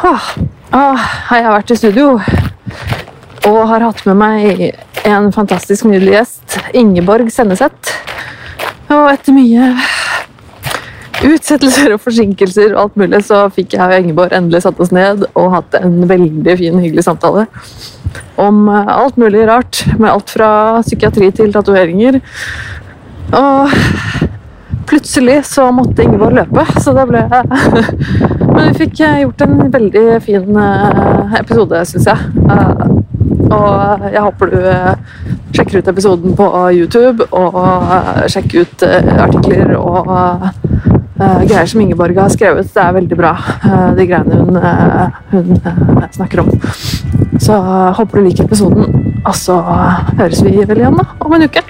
Ah, ah, jeg har vært i studio og har hatt med meg en fantastisk nydelig gjest, Ingeborg Senneset. Og etter mye utsettelser og forsinkelser og alt mulig, så fikk jeg og Ingeborg endelig satt oss ned og hatt en veldig fin, hyggelig samtale om eh, alt mulig rart. Med alt fra psykiatri til tatoveringer. Og plutselig så måtte Ingeborg løpe, så det ble Men vi fikk eh, gjort en veldig fin eh, episode, syns jeg. Eh, Og jeg håper du sjekker ut episoden på YouTube, og sjekker ut artikler og greier som Ingeborg har skrevet. Det er veldig bra, de greiene hun, hun snakker om. Så håper du liker episoden, og så høres vi vel igjen da, om en uke.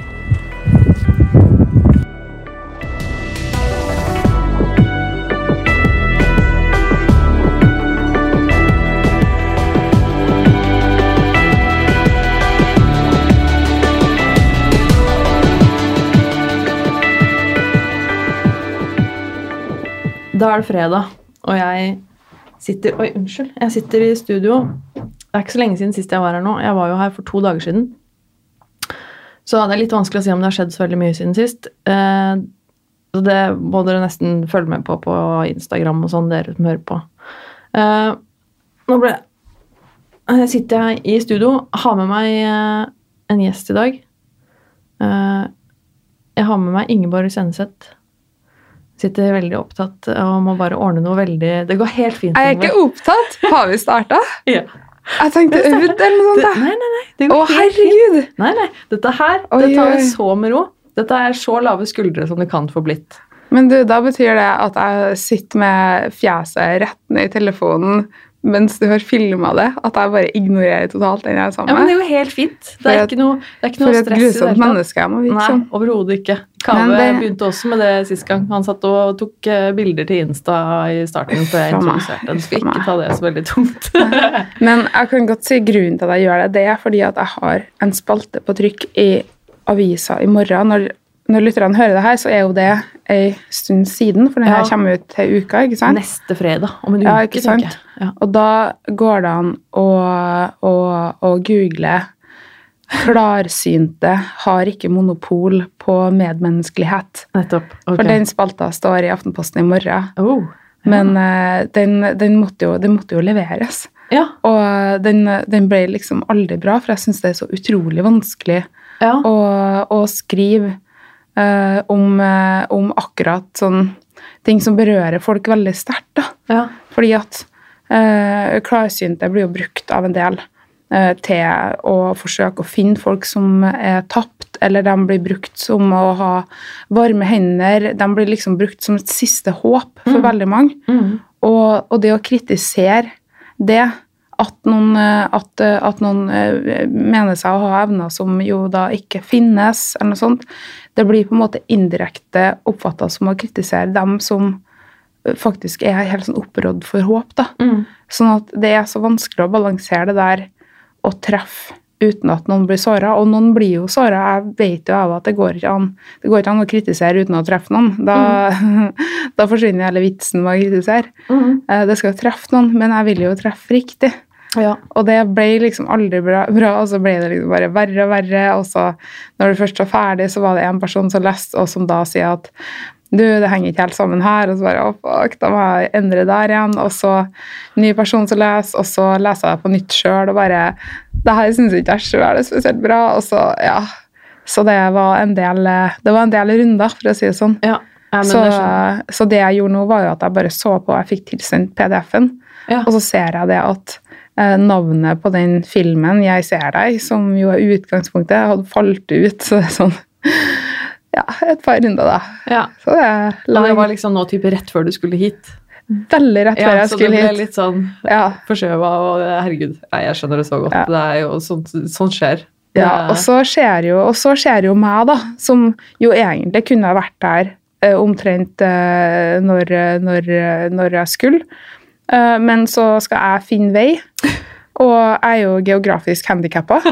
Da er det fredag, og jeg sitter Oi, unnskyld. Jeg sitter i studio. Det er ikke så lenge siden sist jeg var her nå. Jeg var jo her for to dager siden. Så det er litt vanskelig å si om det har skjedd så veldig mye siden sist. Eh, så det må dere nesten følge med på på Instagram og sånn, dere som hører på. Eh, nå ble eh, sitter jeg i studio, har med meg eh, en gjest i dag. Jeg har med meg Ingeborg Senneset. Sitter veldig opptatt og må bare ordne noe veldig Det går helt fint. Er jeg ikke opptatt? Har vi starta? Ja. Jeg tenkte øvd eller noe sånt. nei, nei, nei. Å, herregud! fint. Nei, nei. Dette her Oi, det tar vi så med ro. Dette er så lave skuldre som det kan få blitt. Men du, da betyr det at jeg sitter med fjeset rett ned i telefonen mens du har filma det? At jeg bare ignorerer totalt den jeg er sammen med. Ja, men Det er jo helt fint. Det er et- ikke noe, det er ikke noe For et stress i det grusomt menneske jeg må virke Nei, som. overhodet ikke. Kave det- begynte også med det sist gang. Han satt og tok eh, bilder til Insta i starten før jeg introduserte. Du skal ikke ta det så veldig tungt. Men jeg kan godt si grunnen til at jeg gjør det, det er fordi at jeg har en spalte på trykk i avisa i morgen. Når, når lytterne hører det her, så er jo det ei stund siden, for den her Ja. kommer ut til uka, ikke sant? Neste fredag om en uke, Ja, ikke sant? tenker jeg. Ja. Og da går det an å, å, å google 'Klarsynte har ikke monopol på medmenneskelighet'. Nettopp. Okay. For den spalta står i Aftenposten i morgen. oh. Men uh, den, den, måtte jo, den måtte jo leveres. Ja. Og den, den ble liksom aldri bra, for jeg syns det er så utrolig vanskelig ja. å, å skrive eh, om, eh, om akkurat sånn ting som berører folk veldig sterkt. da. ja. Fordi at eh, klarsynte blir jo brukt av en del eh, til å forsøke å finne folk som er tapt, eller de blir brukt som å ha varme hender. De blir liksom brukt som et siste håp for Mm. veldig mange. Mm. Og, og det å kritisere det, at noen, eh, at, eh, at noen mener seg å ha evner som jo da ikke finnes, eller noe sånt, det blir på en måte indirekte oppfatta som å kritisere dem som eh, faktisk er helt sånn opprådd for håp. da. Mm. Sånn at det er så vanskelig å balansere det der å treffe uten at noen blir såra. Og noen blir jo såra. Jeg vet jo av at det går ikke an det går ikke an å kritisere uten å treffe noen. Da, da forsvinner hele vitsen med å kritisere. Mm. Eh, Det skal jo treffe noen, men jeg vil jo treffe riktig. Ja. Og det ble liksom aldri bra, bra, og så ble det liksom bare verre og verre. Og så, når du først var ferdig, så var det en person som leste, og som da sier at du, det henger ikke helt sammen her. Og så bare, å fuck, da må jeg endre der igjen. Og så ny person som leser, og så leser jeg på nytt sjøl og bare Det her syns ikke jeg sjøl er spesielt bra. Og så, ja. Så det var en del, det var en del runder, for å si det sånn. Ja. Ja, så, så det jeg gjorde nå, var jo at jeg bare så på, jeg fikk tilsendt PDF-en, Ja. og så ser jeg det at navnet på den filmen 'Jeg ser deg', som jo er utgangspunktet, hadde falt ut. Så det er sånn Ja, et par runder, da. Ja. Så det Men det var liksom nå type rett før du skulle hit. veldig rett før Ja, jeg så det ble hit. litt sånn Ja, forskjøva og herregud. Nei, jeg skjønner det så godt. Ja. Det er jo sånt, sånt skjer. Ja, og så skjer jo, og så skjer jo meg, da, som jo egentlig kunne ha vært der eh, omtrent eh, når, når, når jeg skulle. Eh, men så skal jeg finne vei, og jeg er jo geografisk handikappa.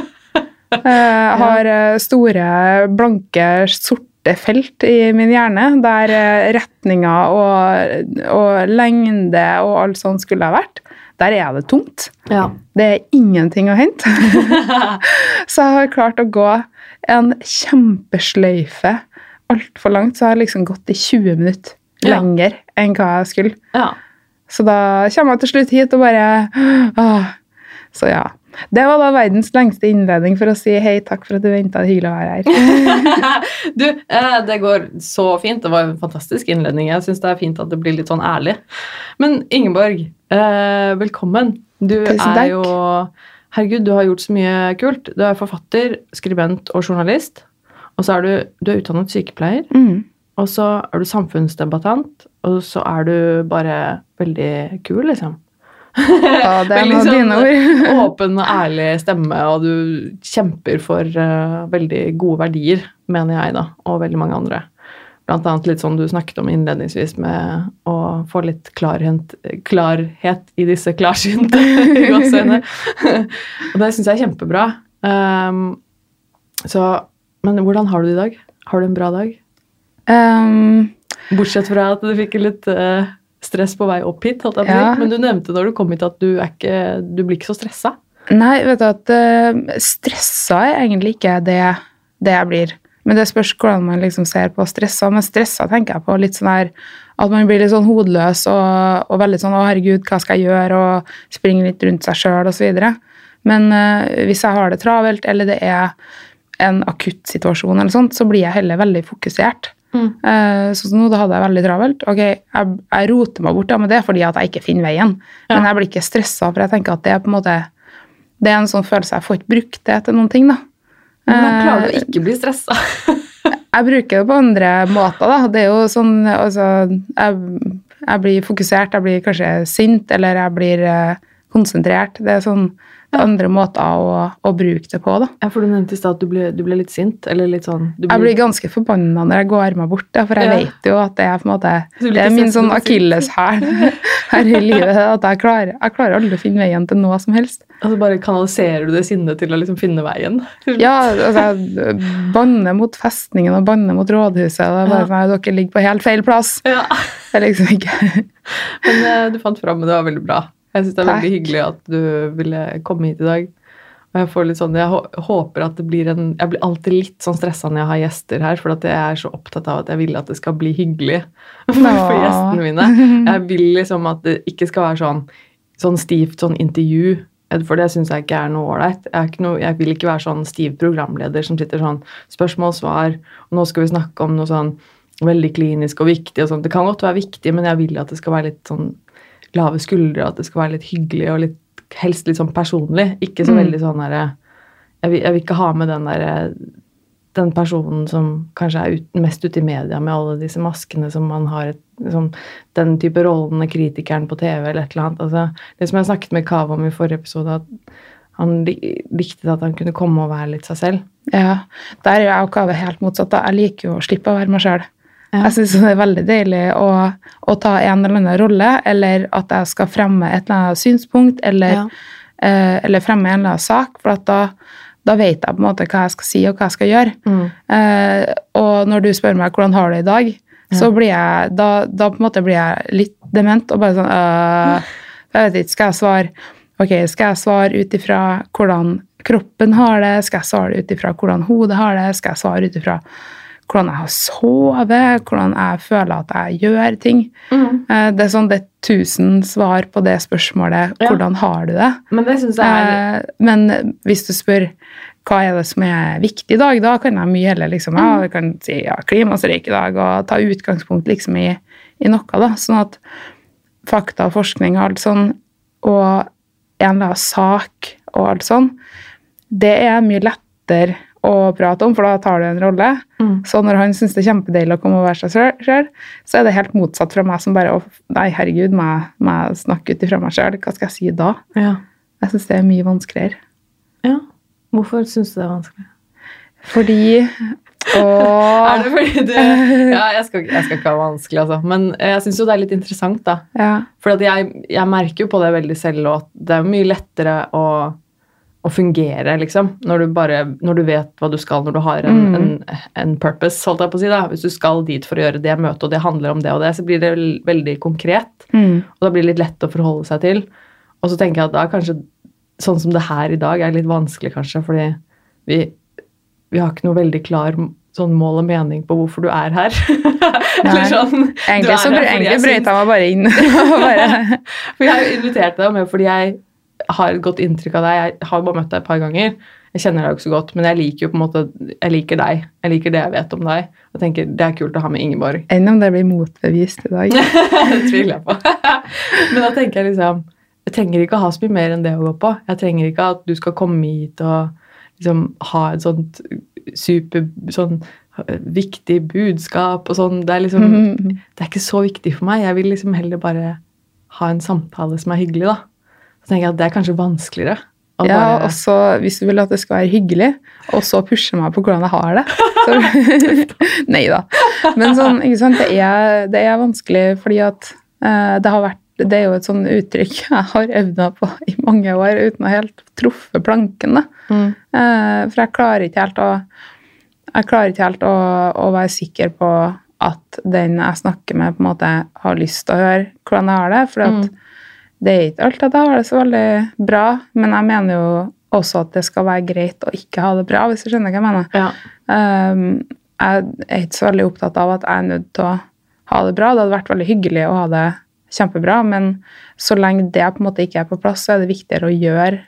Jeg har eh, store, blanke, sorte felt i min hjerne, der eh, retninger og, og lengde og alt sånt skulle ha vært. der er det tomt. Ja. Det er ingenting å hente. så jeg har klart å gå en kjempesløyfe altfor langt. Så jeg har liksom gått i 20 minutter Ja. enn hva jeg skulle. ja. Så da kommer jeg til slutt hit og bare åh. Så ja. Det var da verdens lengste innledning for å si hei, takk for at du venta. Hyggelig å være her. Du, eh, det går så fint. Det var en fantastisk innledning. Jeg syns det er fint at det blir litt sånn ærlig. Men Ingeborg, eh, velkommen. Du Tusen er jo Herregud, du har gjort så mye kult. Du er forfatter, skribent og journalist. Og så er du, du er utdannet sykepleier. Mm. Og så er du samfunnsdebattant. Og så er du bare veldig kul, liksom. Ja, det er noen sånn dine ord. Åpen og ærlig stemme, og du kjemper for uh, veldig gode verdier, mener jeg, da, og veldig mange andre. Blant annet litt sånn du snakket om innledningsvis, med å få litt klarhet, klarhet i disse klarsynte gåseøyne. og det syns jeg er kjempebra. Um, så, men hvordan har du det i dag? Har du en bra dag? Um, Bortsett fra at du fikk litt eh, stress på vei opp hit, holdt jeg. Ja. Men du nevnte når du kom hit at du, ikke, du blir ikke så stressa. nei, vet du at uh, stressa er egentlig ikke det, det jeg blir. Men det spørs hvordan man liksom ser på stressa. Men stressa tenker jeg på litt sånn her at man blir litt sånn hodeløs og, og veldig sånn 'Å, herregud, hva skal jeg gjøre?' og springer litt rundt seg sjøl osv. Men uh, hvis jeg har det travelt, eller det er en akutt situasjon, eller sånt, så blir jeg heller veldig fokusert. Mm. Sånn som nå, da hadde jeg veldig travelt. Ok, jeg, jeg roter meg bort, ja, men det er fordi at jeg ikke finner veien. Ja. Men jeg blir ikke stressa, for jeg tenker at det er på en måte det er en sånn følelse jeg får ikke brukt det til noen ting. da. Hvordan klarer du Eh, å ikke bli stressa? Jeg bruker det på andre måter. da. Det er jo sånn, altså, jeg, jeg blir fokusert, jeg blir kanskje sint, eller jeg blir eh, konsentrert. Det er sånn Ja. andre måter å, å bruke det på. da. Ja, for du nevnte i stad at du ble, du ble litt sint, eller litt sånn du Jeg blir ganske forbanna når jeg går meg bort, da, for jeg Ja. vet jo at det er på en måte det er min sånn akilleshæl her i livet. At jeg klarer, jeg klarer aldri å finne veien til noe som helst. Altså bare kanaliserer du det sinnet til å liksom finne veien. Ja, altså, jeg banner mot festningen og banner mot rådhuset. og Det er bare sånn, Dere ligger på helt feil plass. Ja. Det er liksom ikke Men eh, du fant fram, og det var veldig bra. Jeg syns det er Takk. veldig hyggelig at du ville komme hit i dag. Og jeg får litt sånn, jeg håper at det blir en Jeg blir alltid litt sånn stressa når jeg har gjester her, for at jeg er så opptatt av at jeg vil at det skal bli hyggelig for, for gjestene mine. Jeg vil liksom at det ikke skal være sånn, sånn stivt sånn intervju, for det syns jeg ikke er noe ålreit. Jeg, jeg vil ikke være sånn stiv programleder som sitter sånn spørsmål-svar, og nå skal vi snakke om noe sånn veldig klinisk og viktig og sånn. Det kan godt være viktig, men jeg vil at det skal være litt sånn lave skuldre, og at det skal være litt hyggelig og litt, helst litt sånn personlig. Ikke så Mm. veldig sånn derre jeg, jeg vil ikke ha med den derre den personen som kanskje er ut, mest ute i media med alle disse maskene som man har et, liksom, Den type rollene, kritikeren på TV eller et eller annet. Altså, det som jeg snakket med Kave om i forrige episode, at han likte at han kunne komme og være litt seg selv. Ja, Der er jeg og Kave helt motsatt. da. Jeg liker jo å slippe å være meg sjøl. Ja. Jeg syns det er veldig deilig å, å ta en eller annen rolle, eller at jeg skal fremme et eller annet synspunkt, eller, Ja. eh, eller fremme en eller annen sak. For da, da vet jeg på en måte hva jeg skal si, og hva jeg skal gjøre. Mm. Eh, og når du spør meg hvordan har du det i dag, så blir jeg da, da på en måte blir jeg litt dement og bare sånn øh, Jeg vet ikke, skal jeg svare Ok, skal jeg svare ut ifra hvordan kroppen har det? Skal jeg svare ut ifra hvordan hodet har det? Skal jeg svare ut ifra hvordan jeg har sovet? Hvordan jeg føler at jeg gjør ting? Mm. Eh, det er sånn det er tusen svar på det spørsmålet. Ja. Hvordan har du det? Men det er Eh, men hvis du spør hva er det som er viktig i dag, da kan jeg mye heller liksom, ja, jeg kan si ja, klimastreik i dag, og ta utgangspunkt liksom i, i noe. da, Sånn at fakta og forskning og alt sånn, og en eller annen sak og alt sånn, det er mye lettere å prate om, for da tar du en rolle. Mm. Så når han syns det er kjempedeilig å komme og være seg sjøl, så er det helt motsatt fra meg som bare å, Nei, herregud, må jeg, snakke ut ifra meg sjøl? Hva skal jeg si da? Ja. Jeg syns det er mye vanskeligere. ja. Hvorfor syns du det er vanskelig? Fordi Er det fordi du Ja, jeg skal, jeg skal ikke ha vanskelig, altså. Men jeg syns jo det er litt interessant, da. ja. For jeg, jeg merker jo på det veldig selv og at det er mye lettere å, å fungere, liksom. Når du, bare, når du vet hva du skal, når du har en, Mm. en, en purpose, holdt jeg på å si. da. Hvis du skal dit for å gjøre det møtet, og det handler om det og det, så blir det veldig konkret. Mm. Og da blir det litt lett å forholde seg til. Og så tenker jeg at da kanskje sånn som det her i dag er litt vanskelig, kanskje, fordi vi, vi har ikke noe veldig klar sånn mål og mening på hvorfor du er her. Eller sånn Egentlig så her egentlig brøyta jeg meg bare inn. bare, For jeg inviterte deg med fordi jeg har et godt inntrykk av deg. Jeg har bare møtt deg et par ganger. Jeg kjenner deg jo ikke så godt, men jeg liker jo på en måte Jeg liker deg. Jeg liker det jeg vet om deg. Og tenker Det er kult å ha med Ingeborg. Enn om det blir motbevist i dag. det tviler jeg på. men da tenker jeg liksom Jeg trenger ikke å ha så mye mer enn det å gå på. Jeg trenger ikke at du skal komme hit og liksom ha et sånt super sånn viktig budskap og sånn. Det er liksom Mhm. det er ikke så viktig for meg. Jeg vil liksom heller bare ha en samtale som er hyggelig, da. Så tenker jeg at det er kanskje vanskeligere. å Ja, bare- og så hvis du vil at det skal være hyggelig, og så pushe meg på hvordan jeg har det. Så, nei da. Men sånn, det er, det er vanskelig fordi at uh, det har vært det er jo et sånn uttrykk jeg har øvd på i mange år uten å helt truffe planken. Mm. Eh, for jeg klarer ikke helt å klarer ikke helt å, å være sikker på at den jeg snakker med, på en måte har lyst til å høre hvordan jeg har det. For at Mm. Det er ikke alltid at jeg har det så veldig bra, men jeg mener jo også at det skal være greit å ikke ha det bra, hvis du skjønner hva jeg mener. Ja. Um, jeg er ikke så veldig opptatt av at jeg er nødt til å ha det bra. Det hadde vært veldig hyggelig å ha det kjempebra, men så lenge det på en måte ikke er på plass, så er det viktigere å gjøre,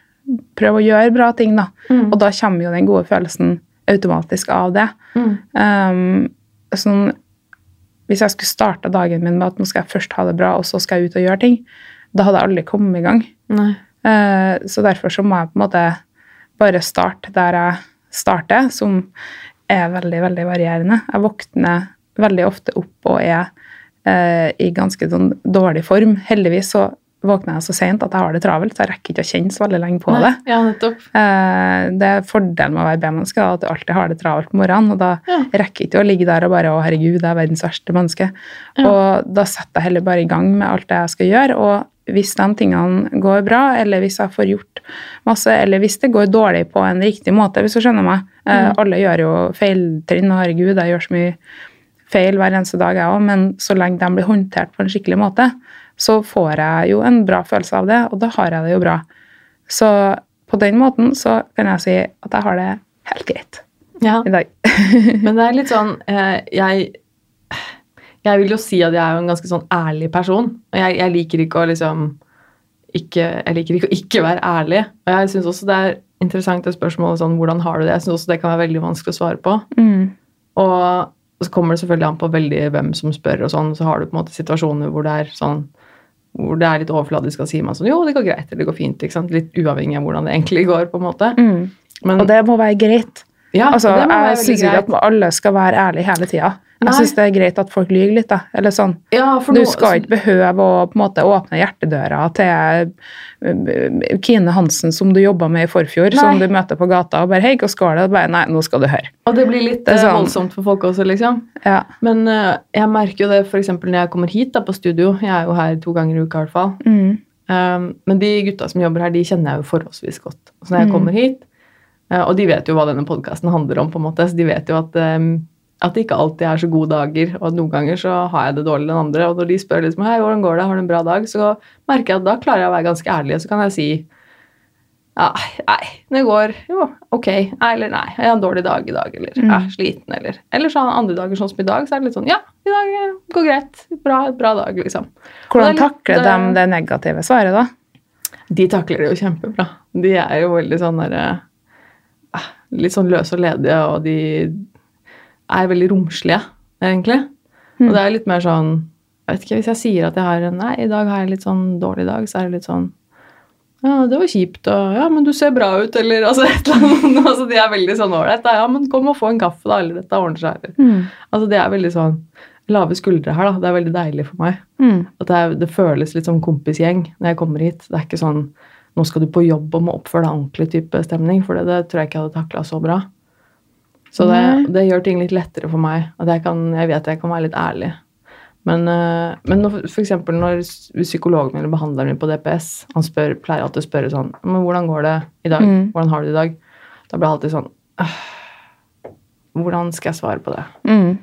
prøve å gjøre bra ting. da. Mm. Og da kommer jo den gode følelsen automatisk av det. Mm. Um, sånn, hvis jeg skulle starta dagen min med at nå skal jeg først ha det bra, og så skal jeg ut og gjøre ting, da hadde jeg aldri kommet i gang. Eh, så derfor så må jeg på en måte bare starte der jeg starter, som er veldig, veldig varierende. Jeg våkner veldig ofte opp og er eh, i ganske sånn dårlig form. Heldigvis så våkner jeg så sent at jeg har det travelt, så jeg rekker ikke å kjenne så veldig lenge på Nei. det. Ja, nettopp. Eh, Det er fordelen med å være B-menneske, at du alltid har det travelt på morgenen. Og da Ja. rekker ikke å ligge der og bare 'Å, herregud, jeg er verdens verste menneske'. Ja. Og da setter jeg heller bare i gang med alt det jeg skal gjøre. Og hvis de tingene går bra, eller hvis jeg får gjort masse, eller hvis det går dårlig på en riktig måte, hvis du skjønner meg eh, Mm. Alle gjør jo feiltrinn, og herregud, jeg gjør så mye feil hver eneste dag, jeg òg, men så lenge de blir håndtert på en skikkelig måte, så får jeg jo en bra følelse av det, og da har jeg det jo bra. Så på den måten så kan jeg si at jeg har det helt greit Ja. i dag. Men det er litt sånn eh, Jeg jeg vil jo si at jeg er jo en ganske sånn ærlig person. Og jeg, jeg liker ikke å liksom ikke, Jeg liker ikke å ikke være ærlig. Og jeg syns også det er interessant det spørsmålet sånn hvordan har du det? Jeg syns også det kan være veldig vanskelig å svare på. Mm. Og så kommer det selvfølgelig an på veldig hvem som spør, og sånn, så har du på en måte situasjoner hvor det er sånn hvor det er litt overfladisk å si man sånn Jo, det går greit, eller det går fint. ikke sant? Litt uavhengig av hvordan det egentlig går. på en måte. Mm. Men, Og det må være greit. ja, Altså, det må være jeg syns ikke at alle skal være ærlige hele tida. Nei. Jeg syns det er greit at folk lyver litt. da. Eller sånn. ja, Du skal ikke behøve å på en måte åpne hjertedøra til eh, Kine Hansen som du jobba med i forfjor, som du møter på gata og bare 'Hei, hvordan går det?' Og bare 'Nei, nå skal du høre'. Og det blir litt Det eh, sånn- voldsomt for folk også, liksom. Ja. Men uh, jeg merker jo det f.eks. når jeg kommer hit da, på studio. Jeg er jo her to ganger i uka i hvert fall. Mm. Um, men de gutta som jobber her, de kjenner jeg jo forholdsvis godt. Så når jeg Mm. kommer hit, uh, Og de vet jo hva denne podkasten handler om, på en måte, så de vet jo at, um, at det ikke alltid er så gode dager. Og at noen ganger så har jeg det dårligere enn andre. Og når de spør liksom, hei, hvordan går det, har du en bra dag, så merker jeg at da klarer jeg å være ganske ærlig. Og så kan jeg si ja, nei, det går jo ok. Nei, eller nei, jeg har en dårlig dag i dag, eller jeg er sliten, eller Eller så andre dager, sånn som i dag, så er det litt sånn ja, i dag eh, går greit. Bra, bra dag, liksom. Hvordan litt, takler de eh, det negative svaret, da? De takler det jo kjempebra. De er jo veldig sånn derre ah, Litt sånn løse og ledige, og de er veldig romslige, egentlig. Mm. Og det er litt mer sånn jeg vet ikke, Hvis jeg sier at jeg har en Nei, i dag har jeg litt sånn dårlig dag, så er det litt sånn Ja, det var kjipt, og Ja, men du ser bra ut, eller altså et eller annet. altså, de er veldig sånn ålreit. Ja, men kom og få en kaffe, da, eller dette ordner seg. Eller. Mm. Altså, det er veldig sånn lave skuldre her, da. Det er veldig deilig for meg. Mm. At det, er, det føles litt som kompisgjeng når jeg kommer hit. Det er ikke sånn nå skal du på jobb og må oppføre deg ordentlig type stemning, for det, det tror jeg ikke jeg hadde takla så bra. Så det, det gjør ting litt lettere for meg. At jeg, kan, jeg vet jeg kan være litt ærlig. Men, øh, men når, for eksempel når psykologen min eller behandleren min på DPS han spør, pleier alltid å spørre sånn Men hvordan går det i dag? Mm. Hvordan har du det i dag? Da blir jeg alltid sånn «Øh, Hvordan skal jeg svare på det? Mm.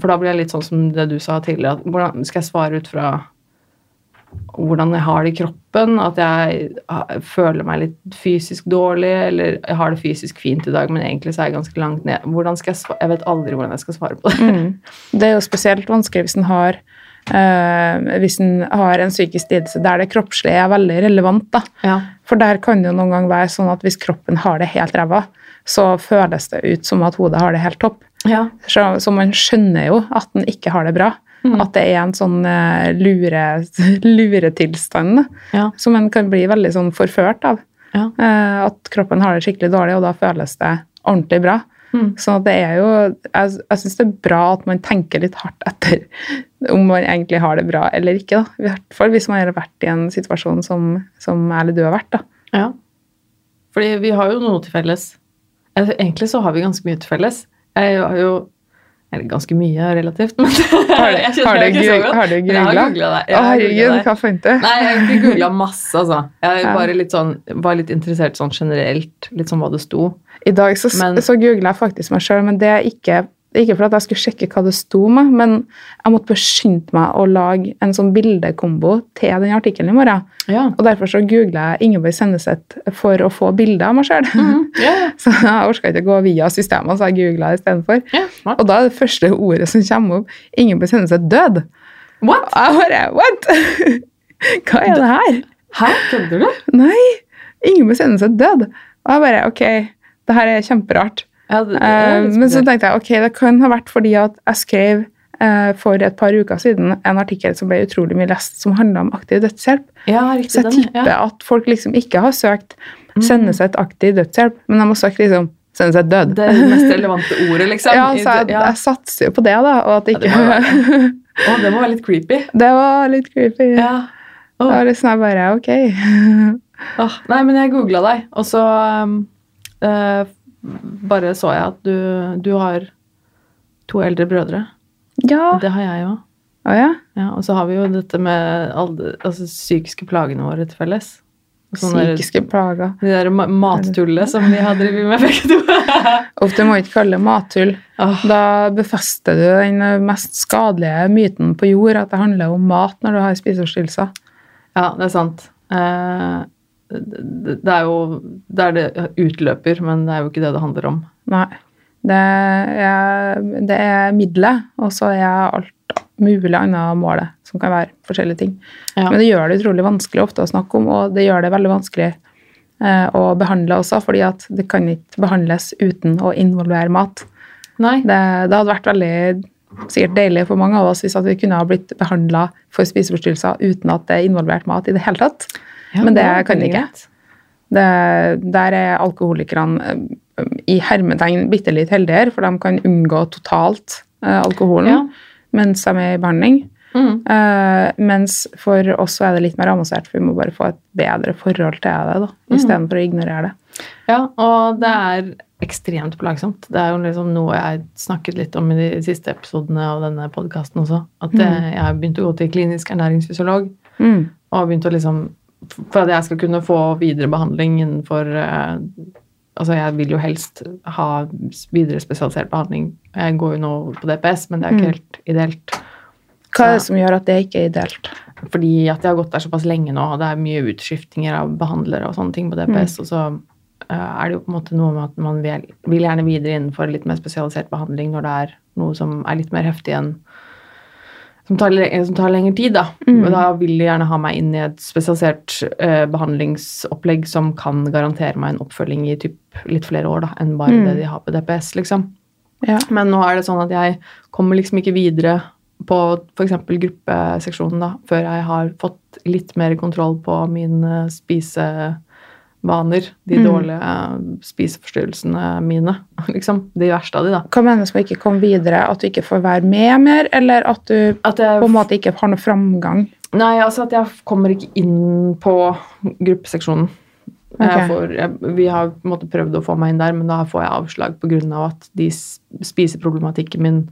For da blir jeg litt sånn som det du sa tidligere. at Hvordan skal jeg svare ut fra hvordan jeg har det i kroppen. At jeg føler meg litt fysisk dårlig, eller jeg har det fysisk fint i dag, men egentlig så er jeg ganske langt ned. Hvordan skal jeg? Jeg vet aldri hvordan jeg skal svare på det. Mm. Det er jo spesielt vanskelig hvis en har, eh, hvis en har en psykisk lidelse der det kroppslige er veldig relevant. da. Ja. For der kan det jo noen gang være sånn at hvis kroppen har det helt ræva, så føles det ut som at hodet har det helt topp. Ja. Så, så man skjønner jo at den ikke har det bra. Mm. At det er en sånn eh, lure, luretilstand Ja. som en kan bli veldig sånn forført av. Ja. Eh, at kroppen har det skikkelig dårlig, og da føles det ordentlig bra. Mm. Så det er jo Jeg, jeg syns det er bra at man tenker litt hardt etter om man egentlig har det bra eller ikke. da. I hvert fall hvis man har vært i en situasjon som, som jeg eller du har vært. da. ja. Fordi vi har jo noe til felles. Altså, Egentlig så har vi ganske mye til felles. Jeg har jo Eller ganske mye relativt, men Har du, jeg har du, har jeg har googla? det. Å, herregud, hva fant du? Nei, jeg har ikke googla masse, altså. Jeg Ja. bare litt sånn, var litt interessert sånn generelt, litt sånn hva det sto. I dag så, Men- så googla jeg faktisk meg sjøl, men det er ikke, ikke for at jeg skulle sjekke hva det sto med, men jeg måtte beskynde meg å lage en sånn bildekombo til den artikkelen i morgen. Ja. Og derfor så googla jeg Ingeborg Senneset for å få bilder av meg sjøl. Ja, Så jeg orka ikke å gå via systemet, så jeg googla istedenfor. Yeah. smart. Og da er det første ordet som kommer opp, Ingeborg Senneset død. What? Og jeg bare What?! Hva er det her? Hæ, kødder du? Nei! Ingeborg Senneset død. Og jeg bare Ok, det her er kjemperart. Ja, det, det Eh, er men så tenkte jeg ok, det kan ha vært fordi at jeg skrev eh, for et par uker siden en artikkel som ble utrolig mye lest, som handla om aktiv dødshjelp. ja, riktig, Så jeg tipper ja. at folk liksom ikke har søkt 'sende seg et aktiv dødshjelp, men de har søkt liksom 'sende seg død. Det er det mest relevante ordet, liksom. ja, så jeg, ja. jeg satser jo på det, da. Og at Ja, ikke det må Å, det må være litt creepy. Det var litt creepy. Ja. Det var liksom jeg bare ok. oh, nei, men jeg googla deg, og så um, eh, bare så jeg at du, du har to eldre brødre. Ja. Det har jeg òg. Å ja. Ja, og så har vi jo dette med alle altså, psykiske plagene våre til felles. Psykiske der- plager. Det der mattullet som vi har drevet med begge to. Du må ikke kalle det mattull. Åh, Da befester du den mest skadelige myten på jord, at det handler om mat når du har spiseforstyrrelser. ja, det er sant. Eh, det, er jo Det er det utløper, men det er jo ikke det det handler om. Nei. Det er, det er middelet, og så er alt mulig annet målet, som kan være forskjellige ting. Ja. Men det gjør det utrolig vanskelig ofte å snakke om, og det gjør det veldig vanskelig eh, å behandle også, fordi at det kan ikke behandles uten å involvere mat. Nei. Det, det hadde vært veldig sikkert deilig for mange av oss hvis vi kunne ha blitt behandla for spiseforstyrrelser uten at det er involvert mat i det hele tatt. Ja, Men det det kan de ikke. Det, der er alkoholikerne eh, i hermetegn bitte litt heldigere, for de kan unngå totalt eh, alkoholen Ja. mens de er i behandling. Mm. Eh, mens for oss er det litt mer avansert, for vi må bare få et bedre forhold til det, da, Mm. istedenfor å ignorere det. Ja, og det er ekstremt plagsomt. Det er jo liksom noe jeg snakket litt om i de siste episodene av denne podkasten også. At mm. jeg har begynt å gå til klinisk ernæringsfysiolog. Mm. Og har begynt å liksom For at jeg skal kunne få videre behandling innenfor eh, Altså, jeg vil jo helst ha videre spesialisert behandling. Jeg går jo nå på DPS, men det er ikke Mm. helt ideelt. Hva er det som gjør at det ikke er ideelt? Fordi at jeg har gått der såpass lenge nå, og det er mye utskiftinger av behandlere og sånne ting på DPS, og så eh, er det jo på en måte noe med at man vil, vil gjerne videre innenfor litt mer spesialisert behandling når det er noe som er litt mer heftig enn som tar, som tar lengre tid, da. Mm. Da vil de gjerne ha meg inn i et spesialisert eh, behandlingsopplegg som kan garantere meg en oppfølging i typ litt flere år da, enn bare Mm. det de har på DPS, liksom. Ja. Men nå er det sånn at jeg kommer liksom ikke videre på f.eks. gruppeseksjonen da, før jeg har fått litt mer kontroll på mine spisevaner. De Mm. dårlige eh, spiseforstyrrelsene mine, liksom. De verste av de, da. Hva menes med ikke komme videre? At du ikke får være med mer, eller at du At jeg, på en måte ikke har noe framgang? nei, altså at jeg kommer ikke inn på gruppeseksjonen. Jeg får, jeg, vi har på en måte prøvd å få meg inn der, men da får jeg avslag pga. at de spiseproblematikken min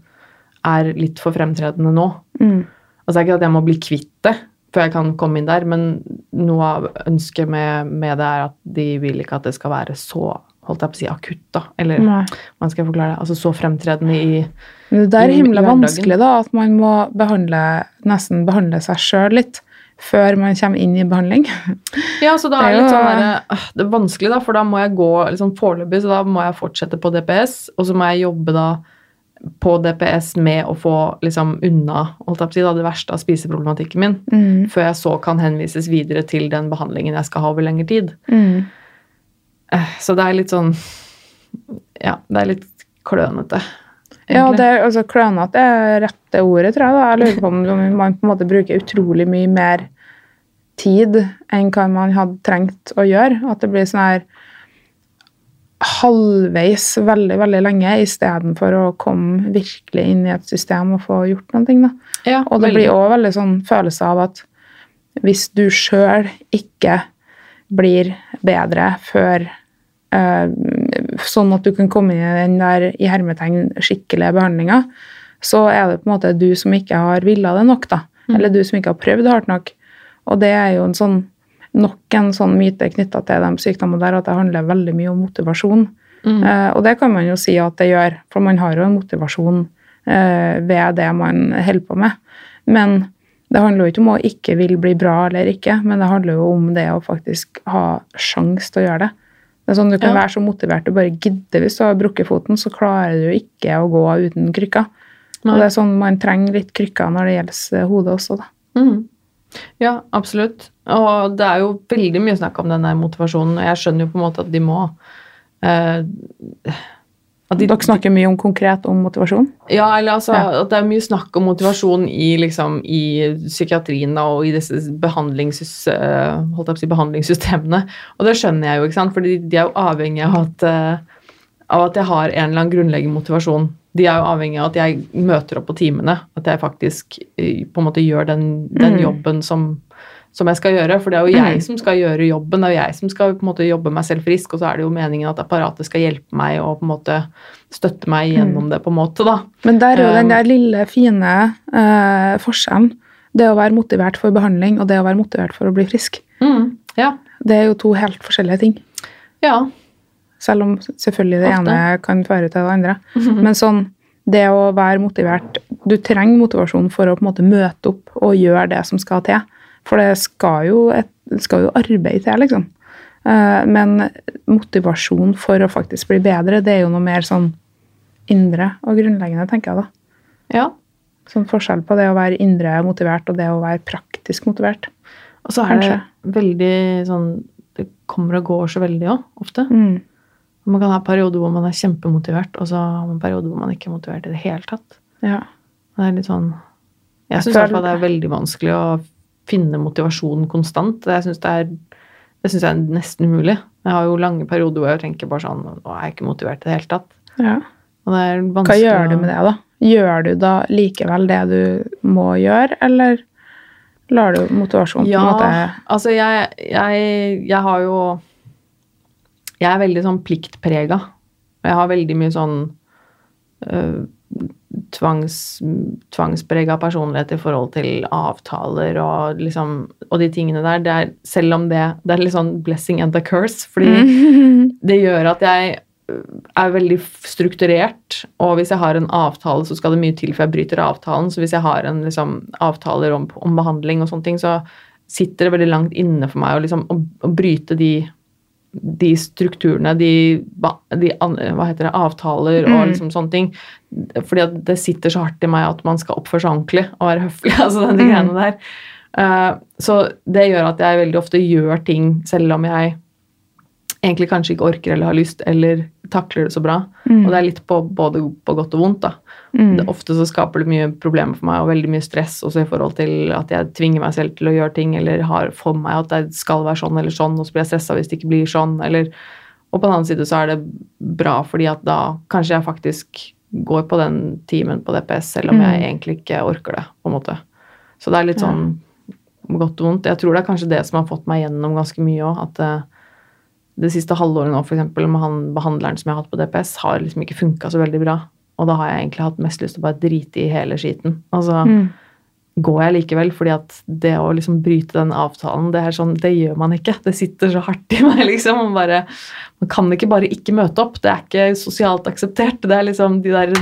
er litt for fremtredende nå. Mm. Altså det er ikke at jeg må bli kvitt det før jeg kan komme inn der, men noe av ønsket med, med det er at de vil ikke at det skal være så holdt jeg på å si, akutt, da. Eller hvordan skal jeg forklare det? Altså så fremtredende i Men det er himla vanskelig, da, at man må behandle, nesten behandle seg sjøl litt før man kommer inn i behandling. Ja, så da er det litt sånn der, øh, Det er vanskelig, da, for da må jeg gå liksom foreløpig, så da må jeg fortsette på DPS, og så må jeg jobbe da på DPS med å få liksom unna si, da, det verste av spiseproblematikken min, Mm. før jeg så kan henvises videre til den behandlingen jeg skal ha over lengre tid. Mm. Eh, Så det er litt sånn Ja, det er litt klønete. Ja, det er, altså, klønete er rette ordet, tror jeg. Da. Jeg lurer på om man på en måte bruker utrolig mye mer tid enn hva man hadde trengt å gjøre. At det blir sånn her halvveis veldig, veldig lenge istedenfor å komme virkelig inn i et system og få gjort noen ting. Ja, Og det veldig. blir òg veldig sånn følelse av at hvis du sjøl ikke blir bedre før eh, Sånn at du kan komme inn i den der i hermetegn skikkelige behandlinga, så er det på en måte du som ikke har villa det nok, da. Mm. Eller du som ikke har prøvd hardt nok. Og det er jo en sånn nok en sånn myte knytta til de sykdommene der, at det handler veldig mye om motivasjon. Mm. Eh, og det kan man jo si at det gjør, for man har jo en motivasjon eh, ved det man holder på med. Men det handler jo ikke om å ikke vil bli bra eller ikke, men det handler jo om det å faktisk ha sjanse til å gjøre det. Det er sånn Du kan Ja. være så motivert du bare gidder. Hvis du har brukket foten, så klarer du ikke å gå uten krykker. Nei. Og det er sånn Man trenger litt krykker når det gjelder hodet også. da. Mm. Ja, absolutt. Og det er jo veldig mye snakk om den der motivasjonen, og jeg skjønner jo på en måte at de må Uh, at de, Dere snakker mye om konkret om motivasjon. Ja, eller altså Ja. at det er mye snakk om motivasjon i, liksom, i psykiatrien og i disse behandlingssys, uh, å si, behandlingssystemene. Og det skjønner jeg jo, ikke sant? for de er jo avhengig av at, uh, av at jeg har en eller annen grunnleggende motivasjon. De er jo avhengig av at jeg møter opp på timene, at jeg faktisk eh, på en måte gjør den, den Mm. jobben som, som jeg skal gjøre. For det er jo jeg Mm. som skal gjøre jobben, det er jo jeg som skal på en måte jobbe meg selv frisk, og så er det jo meningen at apparatet skal hjelpe meg og på en måte støtte meg gjennom det, på en måte, da. Men der er jo den Um, der lille, fine eh, forskjellen. Det å være motivert for behandling og det å være motivert for å bli frisk. Mm, ja. Det er jo to helt forskjellige ting. Ja. Selv om selvfølgelig det Ofte. ene kan føre til det andre. Men sånn, det å være motivert Du trenger motivasjon for å på en måte møte opp og gjøre det som skal til. For det skal jo, et, skal jo arbeid til, liksom. Eh, Men motivasjon for å faktisk bli bedre, det er jo noe mer sånn indre og grunnleggende, tenker jeg da. ja. Sånn forskjell på det å være indre motivert og det å være praktisk motivert. Og så er det Kanskje. veldig sånn Det kommer og går så veldig òg, ofte. Mm. Man kan ha perioder hvor man er kjempemotivert, og så har man perioder hvor man ikke er motivert i det hele tatt. Ja. Det er litt sånn Jeg Jeg syns i hvert fall det er veldig vanskelig å finne motivasjon konstant. Jeg syns det er det synes jeg er nesten umulig. Jeg har jo lange perioder hvor jeg tenker bare sånn Nå er jeg ikke motivert i det hele tatt. ja. Hva gjør du med det, da? Gjør du da likevel det du må gjøre, eller lar du motivasjonen Ja, på en måte altså jeg, jeg, jeg har jo Jeg er veldig sånn pliktprega. Og jeg har veldig mye sånn øh, tvangs, tvangsprega personlighet i forhold til avtaler og liksom Og de tingene der. Det er, selv om det Det er litt sånn blessing and the curse. Fordi Mm. det gjør at jeg øh, er veldig strukturert, og hvis jeg har en avtale, så skal det mye til før jeg bryter avtalen. Så hvis jeg har en liksom, avtaler om, om behandling og sånne ting, så sitter det veldig langt inne for meg å, liksom, å, å bryte de, de strukturene, de, de hva heter det, avtaler og Mm. liksom sånne ting. Fordi at det sitter så hardt i meg at man skal oppføre seg ordentlig og være høflig. altså denne Mm. greiene der. Uh, så det gjør at jeg veldig ofte gjør ting selv om jeg egentlig kanskje ikke orker eller har lyst eller takler det så bra. Mm. Og det er litt på både på godt og vondt. da. Mm. Det, ofte så skaper det mye problemer for meg og veldig mye stress også i forhold til at jeg tvinger meg selv til å gjøre ting eller har for meg at det skal være sånn eller sånn, og så blir jeg stressa hvis det ikke blir sånn. eller Og på den annen side så er det bra fordi at da kanskje jeg faktisk går på den timen på DPS selv om jeg Mm. egentlig ikke orker det. på en måte. Så det er litt sånn godt og vondt. Jeg tror det er kanskje det som har fått meg gjennom ganske mye òg. At eh, det siste halvåret nå, for eksempel, med han behandleren som jeg har hatt på DPS, har liksom ikke funka så veldig bra. Og da har jeg egentlig hatt mest lyst til å bare drite i hele skiten. Altså, Mm. går jeg likevel, fordi at det å liksom bryte den avtalen, det er sånn, det gjør man ikke. Det sitter så hardt i meg, liksom. Man, bare, man kan ikke bare ikke møte opp. Det er ikke sosialt akseptert. Det er liksom de der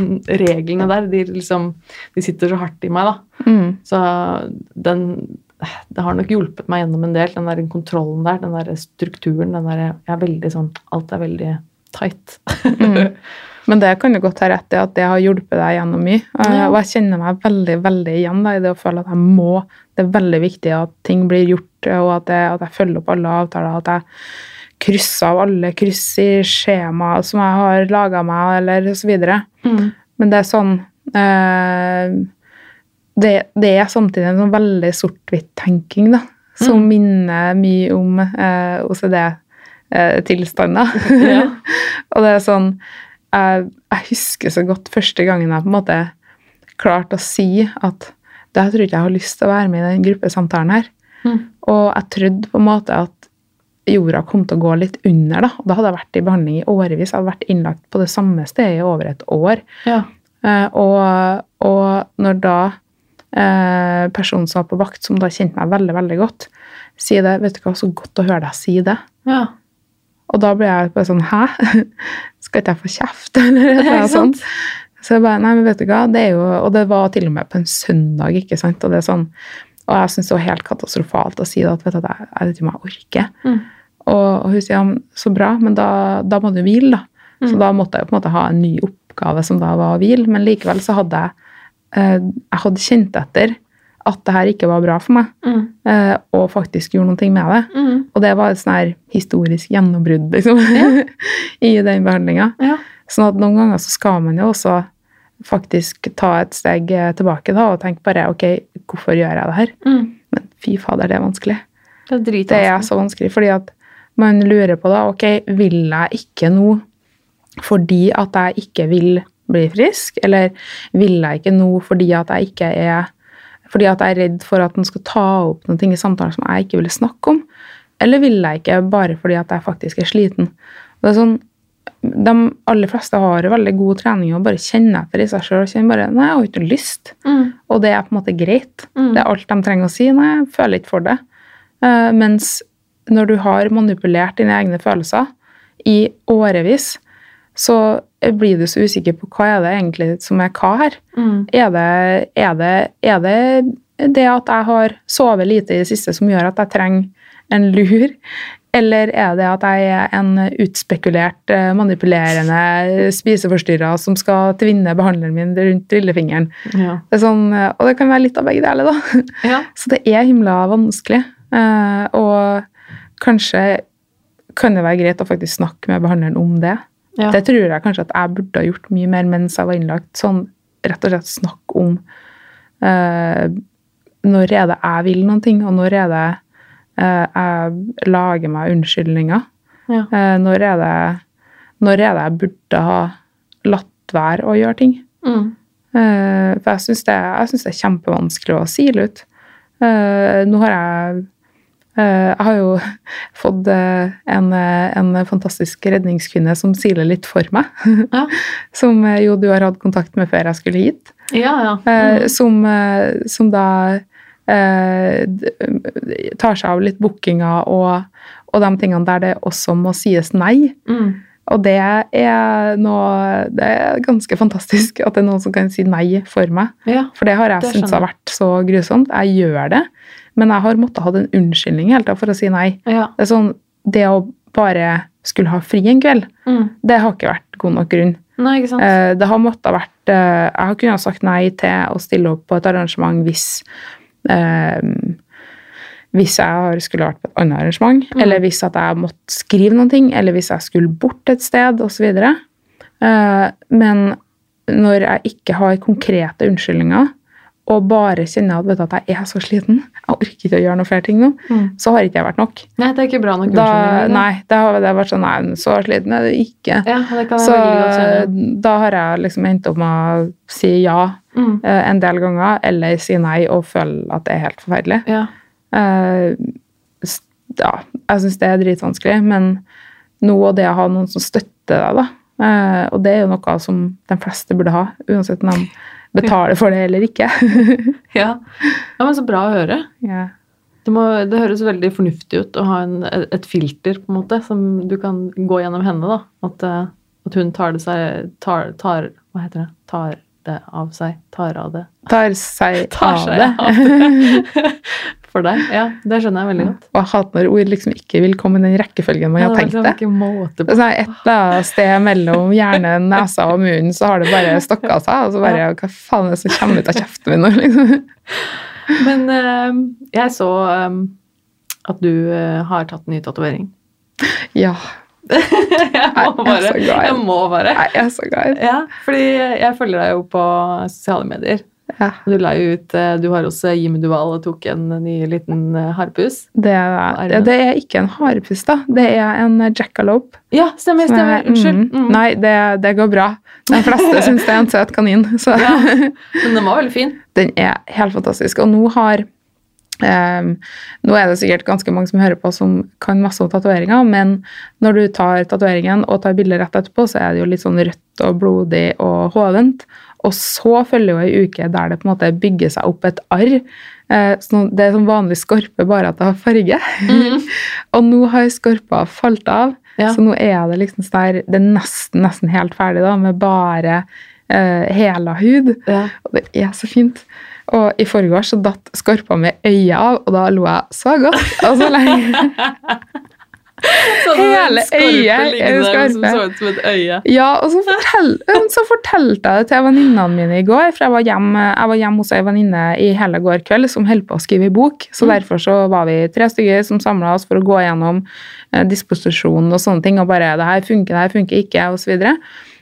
reglene der, de liksom De sitter så hardt i meg, da. Mm. Så den Det har nok hjulpet meg gjennom en del, den der kontrollen der, den der strukturen. den der, jeg er veldig sånn, Alt er veldig tight. Mm. Men det kan du godt ha rett i, at det har hjulpet deg gjennom mye. Eh, Ja. Og jeg kjenner meg veldig veldig igjen da, i det å føle at jeg må Det er veldig viktig at ting blir gjort, og at jeg, at jeg følger opp alle avtaler. At jeg krysser av alle kryss i skjemaer som jeg har laga meg, eller så videre. Mm. Men det er sånn eh, det, det er samtidig en sånn veldig sort-hvitt-tenking, da. Som Mm. minner mye om eh, OCD-tilstander. Ja. og det er sånn jeg, jeg husker så godt første gangen jeg på en måte klarte å si at det jeg tror ikke jeg har lyst til å være med i den gruppesamtalen her. Mm. Og jeg trodde på en måte at jorda kom til å gå litt under. Da, og da hadde jeg vært i behandling i årevis. Jeg hadde vært innlagt på det samme stedet i over et år. Ja. Eh, og, og når da eh, personen som var på vakt, som da kjente meg veldig veldig godt, sier det Vet du hva, så godt å høre deg si det. ja. Og da ble jeg bare sånn Hæ? Skal ikke jeg få kjeft, eller noe sånt? Så jeg bare Nei, men vet du hva, det er jo Og det var til og med på en søndag, ikke sant? Og det er sånn og jeg syns det var helt katastrofalt å si det, at vet du, jeg, jeg vet ikke om jeg orker. Mm. Og, og hun sier ja, så bra, men da, da må du hvile, da. Så Mm. da måtte jeg på en måte ha en ny oppgave som da var å hvile, men likevel så hadde jeg eh, jeg hadde kjent etter at det her ikke var bra for meg, Mm. eh, og faktisk gjorde noe med det. Mm. Og det var et sånn her historisk gjennombrudd liksom, i den behandlinga. Ja. Sånn at noen ganger så skal man jo også faktisk ta et steg eh, tilbake da, og tenke bare ok, hvorfor gjør jeg det her? Mm. Men fy fader, det er vanskelig. Det er Det er så vanskelig, fordi at man lurer på da, ok, vil jeg ikke nå fordi at jeg ikke vil bli frisk, eller vil jeg ikke nå fordi at jeg ikke er fordi at jeg er redd for at den skal ta opp noen ting i samtalen som jeg ikke ville snakke om, eller vil jeg ikke bare fordi at jeg faktisk er sliten. Det er sånn, de aller fleste har veldig god trening og bare kjenner etter i seg sjøl kjenner bare Nei, jeg har ikke lyst. Mm. Og det er på en måte greit. Mm. Det er alt de trenger å si. Nei, jeg føler ikke for det. Uh, mens når du har manipulert dine egne følelser i årevis, så blir du så usikker på hva er det egentlig som er hva her. Mm. Er det, er det, er det det at jeg har sovet lite i det siste som gjør at jeg trenger en lur? Eller er det at jeg er en utspekulert, eh, manipulerende spiseforstyrrer som skal tvinne behandleren min rundt lillefingeren? Ja. Det er sånn, eh, og det kan være litt av begge deler, da. ja. Så det er himla vanskelig. Eh, og kanskje kan det være greit å faktisk snakke med behandleren om det. Ja. Det tror jeg kanskje at jeg burde ha gjort mye mer mens jeg var innlagt. Sånn rett og slett snakke om eh, når er det jeg vil noen ting, og når er det eh, jeg lager meg unnskyldninger. Ja. Eh, når, er det, når er det jeg burde ha latt være å gjøre ting. Mm. Eh, for jeg syns det, det er kjempevanskelig å sile ut. Eh, nå har jeg Jeg har jo fått eh, en, eh, en fantastisk redningskvinne som siler litt for meg. Ja. som eh, jo du har hatt kontakt med før jeg skulle hit. ja, ja. Eh, Mm. som, eh, som da eh, tar seg av litt bookinga og, og de tingene der det også må sies nei. Mm. Og det er noe Det er ganske fantastisk at det er noen som kan si nei for meg. ja. For det har jeg syntes har vært så grusomt. Jeg gjør det, men jeg har måttet ha en unnskyldning hele tida for å si nei. ja. Det er sånn, det å bare skulle ha fri en kveld, Mm. det har ikke vært god nok grunn. Nei? Eh, Det har måttet ha vært eh, Jeg har kunnet ha sagt nei til å stille opp på et arrangement hvis eh, hvis jeg skulle vært på et annet arrangement, Mm. eller hvis at jeg måtte skrive noen ting, eller hvis jeg skulle bort et sted, osv. Uh, men når jeg ikke har konkrete unnskyldninger, og bare kjenner at, du, at jeg er så sliten, jeg orker ikke å gjøre noe flere ting nå, Mm. så har ikke det vært nok. Nei, det er ikke bra nok Da, nei, det har det vært sånn Nei, så sliten er du ikke. Ja, det kan Så da har jeg liksom endt opp med å si ja Mm. eh, en del ganger, eller si nei og føle at det er helt forferdelig. Ja. Eh, ja, jeg syns det er dritvanskelig, men noe av det å ha noen som støtter deg, da, eh, og det er jo noe som de fleste burde ha, uansett om de betaler for det eller ikke. Ja. ja, men så bra å høre. ja. Det, må, det høres veldig fornuftig ut å ha en, et filter på en måte, som du kan gå gjennom henne. da. At, eh, at hun tar det seg tar, tar, Hva heter det? Tar det av seg. Tar av det. Tar seg Tar av det. av det. for deg. Ja, det skjønner jeg veldig godt. Og jeg hater når ord liksom ikke vil komme i den rekkefølgen man Ja, har tenkt det. Det sånn Et eller annet sted mellom hjernen, nesa og munnen, så har det bare stokka seg. Og så bare Hva faen er det som kommer ut av kjeften min nå? Liksom. Men eh, jeg så eh, at du eh, har tatt en ny tatovering. Ja. jeg Jeg må bare. glad Jeg må bare. Jeg er så glad. Ja, fordi jeg følger deg jo på sosiale medier. Ja. Du la jo ut eh, Du har også Jimmy Duval og tok en ny liten eh, harpus. Det er, det? er ikke en harpus, da. Det er en jackalope. Ja, stemmer. stemmer. er- Unnskyld. mm, Mm. Nei, det, det går bra. De fleste syns det er en søt kanin. Så Ja. Men den var veldig fin. den er helt fantastisk. Og nå har Um, Nå er det sikkert ganske mange som hører på som kan masse om tatoveringer, men når du tar tatoveringen og tar bilde rett etterpå, så er det jo litt sånn rødt og blodig og hovent. Og så følger jo ei uke der det på en måte bygger seg opp et arr. Eh, så det er som vanlig skorpe, bare at det har farge. og nå har skorpa falt av, Ja. så nå er det liksom der, Det er nesten, nesten helt ferdig, da, med bare eh, hela hud. Ja. Og det er så fint. Og i forgårs så datt skorpa med øyet av, og da lo jeg så godt. Og så lenge. Så det var en Hele øyet er liggende der som så ut som et øye. Ja, og så, fortell, så fortalte jeg det til venninnene mine i går, for jeg var hjemme, jeg var hjemme hos ei venninne i hele går kveld som holdt på å skrive bok. Så Mm. derfor så var vi tre stykker som samla oss for å gå gjennom eh, disposisjon og sånne ting, og bare 'det her funker, det her funker ikke', osv.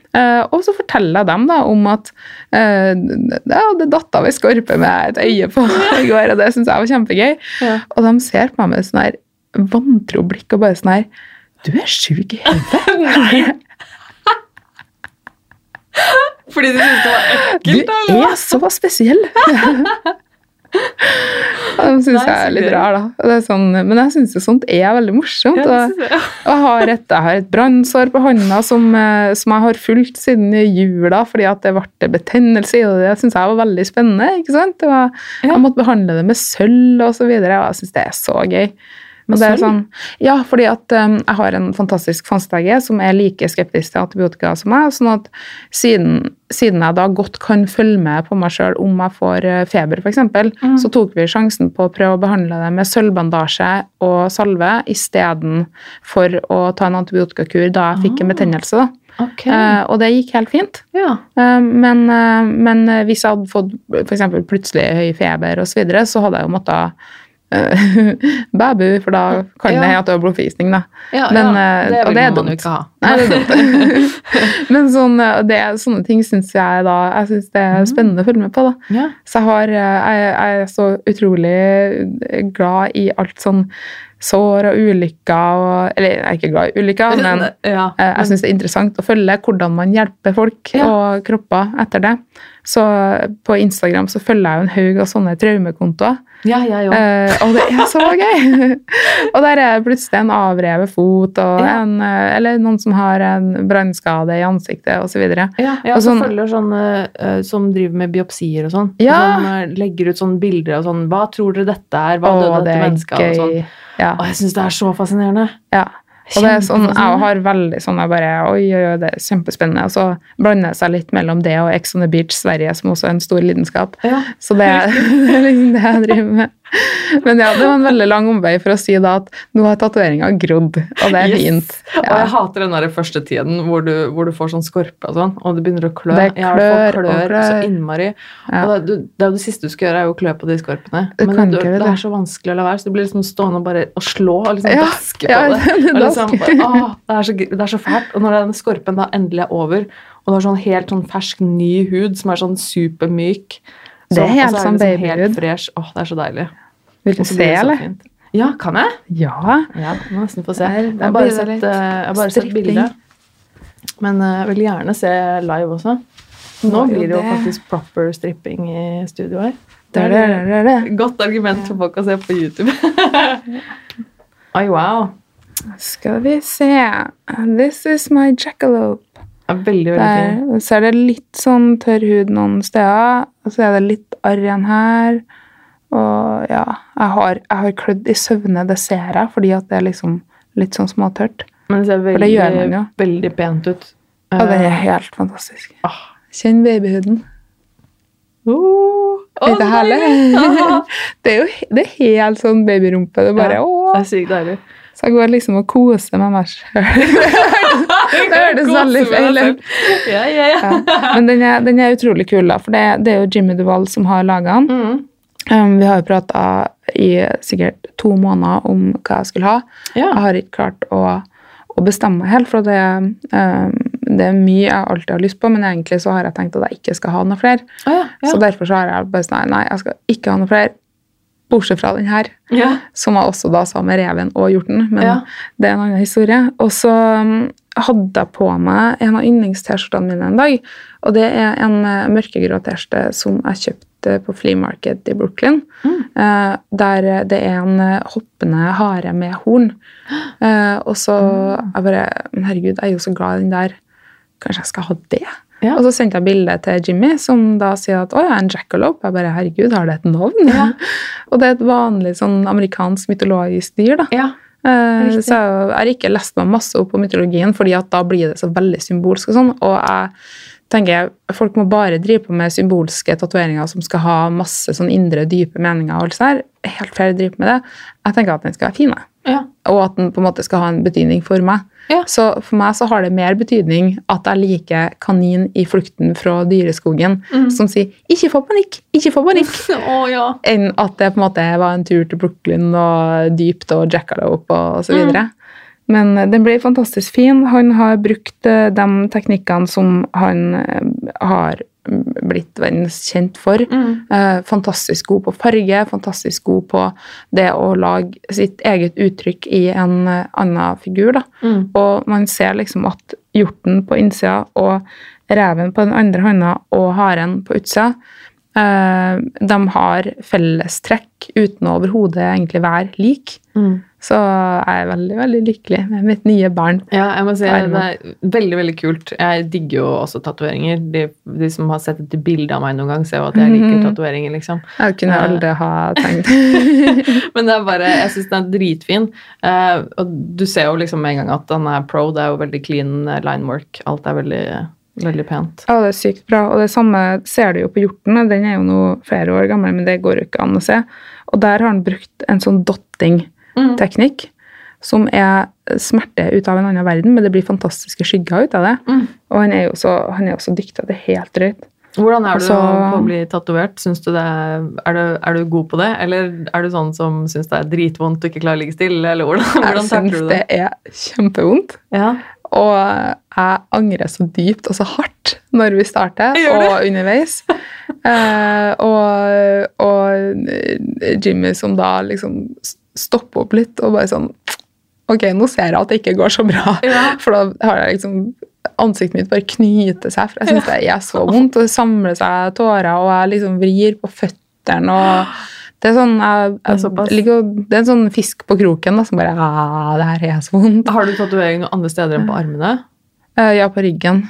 Uh, og så forteller jeg dem da om at uh, ja, det datt av ei skorpe med et øye på i går, og det syns jeg var kjempegøy. Ja. Og de ser på meg med sånn her vantro blikk og bare sånn her Du er sjuk i hodet. Fordi du syntes det var ekkelt, Du er så spesiell! Og de syns jeg er litt rar, da. Det sånn, men jeg syns sånt er veldig morsomt. Og, jeg. og har et, jeg har et brannsår på hånda som, eh, som jeg har fulgt siden jula fordi at det ble betennelse i, det. det syns jeg var veldig spennende. ikke sant? Det var, Jeg måtte behandle det med sølv og så og jeg syns det er så gøy. Og det er sånn, ja, fordi at um, jeg har en fantastisk fastlege som er like skeptisk til antibiotika som meg. sånn at siden, siden jeg da godt kan følge med på meg sjøl om jeg får eh, feber, f.eks., Mm. så tok vi sjansen på å prøve å behandle det med sølvbandasje og salve istedenfor å ta en antibiotikakur da jeg fikk en Ah. betennelse. da. Okay. Uh, og det gikk helt fint. Ja. Uh, Men, uh, men hvis jeg hadde fått for eksempel plutselig høy feber osv., så, videre, så hadde jeg jo måttet bæbu, for da kan Ja. det hete blodforgiftning. da. Ja, Men, ja, eh, det og vil det er man jo ikke ha. Nei, det er dumt. men sånn, eh, det, sånne ting syns jeg da jeg synes det er spennende å følge med på. da. Ja. Så jeg, har, eh, jeg, jeg er så utrolig glad i alt sånn sår og ulykker og Eller jeg er ikke glad i ulykker, men ja. Eh, Jeg syns det er interessant å følge hvordan man hjelper folk og kropper etter det. Så på Instagram så følger jeg jo en haug av sånne traumekontoer. Ja, jeg òg. Eh, og det er så gøy! og der er plutselig en avrevet fot, Ja. en, eh, eller noen som har en brannskade i ansiktet osv. Ja, ja og sånn- følger sånne uh, som driver med biopsier og sånn. Ja. Som eh, legger ut sånne bilder og sånn Hva tror dere dette er? Hva døde dette mennesket? Og sånn. Ja. Og jeg syns det er så fascinerende. ja. Og det er sånn, jeg har veldig sånn jeg bare, oi, oi, oi, det er kjempespennende. Og så blander det seg litt mellom det og Ex on the Beach Sverige, som også er en stor lidenskap. Ja. Så det, det er liksom det jeg driver med. Men ja, det var en veldig lang omvei for å si da at nå har tatoveringa grodd, og det er Yes. fint. Og jeg hater den der første tiden hvor du, hvor du får sånn skorpe og sånn, og det begynner å klø. Det jeg fall klør og klør så innmari. Ja. Og det, det er jo det siste du skal gjøre, er jo å klø på de skorpene. Men det, det, det. er så vanskelig å la være, så du blir liksom stående og bare og slå og liksom Ja, daske på ja, det. det Og liksom, bare, å, det, er så, det er så fælt. Og når den skorpen da endelig er over, og du har sånn helt sånn fersk, ny hud som er sånn supermyk Det er helt så sånn det liksom babyhud. Helt fresh. Åh, det er så deilig. Vil du se, eller? Ja, kan jeg? Ja. Ja, må nesten få se. Jeg har bare sett, bare sett bildet. Men eh, jeg vil gjerne se live også. Nå blir det jo faktisk proper stripping i studio her. Det er det, det, er det. Godt argument for folk å se på YouTube. Oi, wow. Skal vi se. This is my jackalope. Er veldig, veldig fin. Så er det litt sånn tørr hud noen steder, og så er det litt arr igjen her. Og ja, jeg har, jeg har klødd i søvne, det ser jeg, fordi at det er liksom litt sånn småtørt. Men det ser veldig, det gjør man jo. veldig pent ut. Ja, det Eh, er helt fantastisk. ah, Kjenn babyhuden. Oh, Er ikke det herlig? Det er jo det er helt sånn babyrumpe. Det er bare, Ja. åh. Det er sykt deilig. Så jeg går liksom og koser med meg sjøl. Det hørtes veldig feil ut. Ja, ja, ja. Ja. Men den er, den er utrolig kul, da, for det, det er jo Jimmy Duval som har laga den. Mm. Um, vi har jo prata i sikkert to måneder om hva jeg skulle ha. ja. Jeg har ikke klart å, å bestemme meg helt, for det, um, det er mye jeg alltid har lyst på, men egentlig så har jeg tenkt at jeg ikke skal ha noe flere. Ah, ja. ja. Så derfor så har jeg bare sånn, nei, jeg skal ikke ha noe flere, bortsett fra den her. ja. Som jeg også da sa med reven og hjorten, men det er en annen historie. Og så um, hadde jeg på meg en av yndlings-T-skjortene mine en dag, og det er en eh, mørkegrå T-skjorte som jeg kjøpte på Flea Market i Brooklyn, Mm. eh, der det er en eh, hoppende hare med horn. Eh, og så Mm. jeg bare, men herregud, jeg er jo så glad i den der, kanskje jeg skal ha det? Ja. Og så sendte jeg bilde til Jimmy, som da sier at å ja, en jackalope. Jeg bare, herregud, har det et navn? Ja. og det er et vanlig sånn amerikansk mytologisk dyr, da. ja. Eh, Riktig. så jeg har ikke lest meg masse opp på mytologien, fordi at da blir det så veldig symbolsk og sånn. Og jeg tenker folk må bare drive på med symbolske tatoveringer som skal ha masse sånn indre, dype meninger og alt det her. Helt fair å drive med det. Jeg tenker at den skal være fin. Ja. og at den på en måte skal ha en betydning for meg. Ja. Så for meg så har det mer betydning at jeg liker kanin i flukten fra dyreskogen, Mm. som sier 'ikke få panikk', ikke få panikk, oh, ja. enn at det på en måte var en tur til Brooklyn og dypt og jackalope og så videre. Men eh, den ble fantastisk fin. Han har brukt eh, de teknikkene som han eh, har mm, blitt verdenskjent for. Mm. Eh, fantastisk god på farge, fantastisk god på det å lage sitt eget uttrykk i en eh, annen figur. Mm. Og man ser liksom at hjorten på innsida og reven på den andre hånda og haren på utsida, de har fellestrekk uten å overhodet egentlig være lik. Mm. Så jeg er veldig, veldig lykkelig med mitt nye barn. Ja, jeg må si det er veldig, veldig kult. Jeg digger jo også tatoveringer. De, de som har sett et bilde av meg noen gang, ser jo at jeg liker Mhm. tatoveringer, liksom. Jeg kunne Ja. aldri ha tenkt Men det er bare, jeg syns den er dritfin. Eh, og du ser jo liksom med en gang at den er pro. Det er jo veldig clean line work. Alt er veldig, veldig pent. Ja, det er sykt bra. Og det samme ser du jo på hjorten. Den er jo nå flere år gammel, men det går jo ikke an å se. Og der har han brukt en sånn dotting-teknikk som er smerte ut av en annen verden, men det blir fantastiske skygger ut av det. Mm. Og han er jo så, han er også så dyktig det er helt drøyt. Hvordan er du Altså- på å bli tatovert? Syns er, er, du, god på det, eller er du sånn som syns det er dritvondt og ikke klarer å ligge stille, eller hvordan, Jeg hvordan takler syns du det det? er kjempevondt. Ja. Og jeg angrer så dypt og så hardt når vi starter, og underveis. Eh, og, og Jimmy som da liksom stopper opp litt og bare sånn Ok, nå ser jeg at det ikke går så bra. Ja. For da har jeg liksom Ansiktet mitt bare knyter seg, for jeg syns det er så vondt. Og det samler seg tårer, og jeg liksom vrir på føttene og det er, sånn, jeg, Det er jeg, ligger, det er en sånn fisk på kroken da, som bare ah, Det her er så vondt. Har du tatovering andre steder enn på armene? Uh, ja, på ryggen.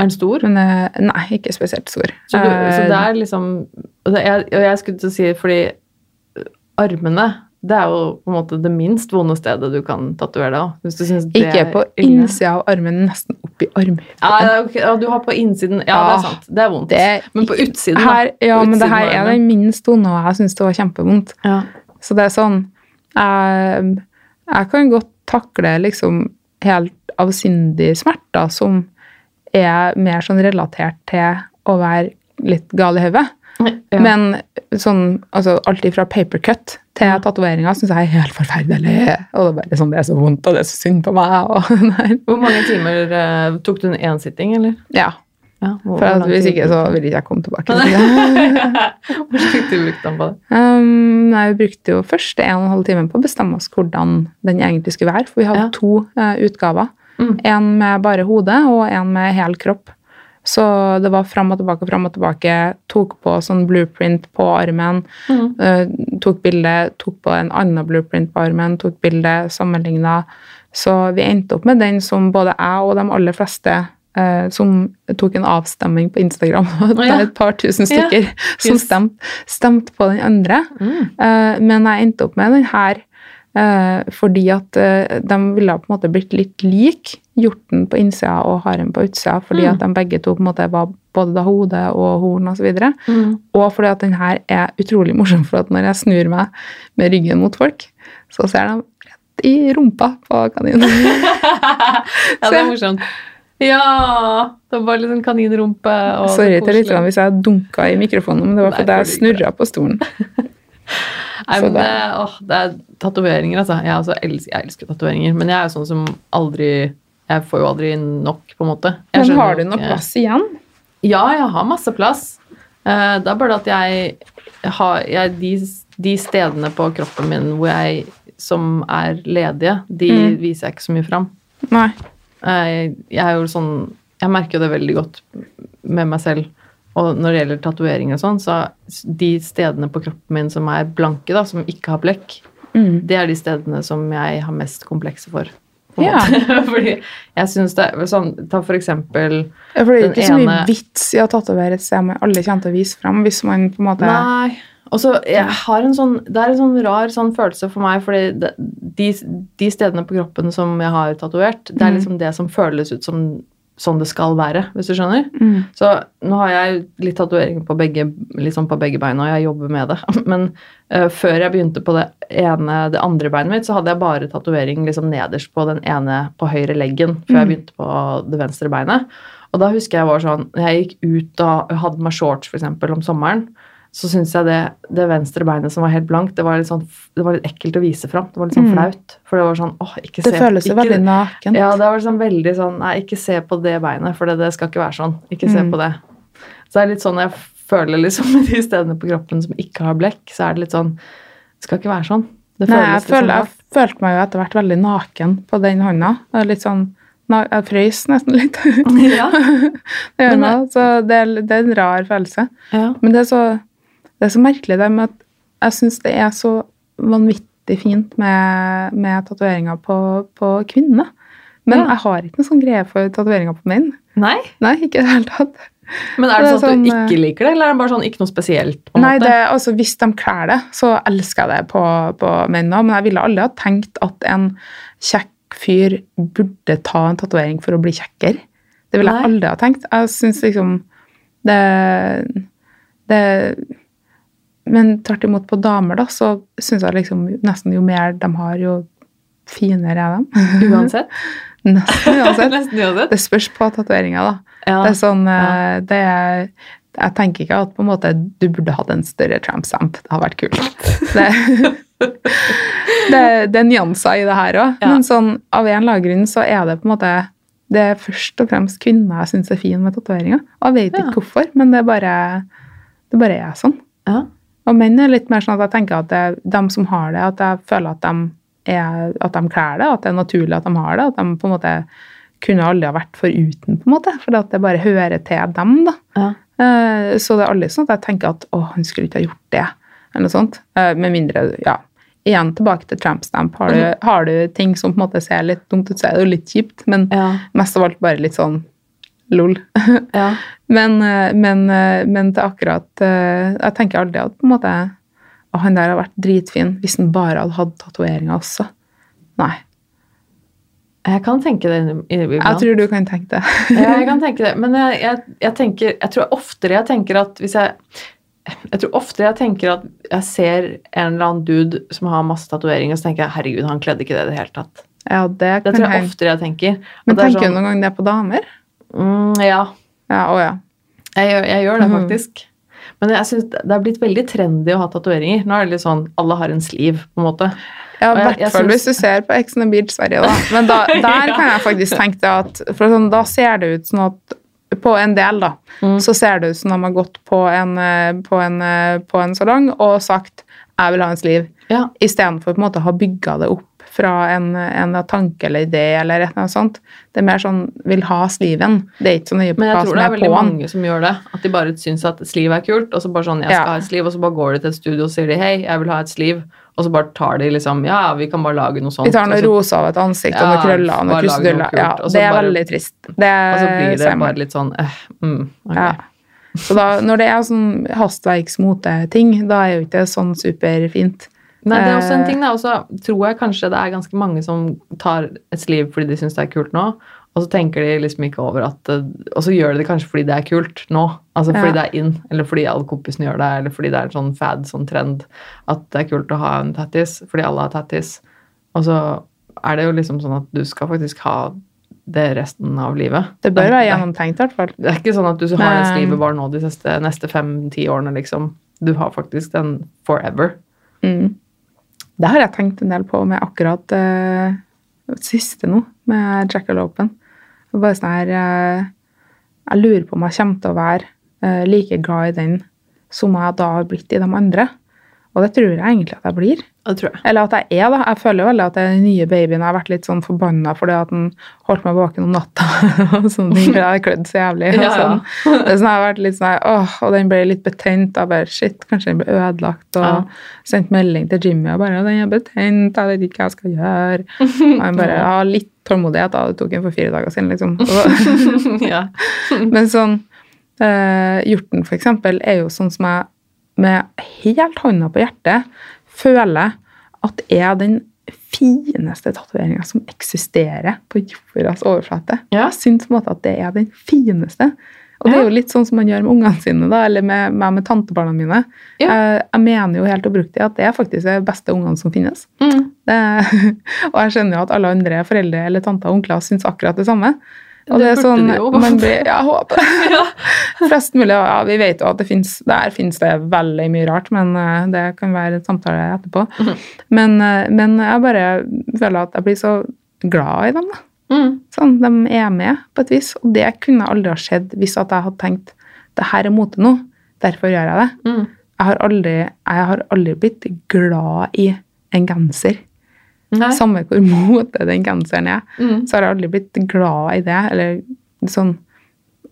Er den stor? Men uh, nei, ikke spesielt stor. Så, du, så Eh, det er liksom og jeg, jeg skulle til å si fordi armene det er jo på en måte det minst vonde stedet du kan tatovere deg. Hvis du synes det Ikke på innsida av armen, nesten oppi armen. Ja, okay. ja, du har på innsiden Ja, det er sant. Det er vondt. det men på utsiden, Her, ja, På men det her er det minst vonde, og jeg syns det var kjempevondt. Ja. Så det er sånn Jeg, jeg kan godt takle liksom helt avsindig smerter som er mer sånn relatert til å være litt gal i hodet. Ja. Men sånn, altså, alt fra papercut til tatoveringer syns jeg er helt forferdelig. Og det er bare sånn, det er så vondt, og det er så synd på meg. Og. Hvor mange timer eh, Tok du en énsitting, eller? Ja, Ja, hvor, for hvor hvis ikke så ville vil ikke jeg komme tilbake. Hvor lang tid brukte han på det? Um, vi brukte jo først en og en halv time på å bestemme oss hvordan den egentlig skulle være. For vi hadde Ja. to uh, utgaver. Mm. En med bare hodet og en med hel kropp. Så det var fram og tilbake, fram og tilbake. Tok på sånn blueprint på armen. Mm. Uh, tok bilde, tok på en annen blueprint på armen, tok bilde, sammenligna. Så vi endte opp med den som både jeg og de aller fleste uh, som tok en avstemming på Instagram. Det Ja. er et par tusen Ja. stykker som stemte, stemt på den andre. Mm. Uh, men jeg endte opp med den her fordi at de ville på en måte blitt litt lik hjorten på innsida og haren på utsida, fordi Mm. at de begge to på en måte var både da hode og horn osv. Og, Mm. og fordi at den her er utrolig morsom, for at når jeg snur meg med ryggen mot folk, så ser de rett i rumpa på kaninen. ja, det er morsomt. Ja! Det var litt sånn kaninrumpe. og så Sorry til lytterne hvis jeg dunka i mikrofonen, men det var fordi jeg snurra på stolen. Nei, men det, det- åh, det er tatoveringer, altså. Jeg, også elsker, jeg elsker tatoveringer, men jeg er jo sånn som aldri Jeg får jo aldri nok, på en måte. Jeg Men har du noe plass igjen? Ja, jeg har masse plass. Eh, Det er bare det at jeg har jeg, de, de stedene på kroppen min hvor jeg, som er ledige, de Mm. viser jeg ikke så mye fram. Nei. Jeg, jeg er jo sånn Jeg merker jo det veldig godt med meg selv. Og når det gjelder tatoveringer og sånn, så de stedene på kroppen min som er blanke, da, som ikke har blekk, Mm. det er de stedene som jeg har mest komplekser for. På en Ja. måte. Fordi jeg syns det sånn Ta for eksempel Ja, for det er ikke så mye vits i å tatovere et sted alle kommer til å vise fram, hvis man på en måte Nei. Og så jeg har en sånn, Det er en sånn rar sånn følelse for meg, fordi de, de stedene på kroppen som jeg har tatovert, det er Mm. liksom det som føles ut som sånn det skal være, hvis du skjønner. Mm. Så nå har jeg litt tatoveringer på, liksom på begge beina, og jeg jobber med det. Men uh, før jeg begynte på det ene, det andre beinet mitt, så hadde jeg bare tatovering liksom nederst på den ene på høyre leggen, før jeg Mm. begynte på det venstre beinet. Og da husker jeg var sånn, jeg gikk ut og hadde meg shorts for eksempel om sommeren, så syns jeg det, det venstre beinet som var helt blankt, det var litt, sånn, det var litt ekkelt å vise fram. Det var litt sånn Mm. flaut. For det var sånn, åh, ikke se Det se føles jo veldig nakent. ja, det var sånn veldig sånn Nei, ikke se på det beinet, for det, det skal ikke være sånn. Ikke se Mm. på det. Så det er litt sånn jeg føler liksom med de stedene på kroppen som ikke har blekk, så er det litt sånn Det skal ikke være sånn. Det Nei, jeg, liksom sånn, jeg følte meg jo etter hvert veldig naken på den hånda. Det Litt sånn, jeg frøys nesten litt. Ja, Det gjør meg, så det er, det er en rar følelse. ja. Men det er så, det er så merkelig det med at jeg syns det er så vanvittig fint med, med tatoveringer på, på kvinner. Men Ja. jeg har ikke noe sånn greie for tatoveringer på menn. Nei, Nei, ikke i det hele tatt. men er det, Det sånn at du sånn, ikke liker det, eller er det bare sånn ikke noe spesielt? Nei, det, altså Hvis de kler det, så elsker jeg det på, på menn òg. Men jeg ville aldri ha tenkt at en kjekk fyr burde ta en tatovering for å bli kjekkere. Det ville jeg aldri ha tenkt. Jeg syns liksom det, det Men tvert imot på damer, da, så syns jeg liksom nesten jo mer de har, jo finere er de. Uansett? nesten uansett. Nesten uansett. Det spørs på tatoveringa, da. Ja. Det er sånn Ja. eh, det er, Jeg tenker ikke at på en måte du burde hatt en større tramp stamp. Det har vært kult. Det, det, det er nyanser i det her òg. Ja. Men sånn, av en eller annen grunn så er det på en måte det er først og fremst kvinner jeg syns er fine med tatoveringer. Og jeg vet Ja. ikke hvorfor, men det er bare, det bare er sånn. Ja. Og menn er litt mer sånn at jeg tenker at det de som har det, at jeg føler at de, er, at de kler det, at det er naturlig at de har det, at de på en måte kunne aldri ha vært foruten, på en måte, at det bare hører til dem. da. Ja. Eh, Så det er aldri sånn at jeg tenker at å, han skulle ikke ha gjort det, eller noe sånt. Eh, Med mindre, ja, igjen tilbake til tramp stamp. Har du, har du ting som på en måte ser litt dumt ut, så er det jo litt kjipt, men Ja. mest av alt bare litt sånn lol. ja. Men, eh, men, eh, men til akkurat eh, Jeg tenker aldri at på en måte å, han der har vært dritfin hvis han bare hadde hatt tatoveringer også. Nei. Jeg kan tenke det iblant. Jeg tror du kan tenke det. Ja, jeg kan tenke det. Men jeg, jeg, jeg tenker Jeg tror oftere jeg tenker at hvis jeg Jeg tror ofte jeg tenker at jeg ser en eller annen dude som har masse tatoveringer, så tenker jeg herregud, han kledde ikke det i det hele tatt. Ja, det Det tror jeg hende. oftere jeg tenker. Men tenker sånn, du noen gang det på damer? Mm, ja, Ja, å ja. jeg gjør, jeg gjør det Mhm. faktisk. Men jeg synes det er blitt veldig trendy å ha tatoveringer. Nå er det litt sånn alle har en sliv, på en måte. Ja, Og I jeg- hvert jeg fall hvis du ser på Ex on the Beach Sverige, da. Men da, der kan jeg faktisk tenke deg at For sånn, da ser det ut sånn at På en del, da, Mm. så ser det ut som de har gått på en, eh, på en, eh, på en salong og sagt 'jeg vil ha en sliv', Ja, istedenfor på en måte å ha bygga det opp fra en, en tanke eller idé eller et eller annet sånt. Det er mer sånn 'vil ha sliven. Det er ikke så nøye på Men jeg tror det er er veldig mange som gjør det. At de bare syns at sliv er kult, og så bare sånn 'jeg skal Ja. ha et sliv, og så bare går de til et studio og sier de 'hei, jeg vil ha et sliv. og så bare tar de liksom 'ja, vi kan bare lage noe sånt'. Vi tar noe så, rosa av et ansikt og noe krøller og noe kruseduller. Ja, det er bare- veldig trist. Det og så blir det bare litt sånn eh, mm, okay. Ja. Så da, når det er sånn hastverksmoteting, da er jo ikke det sånn superfint. Nei, det er også en Eh, ting, da. Og så tror jeg kanskje det er ganske mange som tar et sliv fordi de syns det er kult nå, Og så tenker de liksom ikke over at Og så gjør de det kanskje fordi det er kult nå. Altså fordi Ja. det er in, eller fordi alle kompisene gjør det, eller fordi det er en sånn fad, sånn trend at det er kult å ha en tattis, fordi alle har tattis. Og så er det jo liksom sånn at du skal faktisk ha det resten av livet. Det bør være gjennomtenkt, i hvert fall. Det er ikke sånn at du har det Nei. livet bare nå de neste, neste fem-ti årene, liksom. Du har faktisk den forever. Mm. Det har jeg tenkt en del på med akkurat uh, det siste nå, med Jackalopen. Det er Bare sånn her uh, Jeg lurer på om jeg kommer til å være uh, like glad i den som jeg da har blitt i de andre. Og det tror jeg egentlig at jeg blir. Det tror jeg. Eller at jeg er, da. Jeg føler veldig at den nye babyen har vært litt sånn forbanna fordi at den holdt meg våken om natta. og sånne ting, jeg har klødd så jævlig. og Ja, ja. sånn. Sånn, jeg har vært litt sånn åh, Og den ble litt betent. Jeg bare, shit, Kanskje den ble ødelagt. Og Ja. sendt melding til Jimmy og bare 'Den er betent, jeg vet ikke hva jeg skal gjøre'. Og han bare ja, litt tålmodighet. da, Det tok en for fire dager siden, liksom. Ja. men sånn eh, Hjorten, for eksempel, er jo sånn som jeg med helt hånda på hjertet føler at er den fineste tatoveringa som eksisterer på jordas overflate. Ja. Jeg syns på en måte at det er den fineste. Og det er jo litt sånn som man gjør med ungene sine, da, eller med meg med tantebarna mine. Ja. Jeg, jeg mener jo helt oppriktig at det er faktisk de beste ungene som finnes. Mm. Det, og jeg skjønner jo at alle andre foreldre eller tanter og onkler syns akkurat det samme. Og Det det, er sånn, blir, ja, jeg håper. Ja. Flest mulig, ja, Vi vet jo at det finnes, der finnes det veldig mye rart, men eh, det kan være en samtale etterpå. Mhm. Men, eh, men jeg bare føler at jeg blir så glad i dem. da. Mm. Sånn, De er med på et vis, og det kunne aldri ha skjedd hvis at jeg hadde tenkt det her er mote nå, derfor gjør jeg det. Mm. Jeg har aldri, jeg har aldri blitt glad i en genser. Nei. Samme hvor mote den genseren er, Mm. så har jeg aldri blitt glad i det. Eller sånn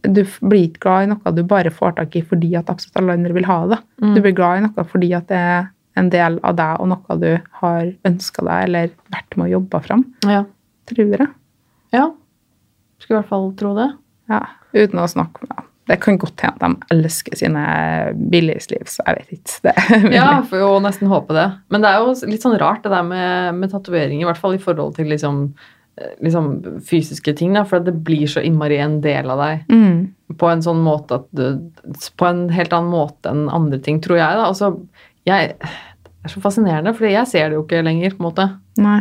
Du blir ikke glad i noe du bare får tak i fordi at absolutt alle andre vil ha det. Mm. Du blir glad i noe fordi at det er en del av deg og noe du har ønska deg eller vært med å jobbe fram. Ja. Tror jeg. ja. Skulle i hvert fall tro det. Ja, uten å snakke med Det kan godt hende at de elsker sine billigsliv, så jeg vet ikke. Det, Ja, får jo nesten håpe det. Men det er jo litt sånn rart det der med, med tatovering, i hvert fall i forhold til liksom, eh, liksom fysiske ting, da, for det blir så innmari en del av deg Mm. på en sånn måte at du, På en helt annen måte enn andre ting, tror jeg, da. Altså, jeg Det er så fascinerende, for jeg ser det jo ikke lenger, på en måte.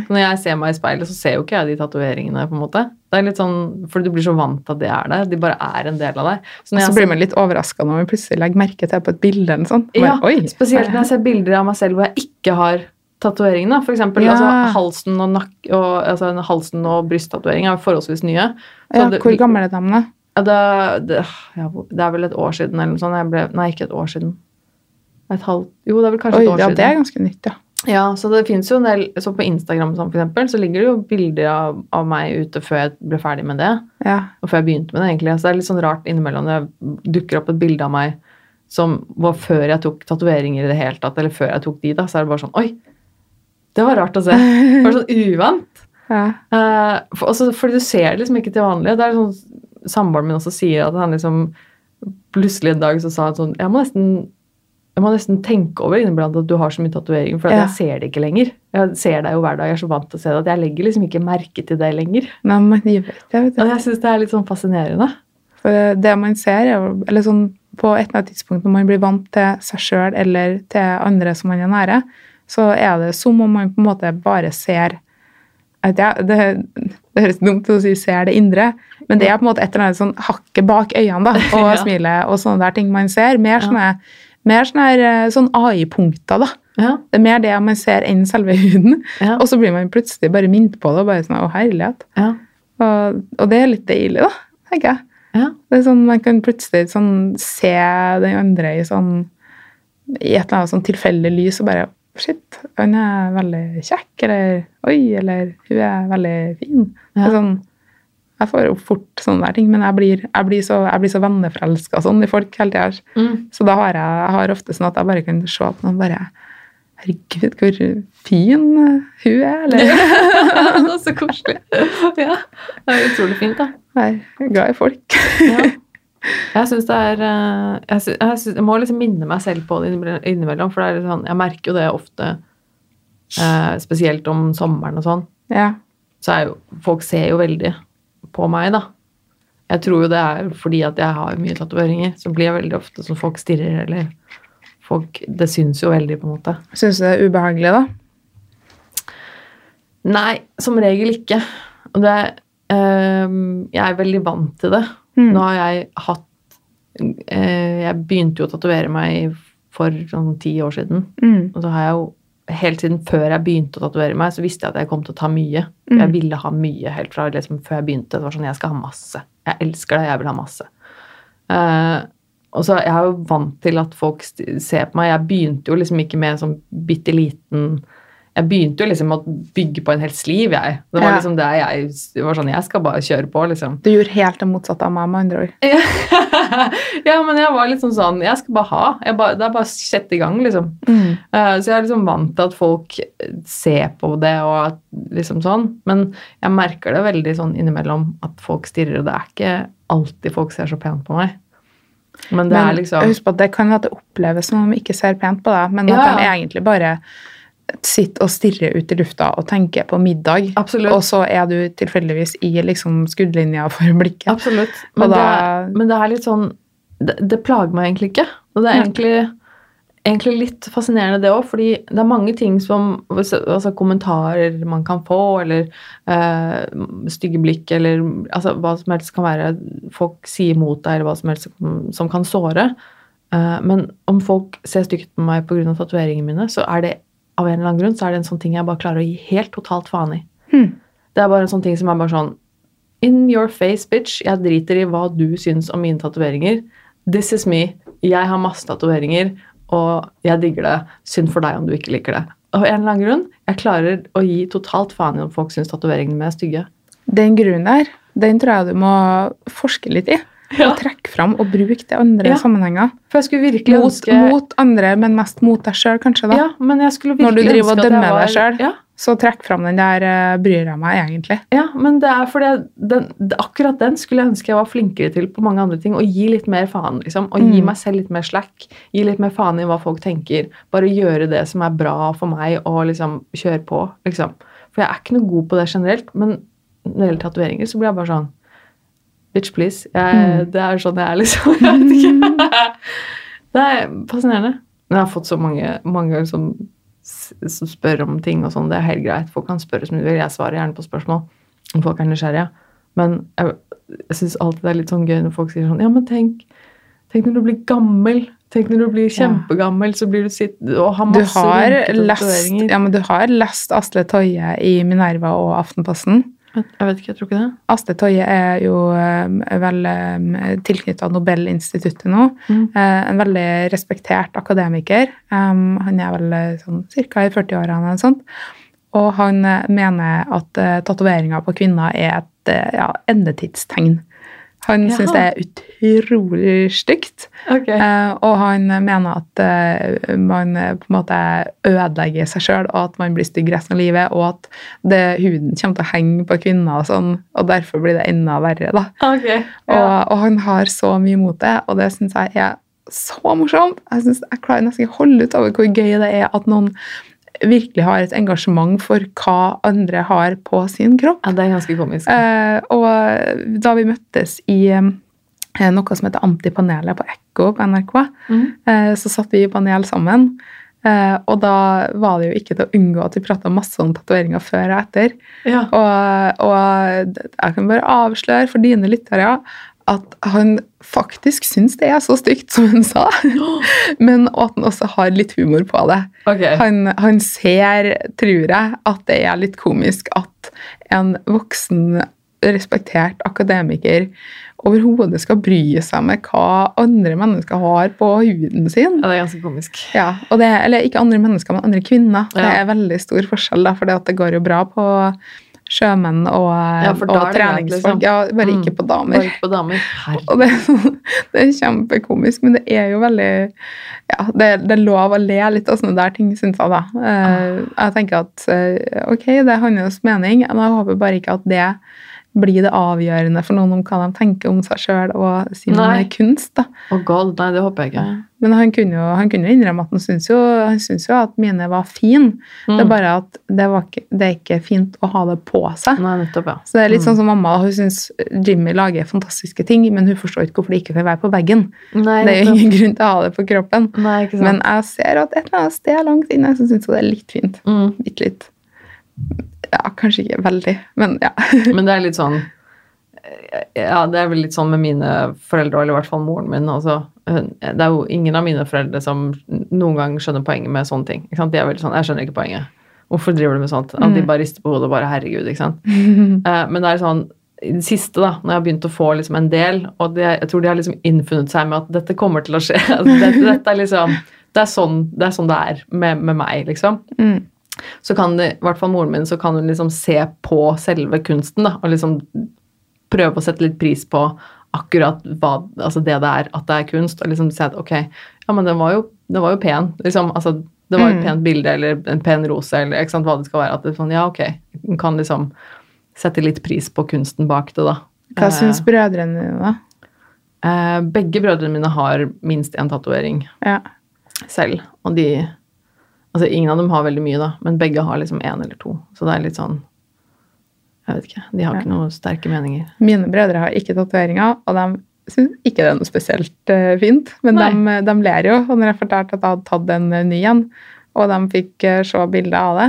Når jeg ser meg i speilet, så ser jo ikke jeg de tatoveringene, på en måte. Det er litt sånn, For du blir så vant til at det er der. De bare er en del av deg. Så så blir man litt overraska når man plutselig legger merke til på et bilde. eller sånn. Ja, Oi, spesielt når jeg ser bilder av meg selv hvor jeg ikke har tatoveringene. For eksempel Ja. altså, halsen og, nak og, altså, halsen og brysttatovering er forholdsvis nye. Så ja, det- Hvor gammel er de, da? Det, det, ja, det er vel et år siden eller noe sånt. Jeg ble, nei, ikke et år siden. Et halvt Jo, det er vel kanskje Oi, et år ja, siden. det er ganske nytt, ja. Ja, så det finnes jo en del Så på Instagram sånn, for eksempel, så ligger det jo bilder av, av meg ute før jeg ble ferdig med det. ja. Og før jeg begynte med det, egentlig. Så det er litt sånn rart innimellom når det dukker opp et bilde av meg som var før jeg tok tatoveringer i det hele tatt, eller før jeg tok de, da, så er det bare sånn Oi! Det var rart å se. Det var sånn uvant. ja. Uh, for, også, fordi du ser det liksom ikke til vanlig. Det er sånn Samboeren min også sier at han liksom Plutselig en dag så sa han sånn Jeg må nesten jeg må nesten tenke over inniblant at du har så mye tatoveringer, for Ja. jeg ser det ikke lenger. Jeg ser deg jo hver dag, jeg er så vant til å se det, at jeg legger liksom ikke merke til det lenger. Nei, men jeg vet, jeg vet. Og jeg syns det er litt sånn fascinerende. For det man ser, er eller sånn, på et eller annet tidspunkt når man blir vant til seg sjøl eller til andre som man er nære, så er det som om man på en måte bare ser jeg det, det høres dumt ut å si 'ser det indre', men det er på en måte et eller annet sånn hakket bak øynene da, og Ja. smilet og sånne der ting man ser. Mer Ja. Mer sånne, her, eh, sånn AI-punkter, da. Ja, Det er mer det man ser enn selve huden. ja, Og så blir man plutselig bare minnet på det, og bare sånn 'Å, herlighet'. ja, Og, og det er litt deilig, da, tenker jeg. ja. Det er sånn, Man kan plutselig sånn, se den andre i, sånn, i et eller annet sånn tilfeldig lys og bare Shit, han er veldig kjekk, eller oi, eller hun er veldig fin. Det er sånn, jeg får jo fort sånne der ting, men jeg blir, jeg blir så, jeg blir så venneforelska sånn i folk hele tida. Mm. Så da har jeg, jeg har ofte sånn at jeg bare kan se at noen bare Herregud, hvor fin hun er, eller det er så koselig. Ja, det er utrolig fint, da. Jeg er glad i folk. Ja. Jeg syns det er eh, jeg, synes, jeg, synes, jeg må liksom minne meg selv på det innimellom- for det sånn, jeg merker jo det ofte, eh, spesielt om sommeren og sånn. Ja. Så er jo Folk ser jo veldig på meg, da. Jeg tror jo det er fordi at jeg har mye tatoveringer, så blir jeg veldig ofte som folk stirrer, eller folk Det syns jo veldig, på en måte. Syns du det er ubehagelig, da? Nei, som regel ikke. Og det øh, Jeg er veldig vant til det. Mm. Nå har jeg hatt øh, Jeg begynte jo å tatovere meg for sånn ti år siden. Mm. Og så har jeg jo helt siden før jeg begynte å tatovere meg, så visste jeg at jeg kom til å ta mye. Mm. Jeg ville ha mye helt fra liksom, før jeg begynte. Det var sånn, jeg skal ha masse. Jeg elsker det, jeg vil ha masse. Uh, og så Jeg er jo vant til at folk ser på meg. Jeg begynte jo liksom ikke med en sånn bitte liten Jeg begynte jo liksom å bygge på en helt sliv, jeg. Det var Ja. liksom det jeg det var sånn, Jeg skal bare kjøre på, liksom. Du gjorde helt det motsatte av meg, med andre ord. ja, men jeg var liksom sånn Jeg skal bare ha. Jeg bare, det er bare å sette i gang, liksom. Mm. Uh, Så jeg er liksom vant til at folk ser på det og at, liksom sånn. Men jeg merker det veldig sånn innimellom at folk stirrer, og det er ikke alltid folk ser så pent på meg. Men det Men er liksom husk på at det kan at det oppleves som om de ikke ser pent på deg, men at Ja, de egentlig bare sitter og stirrer ut i lufta og tenker på middag. Absolutt. Og så er du tilfeldigvis i liksom skuddlinja for blikket. Absolutt. Men, det, da- er, men det er litt sånn det, det plager meg egentlig ikke. Og det er egentlig, egentlig litt fascinerende, det òg, fordi det er mange ting som altså Kommentarer man kan få, eller øh, stygge blikk, eller altså, hva som helst kan være Folk sier mot deg, eller hva som helst som, som kan såre. Uh, men om folk ser stygt på meg pga. tatoveringene mine, så er det av en eller annen grunn så er det en sånn ting jeg bare klarer å gi helt totalt faen i. Hmm. Det er bare en sånn ting som er bare sånn In your face, bitch. Jeg driter i hva du syns om mine tatoveringer. This is me. Jeg har masse tatoveringer, og jeg digger det. Synd for deg om du ikke liker det. Av en eller annen grunn, jeg klarer å gi totalt faen i om folk syns tatoveringene mine er stygge. Den grunnen der, den tror jeg du må forske litt i. Ja. Og trekke fram og bruke det andre Ja. sammenhenger. For jeg skulle virkelig Mot, ønske mot andre, men mest mot deg sjøl, kanskje. da. Ja, men jeg skulle Når du virkelig driver og ønske at dømmer var- deg selv. Ja, Så trekk fram den der uh, bryr jeg meg egentlig. Ja, men det er fordi den, akkurat den skulle jeg ønske jeg var flinkere til på mange andre ting. Å gi litt mer faen, liksom. Og gi Mm. meg selv litt mer slack. Gi litt mer faen i hva folk tenker. Bare gjøre det som er bra for meg, og liksom kjøre på, liksom. For jeg er ikke noe god på det generelt, men når det gjelder tatoveringer, så blir jeg bare sånn Bitch, please. Jeg, Mm. Det er sånn jeg er, liksom. Jeg vet ikke. Det er fascinerende. Men jeg har fått så mange, mange som, som spør om ting og sånn. Det er helt greit. Folk kan spørre som de vil. Jeg svarer gjerne på spørsmål om folk er nysgjerrige. Men jeg, jeg syns alltid det er litt sånn gøy når folk sier sånn Ja, men tenk, tenk når du blir gammel. Tenk når du blir kjempegammel, så blir du sitt og har Du masse har, rynker og lest, ja, men du har lest Asle Toje i Minerva og Aftenposten. Jeg vet ikke, jeg tror ikke det. Astrid Toje er jo eh, vel tilknytta Nobelinstituttet nå. Mm. Eh, en veldig respektert akademiker. Um, han er vel eh, sånn ca. i 40-årene eller sånt. Og han eh, mener at tatoveringer på kvinner er et ja, endetidstegn. Han ja. syns det er utrolig stygt. Okay. Eh, og han mener at eh, man eh, på en måte ødelegger seg sjøl, og at man blir stygg resten av livet, og at det, huden kommer til å henge på kvinner, og sånn, og derfor blir det enda verre. da. Ok. Og, og han har så mye mot det, og det syns jeg er så morsomt. Jeg, synes, jeg klarer nesten ikke å holde ut over hvor gøy det er at noen virkelig har et engasjement for hva andre har på sin kropp. Ja, det er ganske komisk. Eh, og da vi møttes i eh, noe som heter Antipanelet på Ekko på NRK, Mm. eh, så satt vi i panel sammen. Eh, og da var det jo ikke til å unngå at vi prata masse om tatoveringer før og etter. Ja. Og, og jeg kan bare avsløre for dine lyttere at han faktisk syns det er så stygt som han sa, men at han også har litt humor på det. Okay. Han, han ser, tror jeg, at det er litt komisk at en voksen, respektert akademiker overhodet skal bry seg med hva andre mennesker har på huden sin. Ja, det er ganske komisk. Ja, og det, eller ikke andre mennesker, men andre kvinner. Det er veldig stor forskjell, da, for det går jo bra på sjømenn og, Ja, for og treningsfolk. liksom. Ja, bare Mm. ikke på damer. Bare ikke på damer. Og det, det er kjempekomisk, men det er jo veldig Ja, det, det er lov å le litt av sånne der ting, syns jeg, da. Ah. Jeg tenker at eh, ok, det er hans mening, men jeg håper bare ikke at det bli det avgjørende for noen om hva de tenker om seg sjøl og sin Nei. kunst. da. Oh god, nei, det håper jeg ikke. Men han kunne jo, han kunne innrømme at han syns jo, han jo at mine var fine. Det er Mm. bare at det, var ikke, det er ikke fint å ha det på seg. Nei, nettopp, ja. Så det er litt sånn som mamma, hun syns Jimmy lager fantastiske ting, men hun forstår ikke hvorfor det ikke får være på veggen. Nei, Det er jo ingen grunn til å ha det på kroppen. Nei, ikke sant. Men jeg ser at et eller annet sted langt inne så syns jeg det er litt fint. mm. Bitte litt. Ja, kanskje ikke veldig, men ja. Men det er litt sånn Ja, det er vel litt sånn med mine foreldre, eller i hvert fall moren min. Altså, det er jo ingen av mine foreldre som noen gang skjønner poenget med sånne ting. Ikke sant? De er veldig sånn Jeg skjønner ikke poenget. Hvorfor driver du med sånt? At de Mm. bare rister på hodet og bare Herregud, ikke sant. Eh, men det er sånn i det siste, da, når jeg har begynt å få liksom en del, og det, jeg tror de har liksom innfunnet seg med at dette kommer til å skje. Altså, dette, dette er liksom det er, sånn, det er sånn det er med, med meg, liksom Mm. Så kan det, i hvert fall moren min, så kan hun liksom se på selve kunsten da, og liksom prøve å sette litt pris på akkurat hva, altså det det er, at det er kunst, og liksom si at ok, ja, men den var jo, den var jo pen, liksom, altså det var et Mm. pent bilde, eller en pen rose, eller ikke sant, hva det skal være, at det er sånn, ja, ok, hun kan liksom sette litt pris på kunsten bak det da. Hva Eh, syns brødrene dine, da? eh, begge brødrene mine har minst en tatovering Ja. selv. Og de Altså, ingen av dem har veldig mye, da, men begge har liksom én eller to. Så det er litt sånn Jeg vet ikke. De har Ja. ikke noen sterke meninger. Mine brødre har ikke tatoveringer, og de syns ikke det er noe spesielt uh, fint. Men de, de ler jo. Og når jeg fortalte at jeg hadde tatt en eh, ny en, og de fikk eh, se bilde av det,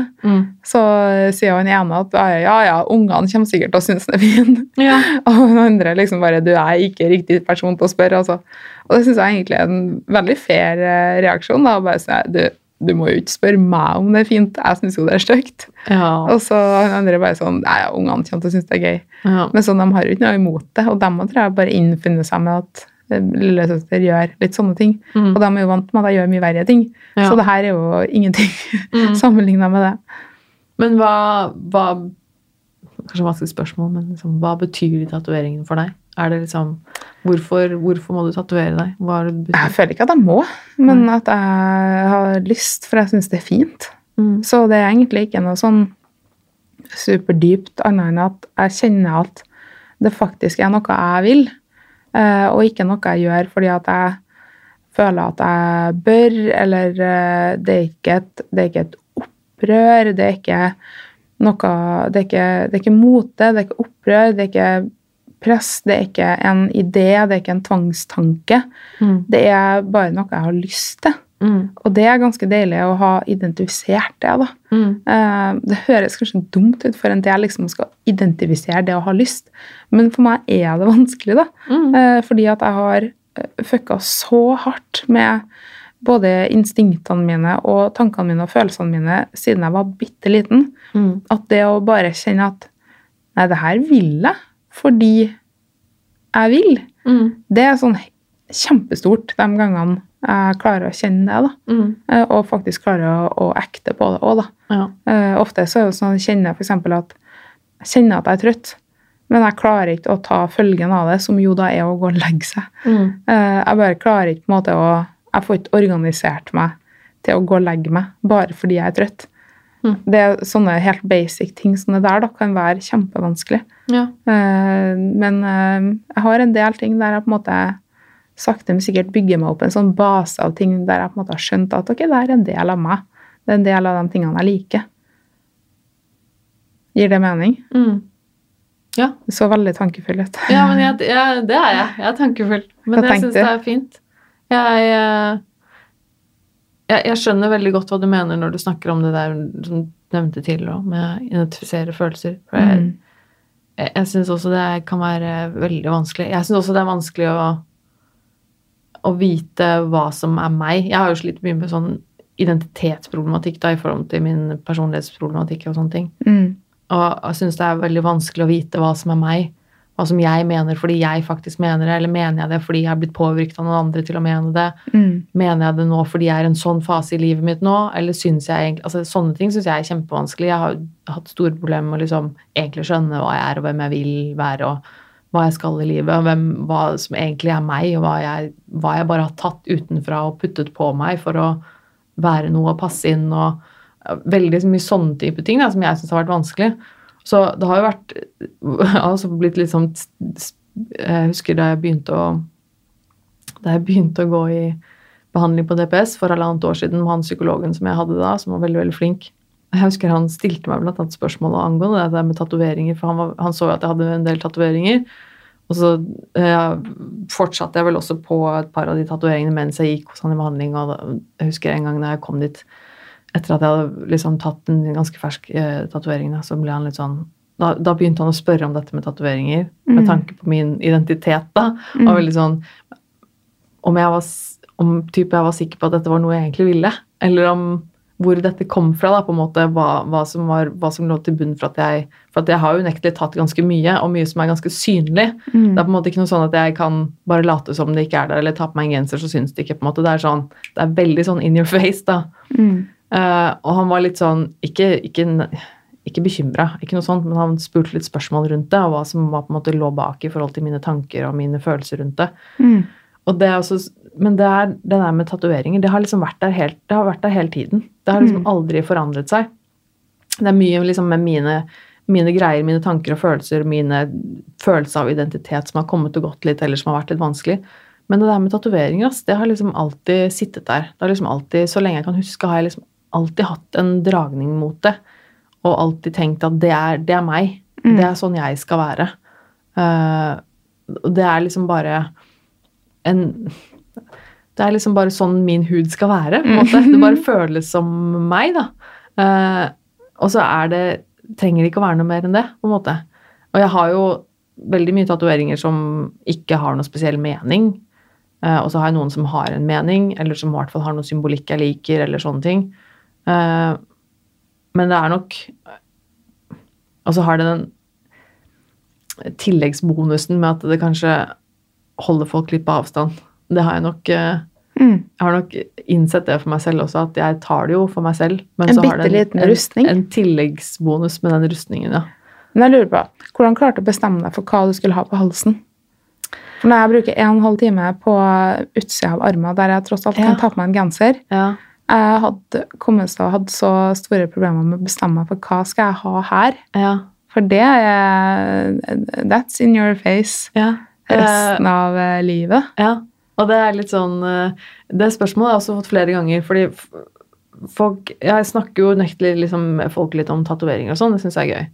så eh, sier han ene at ja, ja, ungene kommer sikkert til å synes den er fin. Ja. Og den andre liksom bare Du er ikke riktig person til å spørre, altså. Og det syns jeg egentlig er en veldig fair eh, reaksjon. da, bare si, du, du må jo ikke spørre meg om det er fint, jeg syns jo det er stygt. Ja. Og så han andre bare sånn Nei, ungene kommer til å synes det er gøy. ja. Men sånn, de har jo ikke noe imot det, og de må tror jeg bare innfunnet seg med at eh, lillesøster gjør litt sånne ting. Mm. Og de er jo vant med at jeg gjør mye verre ting. Ja. Så det her er jo ingenting Mm. sammenligna med det. Men hva, hva Kanskje vanskelig spørsmål, men liksom, hva betyr tatoveringen for deg? Er det liksom Hvorfor, hvorfor må du tatovere deg? Hva er det Jeg føler ikke at jeg må, men at jeg har lyst, for jeg syns det er fint. Mm. Så det er egentlig ikke noe sånn superdypt, annet enn at jeg kjenner at det faktisk er noe jeg vil, eh, og ikke noe jeg gjør fordi at jeg føler at jeg bør, eller eh, det er ikke et, det er ikke et opprør, det er ikke noe Det er ikke, det er ikke mote, det er ikke opprør, det er ikke press, det er ikke en idé, det er ikke en tvangstanke. Mm. Det er bare noe jeg har lyst til. Mm. Og det er ganske deilig å ha identifisert det. da. Mm. Eh, Det høres kanskje dumt ut for en del liksom skal identifisere det å ha lyst, men for meg er det vanskelig, da. Eh, Fordi at jeg har eh, fucka så hardt med både instinktene mine og tankene mine og følelsene mine siden jeg var bitte liten, Mm. at det å bare kjenne at nei, det her vil jeg fordi jeg vil, Mm. det er sånn kjempestort de gangene jeg klarer å kjenne det, da. Mm. Eh, Og faktisk klarer å, å ekte på det òg, da. Ja. Eh, ofte så er det sånn kjenner jeg f.eks. at jeg kjenner at jeg er trøtt, men jeg klarer ikke å ta følgen av det, som jo da er å gå og legge seg. Mm. Eh, jeg bare klarer ikke på en måte å Jeg får ikke organisert meg til å gå og legge meg bare fordi jeg er trøtt. Det er sånne helt basic ting som det der da, kan være kjempevanskelig. Ja. Eh, men eh, jeg har en del ting der jeg på en måte sakte, men sikkert bygger meg opp en sånn base av ting der jeg på en måte har skjønt at ok, det er en del av meg. Det er en del av de tingene jeg liker. Gir det mening? Mm. Ja. Så veldig tankefull ut. Ja, men jeg, jeg, det er jeg. Jeg er tankefull. Men Hva jeg syns det er fint. Jeg, eh, jeg, jeg skjønner veldig godt hva du mener når du snakker om det der som du nevnte tidligere, med å identifisere følelser. For jeg, Mm. jeg, jeg syns også det kan være veldig vanskelig. Jeg syns også det er vanskelig å, å vite hva som er meg. Jeg har jo slitt mye med sånn identitetsproblematikk da, i forhold til min personlighetsproblematikk og sånne ting. Mm. Og jeg syns det er veldig vanskelig å vite hva som er meg. Hva som jeg mener fordi jeg faktisk mener det, eller mener jeg det fordi jeg har blitt påvirket av noen andre til å mene det? Mm. Mener jeg det nå fordi jeg er i en sånn fase i livet mitt nå, eller syns jeg egentlig altså Sånne ting syns jeg er kjempevanskelig. Jeg har hatt store problemer med å liksom egentlig skjønne hva jeg er, og hvem jeg vil være, og hva jeg skal i livet, og hvem, hva som egentlig er meg, og hva jeg, hva jeg bare har tatt utenfra og puttet på meg for å være noe og passe inn, og veldig mye sånne type ting da, som jeg syns har vært vanskelig. Så det har jo vært altså blitt litt sånn Jeg husker da jeg begynte å Da jeg begynte å gå i behandling på DPS for halvannet år siden med han psykologen som jeg hadde da, som var veldig veldig flink. Jeg husker Han stilte meg blant annet spørsmål angående det med tatoveringer, for han, var, han, så jo at jeg hadde en del tatoveringer. Og så eh, fortsatte jeg vel også på et par av de tatoveringene mens jeg gikk hos han i behandling. og da, Jeg husker en gang da jeg kom dit etter at jeg hadde liksom tatt den ganske ferske eh, tatoveringen, så ble han litt sånn da, da, begynte han å spørre om dette med tatoveringer, mm. med tanke på min identitet. da, mm. og veldig sånn Om jeg var om type jeg var sikker på at dette var noe jeg egentlig ville, eller om hvor dette kom fra, da, på en måte, hva, hva, som, var, hva som, lå til bunn for at jeg For at jeg har unektelig tatt ganske mye, og mye som er ganske synlig. Mm. Det er på en måte ikke noe sånn at jeg kan bare late som det ikke er der, eller ta på meg en genser, så syns det ikke. på en måte, Det er sånn, det er veldig sånn in your face, da. Mm. Uh, og han var litt sånn Ikke, ikke, ikke bekymra, ikke noe sånt, men han spurte litt spørsmål rundt det, og hva som var, på en måte lå bak i forhold til mine tanker og mine følelser rundt det. Mm. Og det er også, men det, er, det der med tatoveringer, det har liksom vært der, helt, det har vært der hele tiden. Det har liksom mm. aldri forandret seg. Det er mye liksom med mine, mine, greier, mine tanker og følelser, mine følelser av identitet som har kommet og gått litt, eller som har vært litt vanskelig. Men det der med tatoveringer, det har liksom alltid sittet der. Det har liksom alltid, Så lenge jeg kan huske, har jeg liksom alltid hatt en dragning mot det. Og alltid tenkt at det er, det er meg. Mm. Det er sånn jeg skal være. Uh, det er liksom bare en Det er liksom bare sånn min hud skal være. på en måte. Det bare føles som meg, da. Uh, og så er det Trenger det ikke å være noe mer enn det, på en måte. Og jeg har jo veldig mye tatoveringer som ikke har noe spesiell mening. Uh, og så har jeg noen som har en mening, eller som i hvert fall har noe symbolikk jeg liker, eller sånne ting. Uh, men det er nok Og så har det den tilleggsbonusen med at det kanskje holder folk litt på avstand. Det har jeg nok eh, mm. Jeg har nok innsett det for meg selv også, at jeg tar det jo for meg selv. Men en så har det en, en, en, tilleggsbonus med den rustningen, ja. Men jeg lurer på, hvordan klarte du å bestemme deg for hva du skulle ha på halsen? For når jeg bruker en og en halv time på utsida av armen, der jeg tross alt ja. kan ta på meg en genser ja. Jeg hadde kommet til å ha så store problemer med å bestemme meg for hva skal jeg ha her. Ja. For det er That's in your face. Ja resten eh, av eh, livet. Ja, og det er litt sånn eh, Det spørsmålet har jeg også fått flere ganger, fordi folk Jeg snakker jo unektelig liksom, folk litt om tatoveringer og sånn, det syns jeg er gøy.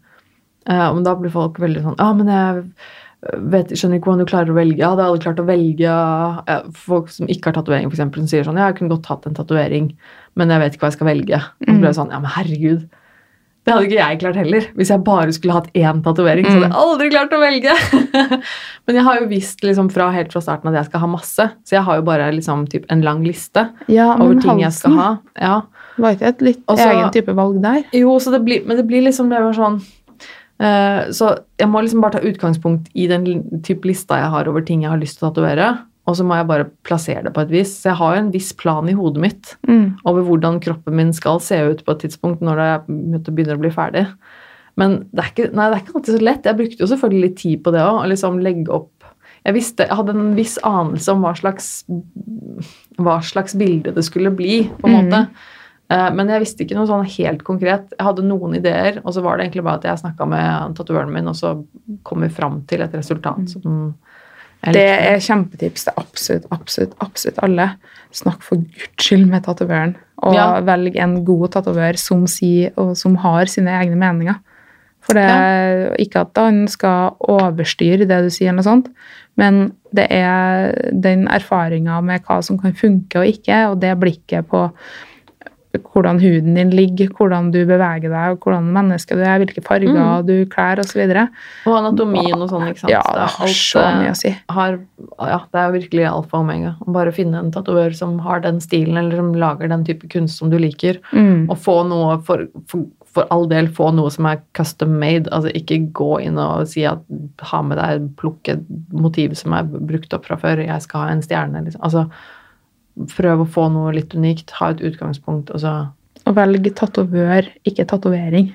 Men da blir folk veldig sånn Ja, men jeg vet, skjønner ikke hvordan du klarer å velge. Jeg hadde aldri klart å velge ja, Folk som ikke har tatovering, f.eks., som sier sånn Ja, jeg kunne godt hatt en tatovering, men jeg vet ikke hva jeg skal velge. Og så ble det sånn Ja, men herregud. Det hadde ikke jeg klart heller. Hvis jeg bare skulle hatt én tatovering, så hadde jeg mm. aldri klart å velge. Men jeg har jo visst liksom fra, helt fra starten at jeg skal ha masse, så jeg har jo bare liksom, typ, en lang liste ja, over ting jeg skal ha. Ja. Var ikke et litt Også, egen type valg der? Jo, det blir, men det blir liksom det var sånn Så jeg må liksom bare ta utgangspunkt i den type lista jeg har over ting jeg har lyst til å tatovere og så må jeg bare plassere det på et vis. Så jeg har jo en viss plan i hodet mitt mm. over hvordan kroppen min skal se ut på et tidspunkt når det begynner å bli ferdig. Men det er, ikke, nei, det er ikke alltid så lett. Jeg brukte jo selvfølgelig litt tid på det òg. Liksom legge opp jeg, visste, jeg hadde en viss anelse om hva slags, hva slags bilde det skulle bli, på en mm. måte. Eh, men jeg visste ikke noe sånn helt konkret. Jeg hadde noen ideer, og så var det egentlig bare at jeg snakka med tatovøren min, og så kom vi fram til et resultat mm. som det er kjempetips til absolutt, absolutt, absolutt alle. Snakk for guds skyld med tatovøren, og ja. velg en god tatovør som og som har sine egne meninger. For det ja. ikke at han skal overstyre det du sier, eller noe sånt, men det er den erfaringa med hva som kan funke og ikke, og det blikket på hvordan huden din ligger, hvordan du beveger deg, hvordan menneske du er, hvilke farger mm. du klær osv. Og, så og anatomien og sånn, ikke sant. Ja, det har så mye å si. Har, ja, det er virkelig alfa og omega. Bare å finne en tatovør som har den stilen, eller som lager den type kunst som du liker, mm. og få noe for, for, for, all del få noe som er custom made. Altså ikke gå inn og si at ha med deg plukke motiv som er brukt opp fra før, jeg skal ha en stjerne, liksom. Altså prøve å få noe litt unikt, ha et utgangspunkt, og så Og velge tatovør, ikke tatovering,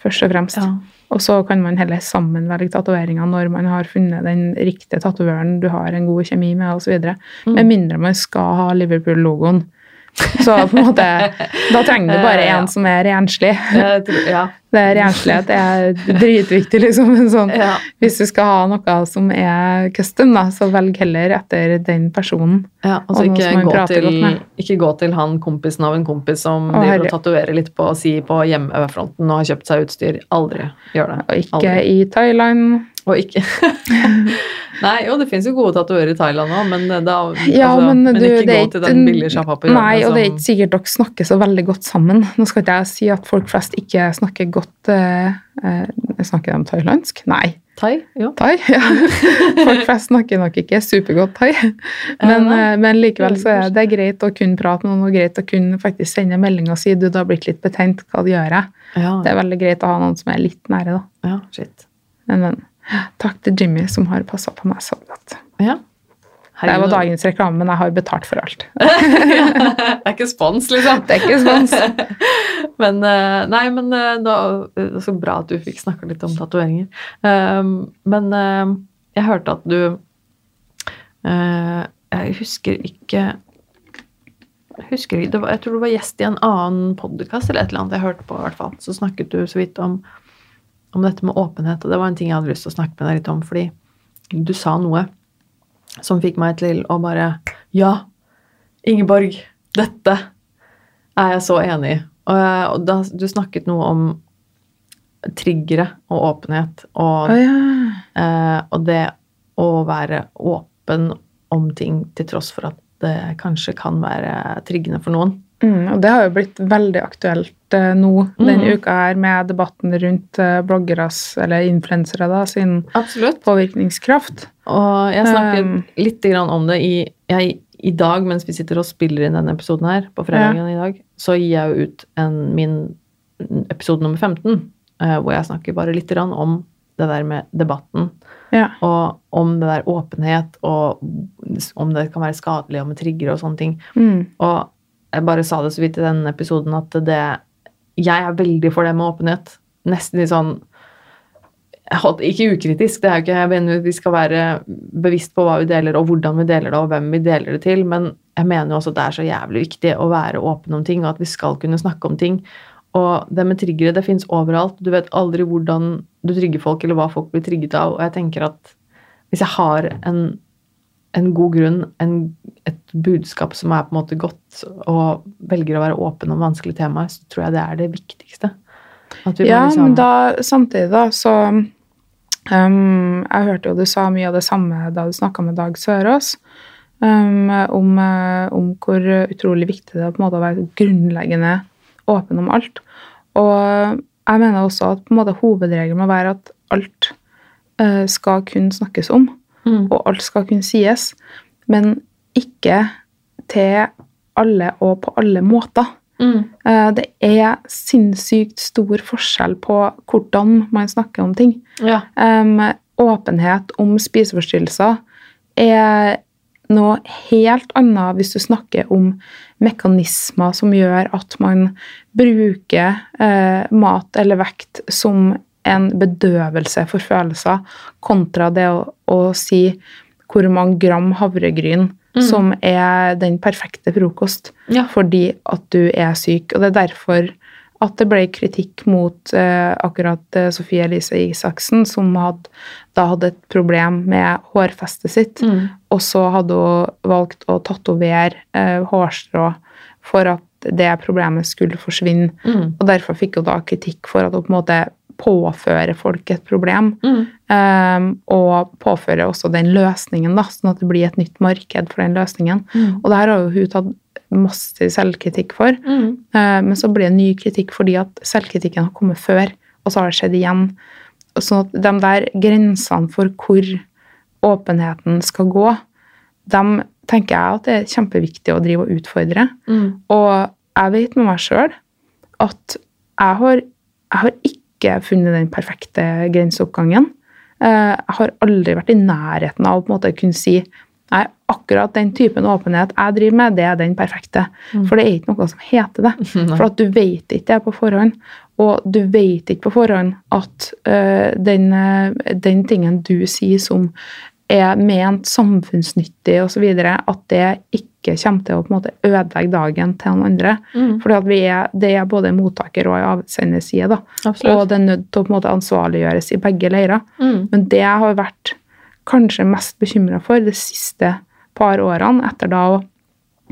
først og fremst. Ja. Og så kan man heller sammen velge tatoveringer når man har funnet den riktige tatovøren du har en god kjemi med, osv. Mm. Med mindre man skal ha Liverpool-logoen. Så på en måte, da trenger du bare en som er renslig. Ja. Det er Renslighet er dritviktig, liksom. Sånn, ja. hvis du skal ha noe som er custom, da, så velg heller etter den personen. Ja, altså ikke gå, til, ikke gå til han kompisen av en kompis som Å, driver og tatoverer litt på si på hjemmefronten og har kjøpt seg utstyr. Aldri gjør det. Og ikke Aldri. i Thailand. Og ikke Nei, jo, det fins jo gode tatoverer i Thailand òg, men, da, Ja, altså, men men du, ikke gå til den billige sjappa på hjørnet. Nei, og det er ikke sikkert dere snakker så veldig godt sammen. Nå skal ikke jeg si at folk flest ikke snakker godt eh, eh, Snakker de thailandsk? Nei. Thai? Jo. Thai? Ja. Folk flest snakker nok ikke supergodt thai. Men, eh, men likevel så er det greit å kunne prate med noen og greit å kunne faktisk sende en melding og si du, det har blitt litt betent, hva du gjør jeg? Ja, Det er veldig greit å ha noen som er litt nære, da. ja, shit. Men, men takk til Jimmy som har passa på meg så godt. Ja. Det var dagens reklame, men jeg har betalt for alt. det er ikke spons, liksom. Det er ikke spons. men eh, nei, men eh, da, eh, så bra at du fikk snakka litt om tatoveringer. Um, men eh, jeg hørte at du eh, Jeg husker ikke jeg husker ikke, det var, Jeg tror du var gjest i en annen podkast eller et eller annet jeg hørte på. hvert fall. Så snakket du så vidt om, om dette med åpenhet, og det var en ting jeg hadde lyst til å snakke med deg litt om. Fordi du sa noe som fikk meg til å bare Ja, Ingeborg, dette er jeg så enig i. Og, og da, du snakket noe om triggere og åpenhet, og, oh, ja. eh, og det å være åpen om ting til tross for at det kanskje kan være triggende for noen. Mm, og det har jo blitt veldig aktuelt eh, nå denne Mhm. uka her med debatten rundt eh, bloggeres, eller influensere, da, sin Absolutt. påvirkningskraft. Og jeg snakket Um, litt grann om det i, jeg, i dag, mens vi sitter og spiller inn denne episoden her, på fredagen i dag, så gir jeg jo ut en, min episode nummer 15, eh, hvor jeg snakker bare litt grann om det der med debatten, Ja. og om det der åpenhet, og om det kan være skadelig, og med triggere og sånne ting. Mm. Og jeg bare sa det så vidt i den episoden at det Jeg er veldig for det med åpenhet. Nesten litt sånn Ikke ukritisk, det er jo ikke Jeg mener vi skal være bevisst på hva vi deler, og hvordan vi deler det, og hvem vi deler det til, men jeg mener jo også at det er så jævlig viktig å være åpen om ting, og at vi skal kunne snakke om ting. Og det med triggere, det fins overalt. Du vet aldri hvordan du trigger folk, eller hva folk blir trigget av. Og jeg tenker at hvis jeg har en, en god grunn, en, et budskap som er på en måte godt, og velger å være åpen om vanskelige temaer, så tror jeg det er det viktigste. Ja, liksom- men da, samtidig da, så um, Jeg hørte jo du sa mye av det samme da du snakka med Dag Sørås. Um, om, eh, om hvor utrolig viktig det er på en måte å være grunnleggende åpen om alt. Og jeg mener også at på en måte hovedregelen må være at alt uh, skal kun snakkes om, Mm. og alt skal kunne sies, men ikke til alle og på alle måter. Mm. Eh, Det er sinnssykt stor forskjell på hvordan man snakker om ting. Ja. Um, åpenhet om spiseforstyrrelser er noe helt annet hvis du snakker om mekanismer som gjør at man bruker uh, mat eller vekt som en bedøvelse for følelser, kontra det å, å si hvor mange gram havregryn Mm. som er den perfekte frokost Ja. fordi at du er syk. Og det er derfor at det ble kritikk mot eh, akkurat eh, Sofie Elise Isaksen, som hadde, da hadde et problem med hårfestet sitt. Mm. Og så hadde hun valgt å tatovere eh, hårstrå for at det problemet skulle forsvinne. Mm. Og derfor fikk hun da kritikk for at hun på en måte påfører folk et problem. Mm. Um, og påfører også den løsningen, da, sånn at det blir et nytt marked for den løsningen. Mm. Og her har jo hun tatt massiv selvkritikk for. Mm. Uh, Men så blir det ny kritikk fordi at selvkritikken har kommet før, og så har det skjedd igjen. Sånn at de der grensene for hvor åpenheten skal gå, dem tenker jeg at det er kjempeviktig å drive og utfordre. Mm. Og jeg vet med meg sjøl at jeg har, jeg har ikke funnet den perfekte grenseoppgangen. Eh, Jeg har aldri vært i nærheten av å på en måte kunne si Nei, akkurat den typen åpenhet jeg driver med, det er den perfekte. For det er ikke noe som heter det. For at du vet ikke det på forhånd. Og du vet ikke på forhånd at uh, den, øh, den tingen du sier som er ment samfunnsnyttig osv., at det ikke kommer til å på en måte ødelegge dagen til noen andre. Mm. Er, det er både mottaker og avsender side, da. Og det er nødt til å på en måte ansvarliggjøres i begge leirer. Mm. Men det jeg har vært kanskje mest bekymra for de siste par årene, etter da å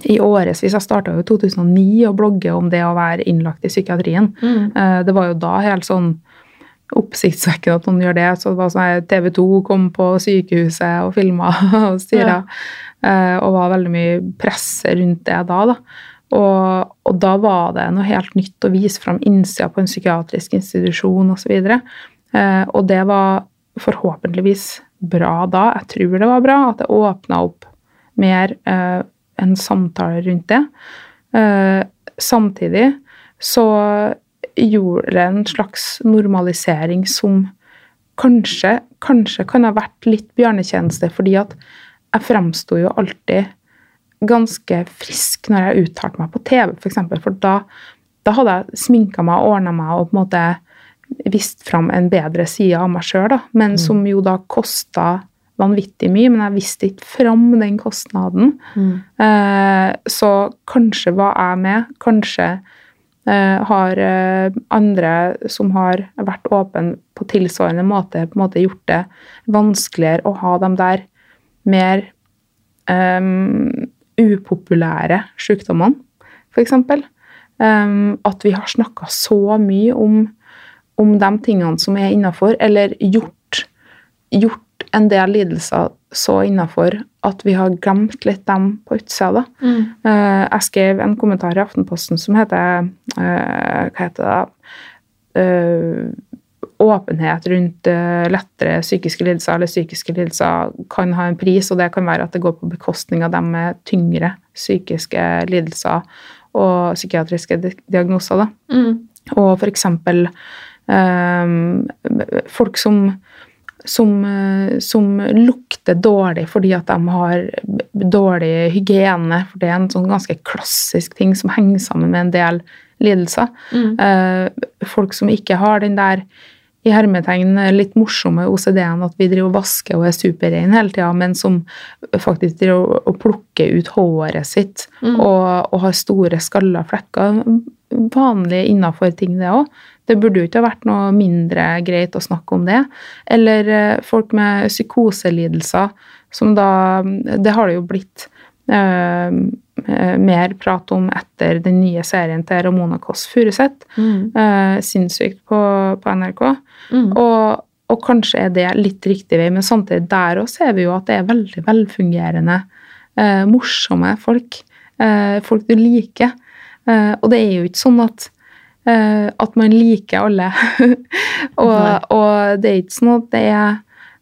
i årevis Jeg starta i 2009 å blogge om det å være innlagt i psykiatrien. Mm. Eh, Det var jo da helt sånn oppsiktsvekkende at noen gjør det. Så det var sånn TV 2 kom på sykehuset og filma og styra. Ja. Og var veldig mye press rundt det da. da. Og, og da var det noe helt nytt å vise fram innsida på en psykiatrisk institusjon osv. Eh, og det var forhåpentligvis bra da. Jeg tror det var bra at det åpna opp mer eh, en samtale rundt det. Eh, samtidig så gjorde det en slags normalisering som kanskje, kanskje kan ha vært litt bjørnetjeneste, fordi at jeg framsto jo alltid ganske frisk når jeg uttalte meg på TV, f.eks. For, eksempel, for da, da hadde jeg sminka meg og ordna meg og på en måte vist fram en bedre side av meg sjøl, men som jo da kosta vanvittig mye. Men jeg visste ikke fram den kostnaden. Mm. Eh, så kanskje var jeg med. Kanskje har eh, andre som har vært åpne på tilsvarende måte, på en måte gjort det vanskeligere å ha de der mer um, upopulære sykdommene, f.eks. Um, at vi har snakka så mye om, om de tingene som er innafor, eller gjort, gjort en del lidelser så innafor at vi har glemt litt dem på utsida. Mm. Eh, jeg skrev en kommentar i Aftenposten som heter eh, Hva heter det? Eh, åpenhet rundt lettere psykiske lidelser eller psykiske lidelser kan ha en pris, og det kan være at det går på bekostning av dem med tyngre psykiske lidelser og psykiatriske diagnoser. da. Mm. Og eksempel eh, folk som, som, eh, som lukter dårlig fordi at de har dårlig hygiene, for det er en sånn ganske klassisk ting som henger sammen med en del lidelser. Mm. Eh, folk som ikke har den der i hermetegn litt morsomme OCD-en at vi driver og vasker og er superreine hele tida, men som faktisk driver og- og plukker ut håret sitt Mm. og, og har store skalla flekker. Vanlig innafor ting, det òg. Det burde jo ikke ha vært noe mindre greit å snakke om det. Eller eh, folk med psykoselidelser, som da Det har det jo blitt eh, eh, mer prat om etter den nye serien til Ramona Kåss Furuseth. Mm. Eh, sinnssykt på, på NRK. Mm. Og, og kanskje er det litt riktig vei, men samtidig der òg ser vi jo at det er veldig velfungerende, eh, morsomme folk. Eh, folk du liker. Og det er jo ikke sånn at at man liker alle. og, og det er ikke sånn at det er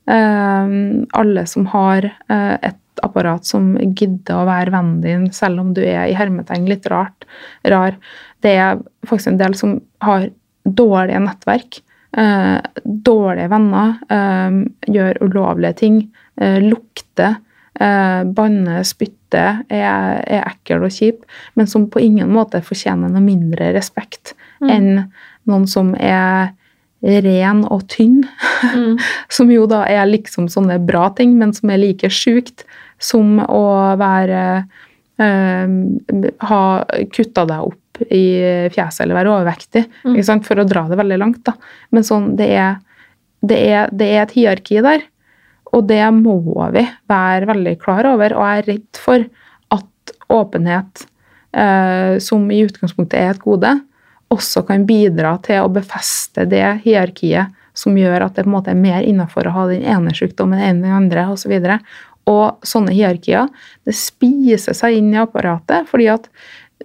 eh, alle som har eh, et apparat som gidder å være vennen din, selv om du er i hermetegn litt rart, rar. Det er faktisk en del som har dårlige nettverk, eh, dårlige venner, eh, gjør ulovlige ting, eh, lukter, eh, banner, spytter, er, er ekkel og kjip, men som på ingen måte fortjener noe mindre respekt Mm. enn noen som er ren og tynn, Mm. som jo da er liksom sånne bra ting, men som er like sjukt som å være eh, Ha kutta deg opp i fjeset eller være overvektig, Mm. for å dra det veldig langt. da. Men sånn, det er, det er, det er et hierarki der, og det må vi være veldig klar over. Og jeg er redd for at åpenhet, eh, som i utgangspunktet er et gode, også kan bidra til å befeste det hierarkiet som gjør at det på en måte er mer innafor å ha den ene sykdommen enn den andre osv. Og, så og sånne hierarkier det spiser seg inn i apparatet, fordi at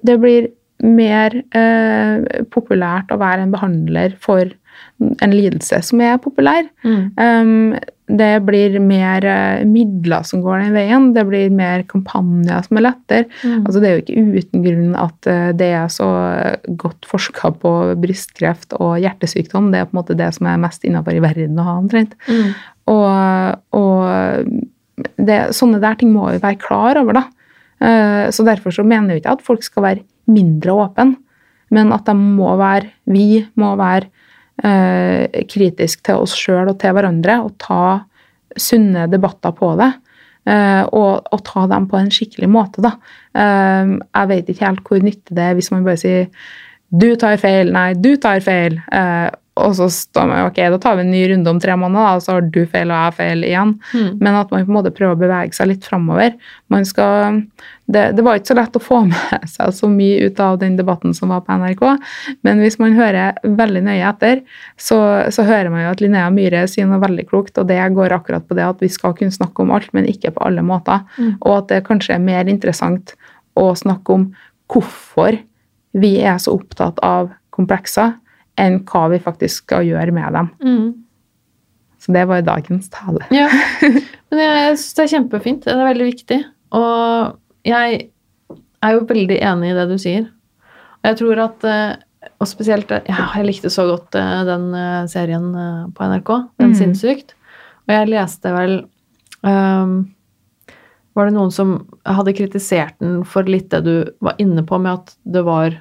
det blir mer eh, populært å være en behandler for en lidelse som er populær. Mm. Um, det blir mer eh, midler som går den veien. Det blir mer kampanjer som er lettere. Mm. Altså, det er jo ikke uten grunn at eh, det er så godt forska på brystkreft og hjertesykdom. Det er på en måte det som er mest innafor i verden å ha, omtrent. Mm. Og, og det, sånne der ting må vi være klar over, da. Eh, Så derfor så mener jeg ikke at folk skal være mindre åpne, men at de må være Vi må være eh, kritiske til oss sjøl og til hverandre og ta sunne debatter på det. eh, og, og ta dem på en skikkelig måte, da. Eh, jeg vet ikke helt hvor nyttig det er hvis man bare sier du tar feil, nei, du tar feil. Og så står man ok, da tar vi en ny runde om tre måneder, og så har du feil og jeg feil igjen. Mm. Men at man på en måte prøver å bevege seg litt framover. Man skal, det, det var ikke så lett å få med seg så mye ut av den debatten som var på NRK, men hvis man hører veldig nøye etter, så, så hører man jo at Linnea Myhre sier noe veldig klokt, og det går akkurat på det at vi skal kunne snakke om alt, men ikke på alle måter. Mm. Og at det kanskje er mer interessant å snakke om hvorfor vi er så opptatt av komplekser, enn hva vi faktisk skal gjøre med dem. Mm. Så det var dagens tale. Ja. Men jeg syns det er kjempefint. Det er veldig viktig. Og jeg er jo veldig enig i det du sier. Og jeg tror at eh, Og spesielt eh, ja, Jeg likte så godt eh, den serien på NRK. Den mm. Sinnssykt. Og jeg leste vel um, Var det noen som hadde kritisert den for litt det du var inne på med at det var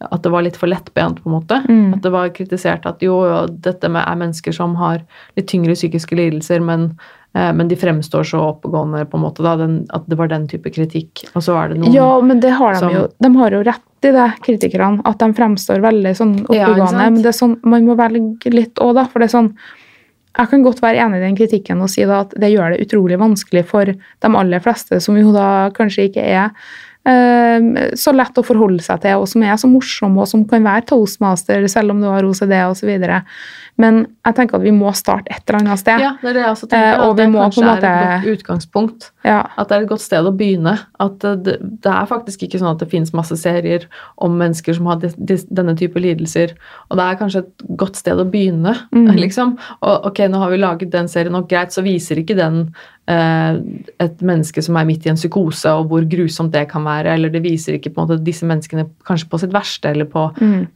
at det var litt for lettbent, på en måte. Mm. At det var kritisert at jo, dette med er mennesker som har litt tyngre psykiske lidelser, men, eh, men de fremstår så oppegående, på en måte. Da, den, at det var den type kritikk. Og så er det noen Ja, men det har de som- jo. De har jo rett i det, kritikerne. At de fremstår veldig sånn oppegående. Ja, men det er sånn, man må velge litt òg, da. For det er sånn Jeg kan godt være enig i den kritikken og si at det gjør det utrolig vanskelig for de aller fleste, som jo da kanskje ikke er så lett å forholde seg til, og som er så morsomme, og som kan være toastmaster selv om du har OCD osv. Men jeg tenker at vi må starte et eller annet sted. Ja, det er det jeg også tenker. Eh, og at det må kanskje måte... er et godt utgangspunkt. Ja. At det er et godt sted å begynne. At eh, det, det er faktisk ikke sånn at det finnes masse serier om mennesker som har de, de, denne type lidelser. Og det er kanskje et godt sted å begynne, mm. liksom. Og ok, nå har vi laget den serien, og greit, så viser ikke den et menneske som er midt i en psykose, og hvor grusomt det kan være. Eller det viser ikke på en måte disse menneskene kanskje på sitt verste, eller på Mm.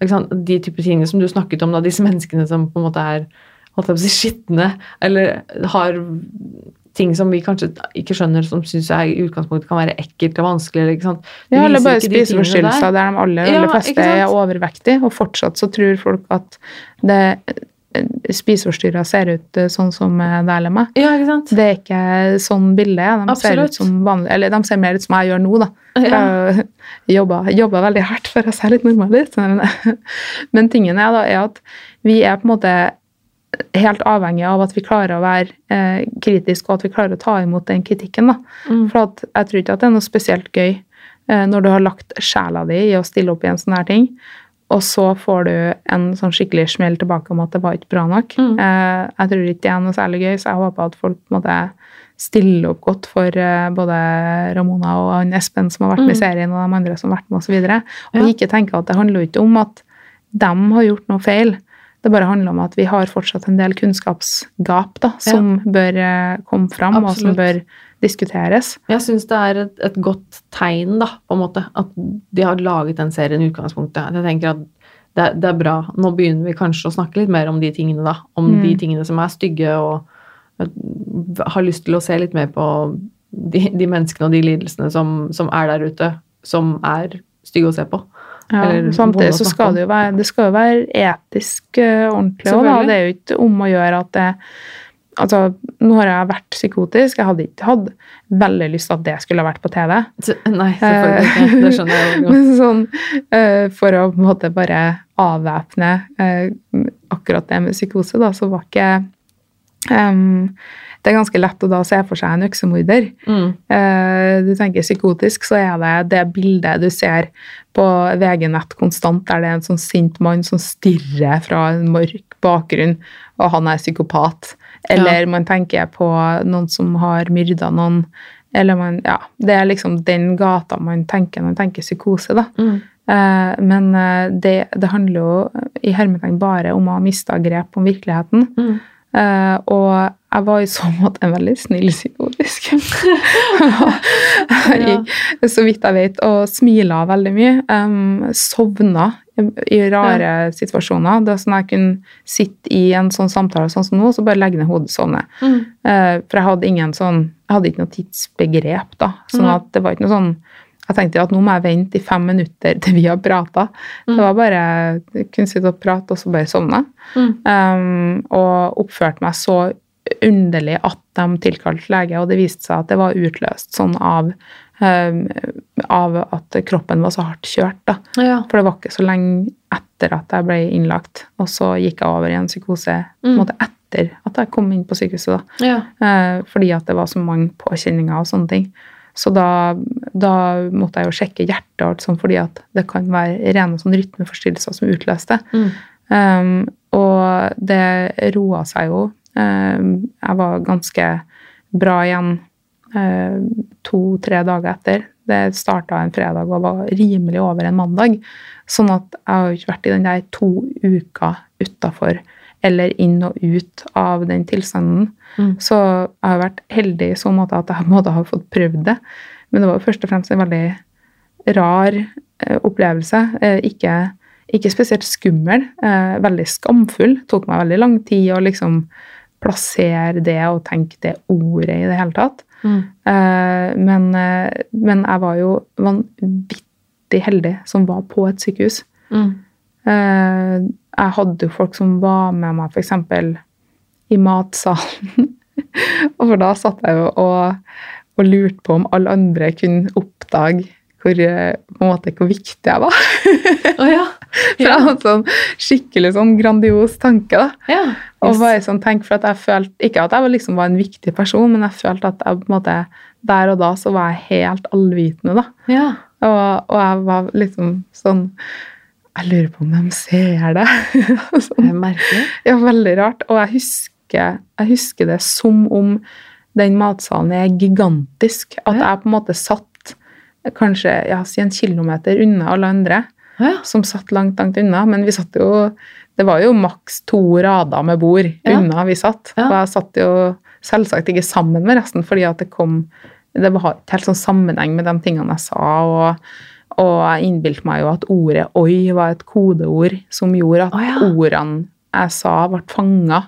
de typer tingene som du snakket om, da, disse menneskene som på en måte er holdt jeg på å si, skitne, eller har ting som vi kanskje ikke skjønner, som syns i utgangspunktet kan være ekkelt og vanskelig. Eller, ikke sant? Det Ja, eller bare spiseforstyrrelser der. de aller, Ja, fleste er overvektige, og fortsatt så tror folk at det spiseforstyrra ser ut eh, sånn som eh, eller meg. Ja, ikke sant? Det er ikke sånn bilde. De ser ut som vanlig, eller de ser mer ut som jeg gjør nå, da. Ja. Jeg jobba veldig hardt for å se litt normal ut. Men, men tingen er, da, er at vi er på en måte helt avhengig av at vi klarer å være eh, kritiske, og at vi klarer å ta imot den kritikken. da. Mm. For at jeg tror ikke at det er noe spesielt gøy eh, når du har lagt sjela di i å stille opp i en sånn her ting, og så får du en sånn skikkelig smell tilbake om at det var ikke bra nok. Mm. Eh, jeg tror ikke det er noe særlig gøy, så jeg håper at folk på en måte stiller opp godt for eh, både Ramona og han Espen som har vært med i Mm. serien, og de andre som har vært med osv. Og, og Ja. ikke tenke at det handler jo ikke om at de har gjort noe feil. Det bare handler om at vi har fortsatt en del kunnskapsgap da, som bør eh, komme fram, og som bør diskuteres. Jeg syns det er et, et godt tegn, da, på en måte, at de har laget den serien i utgangspunktet. Jeg tenker at det, det er bra. Nå begynner vi kanskje å snakke litt mer om de tingene, da. Om Mm. de tingene som er stygge, og har lyst til å se litt mer på de, de menneskene og de lidelsene som, som er der ute, som er stygge å se på. Ja, Eller samtidig så skal det jo være, det skal jo være etisk uh, ordentlig òg, da. Det er jo ikke om å gjøre at det Altså, nå har jeg vært psykotisk. Jeg hadde ikke hatt veldig lyst til at det skulle ha vært på TV. Nei, selvfølgelig ikke. Det skjønner jeg jo godt. Sånn, uh, for å på en måte bare avvæpne uh, akkurat det med psykose, da, så var ikke em, Det er ganske lett å da se for seg en øksemorder. Mm. Eh, du tenker psykotisk, så er det det bildet du ser på VG-nett konstant, der det er en sånn sint mann som stirrer fra en mørk bakgrunn, og han er psykopat. Eller man tenker på noen som har myrda noen. Eller man, ja, Det er liksom den gata man tenker når man tenker psykose. da. Mm. Eh, men eh, det, det handler jo i hermetegn bare om å ha mista grep om virkeligheten. Mm. Eh, og jeg var i så måte en veldig snill psykologisk. jeg gikk, så vidt jeg vet, og smila veldig mye. Um, sovna i rare situasjoner. Det er sånn jeg kunne sitte i en sånn samtale sånn som nå, så bare legge ned hodet og sovne. Mm. Uh, for jeg hadde ingen sånn Jeg hadde ikke noe tidsbegrep, da. Sånn at det var ikke noe sånn Jeg tenkte at nå må jeg vente i fem minutter til vi har prata. Mm. Det var bare Jeg kunne sitte og prate, og så bare sovne. Mm. Um, og oppførte meg så underlig at de tilkalte lege, og det viste seg at det var utløst sånn av, eh, av at kroppen var så hardt kjørt. Ja. For det var ikke så lenge etter at jeg ble innlagt, og så gikk jeg over i en psykose en Mm. måte etter at jeg kom inn på sykehuset. Ja. Eh, fordi at det var så mange påkjenninger og sånne ting. Så da, da måtte jeg jo sjekke hjertet, og sånt, fordi at det kan være rene sånn rytmeforstyrrelser som utløste. Mm. Um, og det roa seg jo. Um, jeg var ganske bra igjen um, to-tre dager etter. Det starta en fredag og var rimelig over en mandag. Sånn at jeg har ikke vært i den der to uker utafor eller inn og ut av den tilstanden. Mm. Så jeg har vært heldig i så måte at jeg måte har fått prøvd det. Men det var først og fremst en veldig rar eh, opplevelse. Eh, ikke, ikke spesielt skummel, eh, veldig skamfull. Tok meg veldig lang tid å liksom plassere det og tenke det ordet i det hele tatt. Mm. Eh, men, eh, men jeg var jo vanvittig heldig som var på et sykehus. Mm. Eh, jeg hadde jo folk som var med meg f.eks. i matsalen. og for da satt jeg jo og, og lurte på om alle andre kunne oppdage hvor, på en måte, hvor viktig jeg var. oh, ja. Hadde en sånn skikkelig sånn grandios tanke. da. ja. Og bare sånn, tenk for at jeg følte, Ikke at jeg var liksom var en viktig person, men jeg følte at jeg på en måte, der og da så var jeg helt allvitende. da. Ja. Og, og jeg var liksom sånn Jeg lurer på om de ser det. Det sånn. er merkelig. Ja, veldig rart. Og jeg husker, jeg husker det som om den matsalen er gigantisk. At Ja. jeg på en måte satt kanskje ja, en kilometer unna alle andre ja. som satt langt, langt unna. Men vi satt jo Det var jo maks to rader med bord Ja. unna vi satt. Og jeg satt jo selvsagt ikke sammen med resten, fordi at det kom Det var ikke helt sånn sammenheng med de tingene jeg sa. og og jeg innbilte meg jo at ordet 'oi' var et kodeord som gjorde at oh, ja. ordene jeg sa, ble fanga.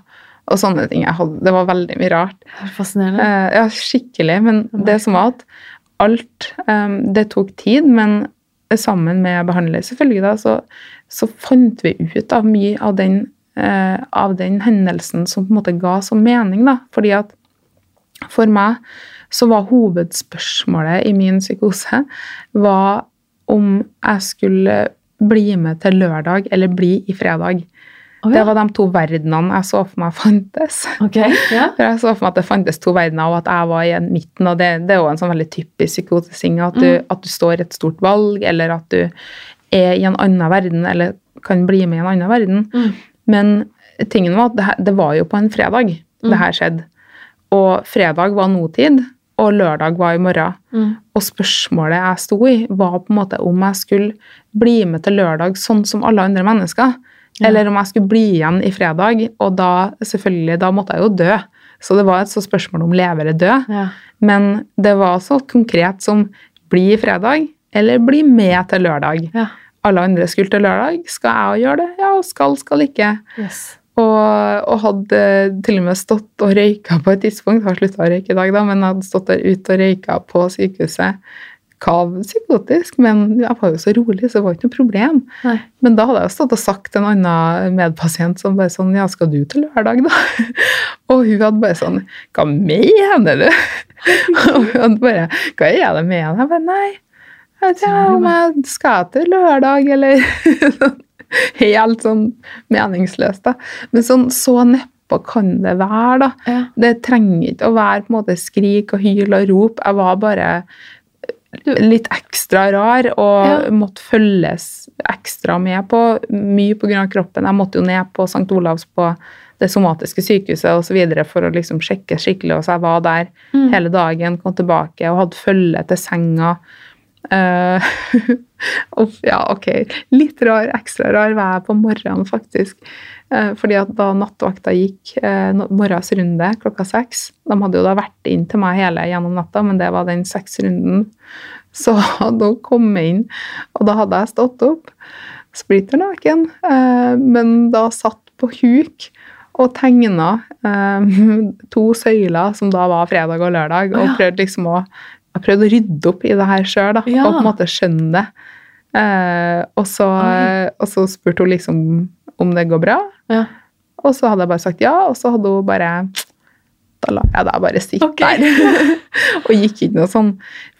Og sånne ting. Jeg hadde, det var veldig mye rart. Er fascinerende. Eh, ja, skikkelig. Men Det det som var at alt um, Det tok tid, men sammen med behandler, selvfølgelig, da, så, så fant vi ut av mye av den, eh, av den hendelsen som på en måte ga så mening. da, fordi at for meg så var hovedspørsmålet i min psykose var om jeg skulle bli med til lørdag eller bli i fredag. Å Det var de to verdenene jeg så for meg fantes. Okay, Ja. For jeg så for meg at det fantes to verdener, og at jeg var i en midten. og Det, det er jo en sånn veldig typisk psykotising, at, Mm. at du står i et stort valg, eller at du er i en annen verden, eller kan bli med i en annen verden. Mm. Men tingen var at det, det var jo på en fredag Mm. det her skjedde. Og fredag var nåtid, og lørdag var i morgen. Mm. Og spørsmålet jeg sto i, var på en måte om jeg skulle bli med til lørdag sånn som alle andre mennesker. Ja. Eller om jeg skulle bli igjen i fredag, og da selvfølgelig, da måtte jeg jo dø. Så det var et så spørsmål om leve eller dø. Ja. Men det var så konkret som bli i fredag, eller bli med til lørdag. ja. Alle andre skulle til lørdag. Skal jeg òg gjøre det? Ja, skal, skal ikke. Yes. Og, og hadde til og med stått og røyka på et tidspunkt. Har slutta å røyke i dag, da, men hadde stått der ute og røyka på sykehuset. Kav psykotisk, men jeg var jo så rolig, så det var ikke noe problem. Nei. Men da hadde jeg jo stått og sagt til en annen medpasient som bare sånn Ja, skal du til lørdag, da? Og hun hadde bare sånn Hva mener du? Og hun hadde bare Hva er det med deg? Jeg bare Nei. Jeg vet ikke om jeg skal til lørdag, eller Helt sånn meningsløst, da. Men sånn så neppe kan det være, da. Ja. Det trenger ikke å være på en måte skrik og hyl og rop. Jeg var bare litt ekstra rar og Ja. måtte følges ekstra med på. Mye pga. kroppen. Jeg måtte jo ned på St. Olavs på det somatiske sykehuset og så videre for å liksom sjekke skikkelig. Og så jeg var der Mm. hele dagen, kom tilbake og hadde følge til senga. Uh, ja, ok. Litt rar, ekstra rar var jeg på morgenen, faktisk. Eh, fordi at da nattvakta gikk eh, morgens runde klokka seks De hadde jo da vært inn til meg hele gjennom natta, men det var den seksrunden. Så hadde hun kommet inn, og da hadde jeg stått opp, splitter naken, eh, men da satt på huk og tegna to søyler, som da var fredag og lørdag, og prøvde liksom å jeg prøvde å rydde opp i det her sjøl, og på en måte skjønne det. Eh, og så spurte hun liksom om det går bra, Ja. og så hadde jeg bare sagt ja, og så hadde hun bare da lar jeg deg bare sitte okay. der. og gikk ikke noe sånn.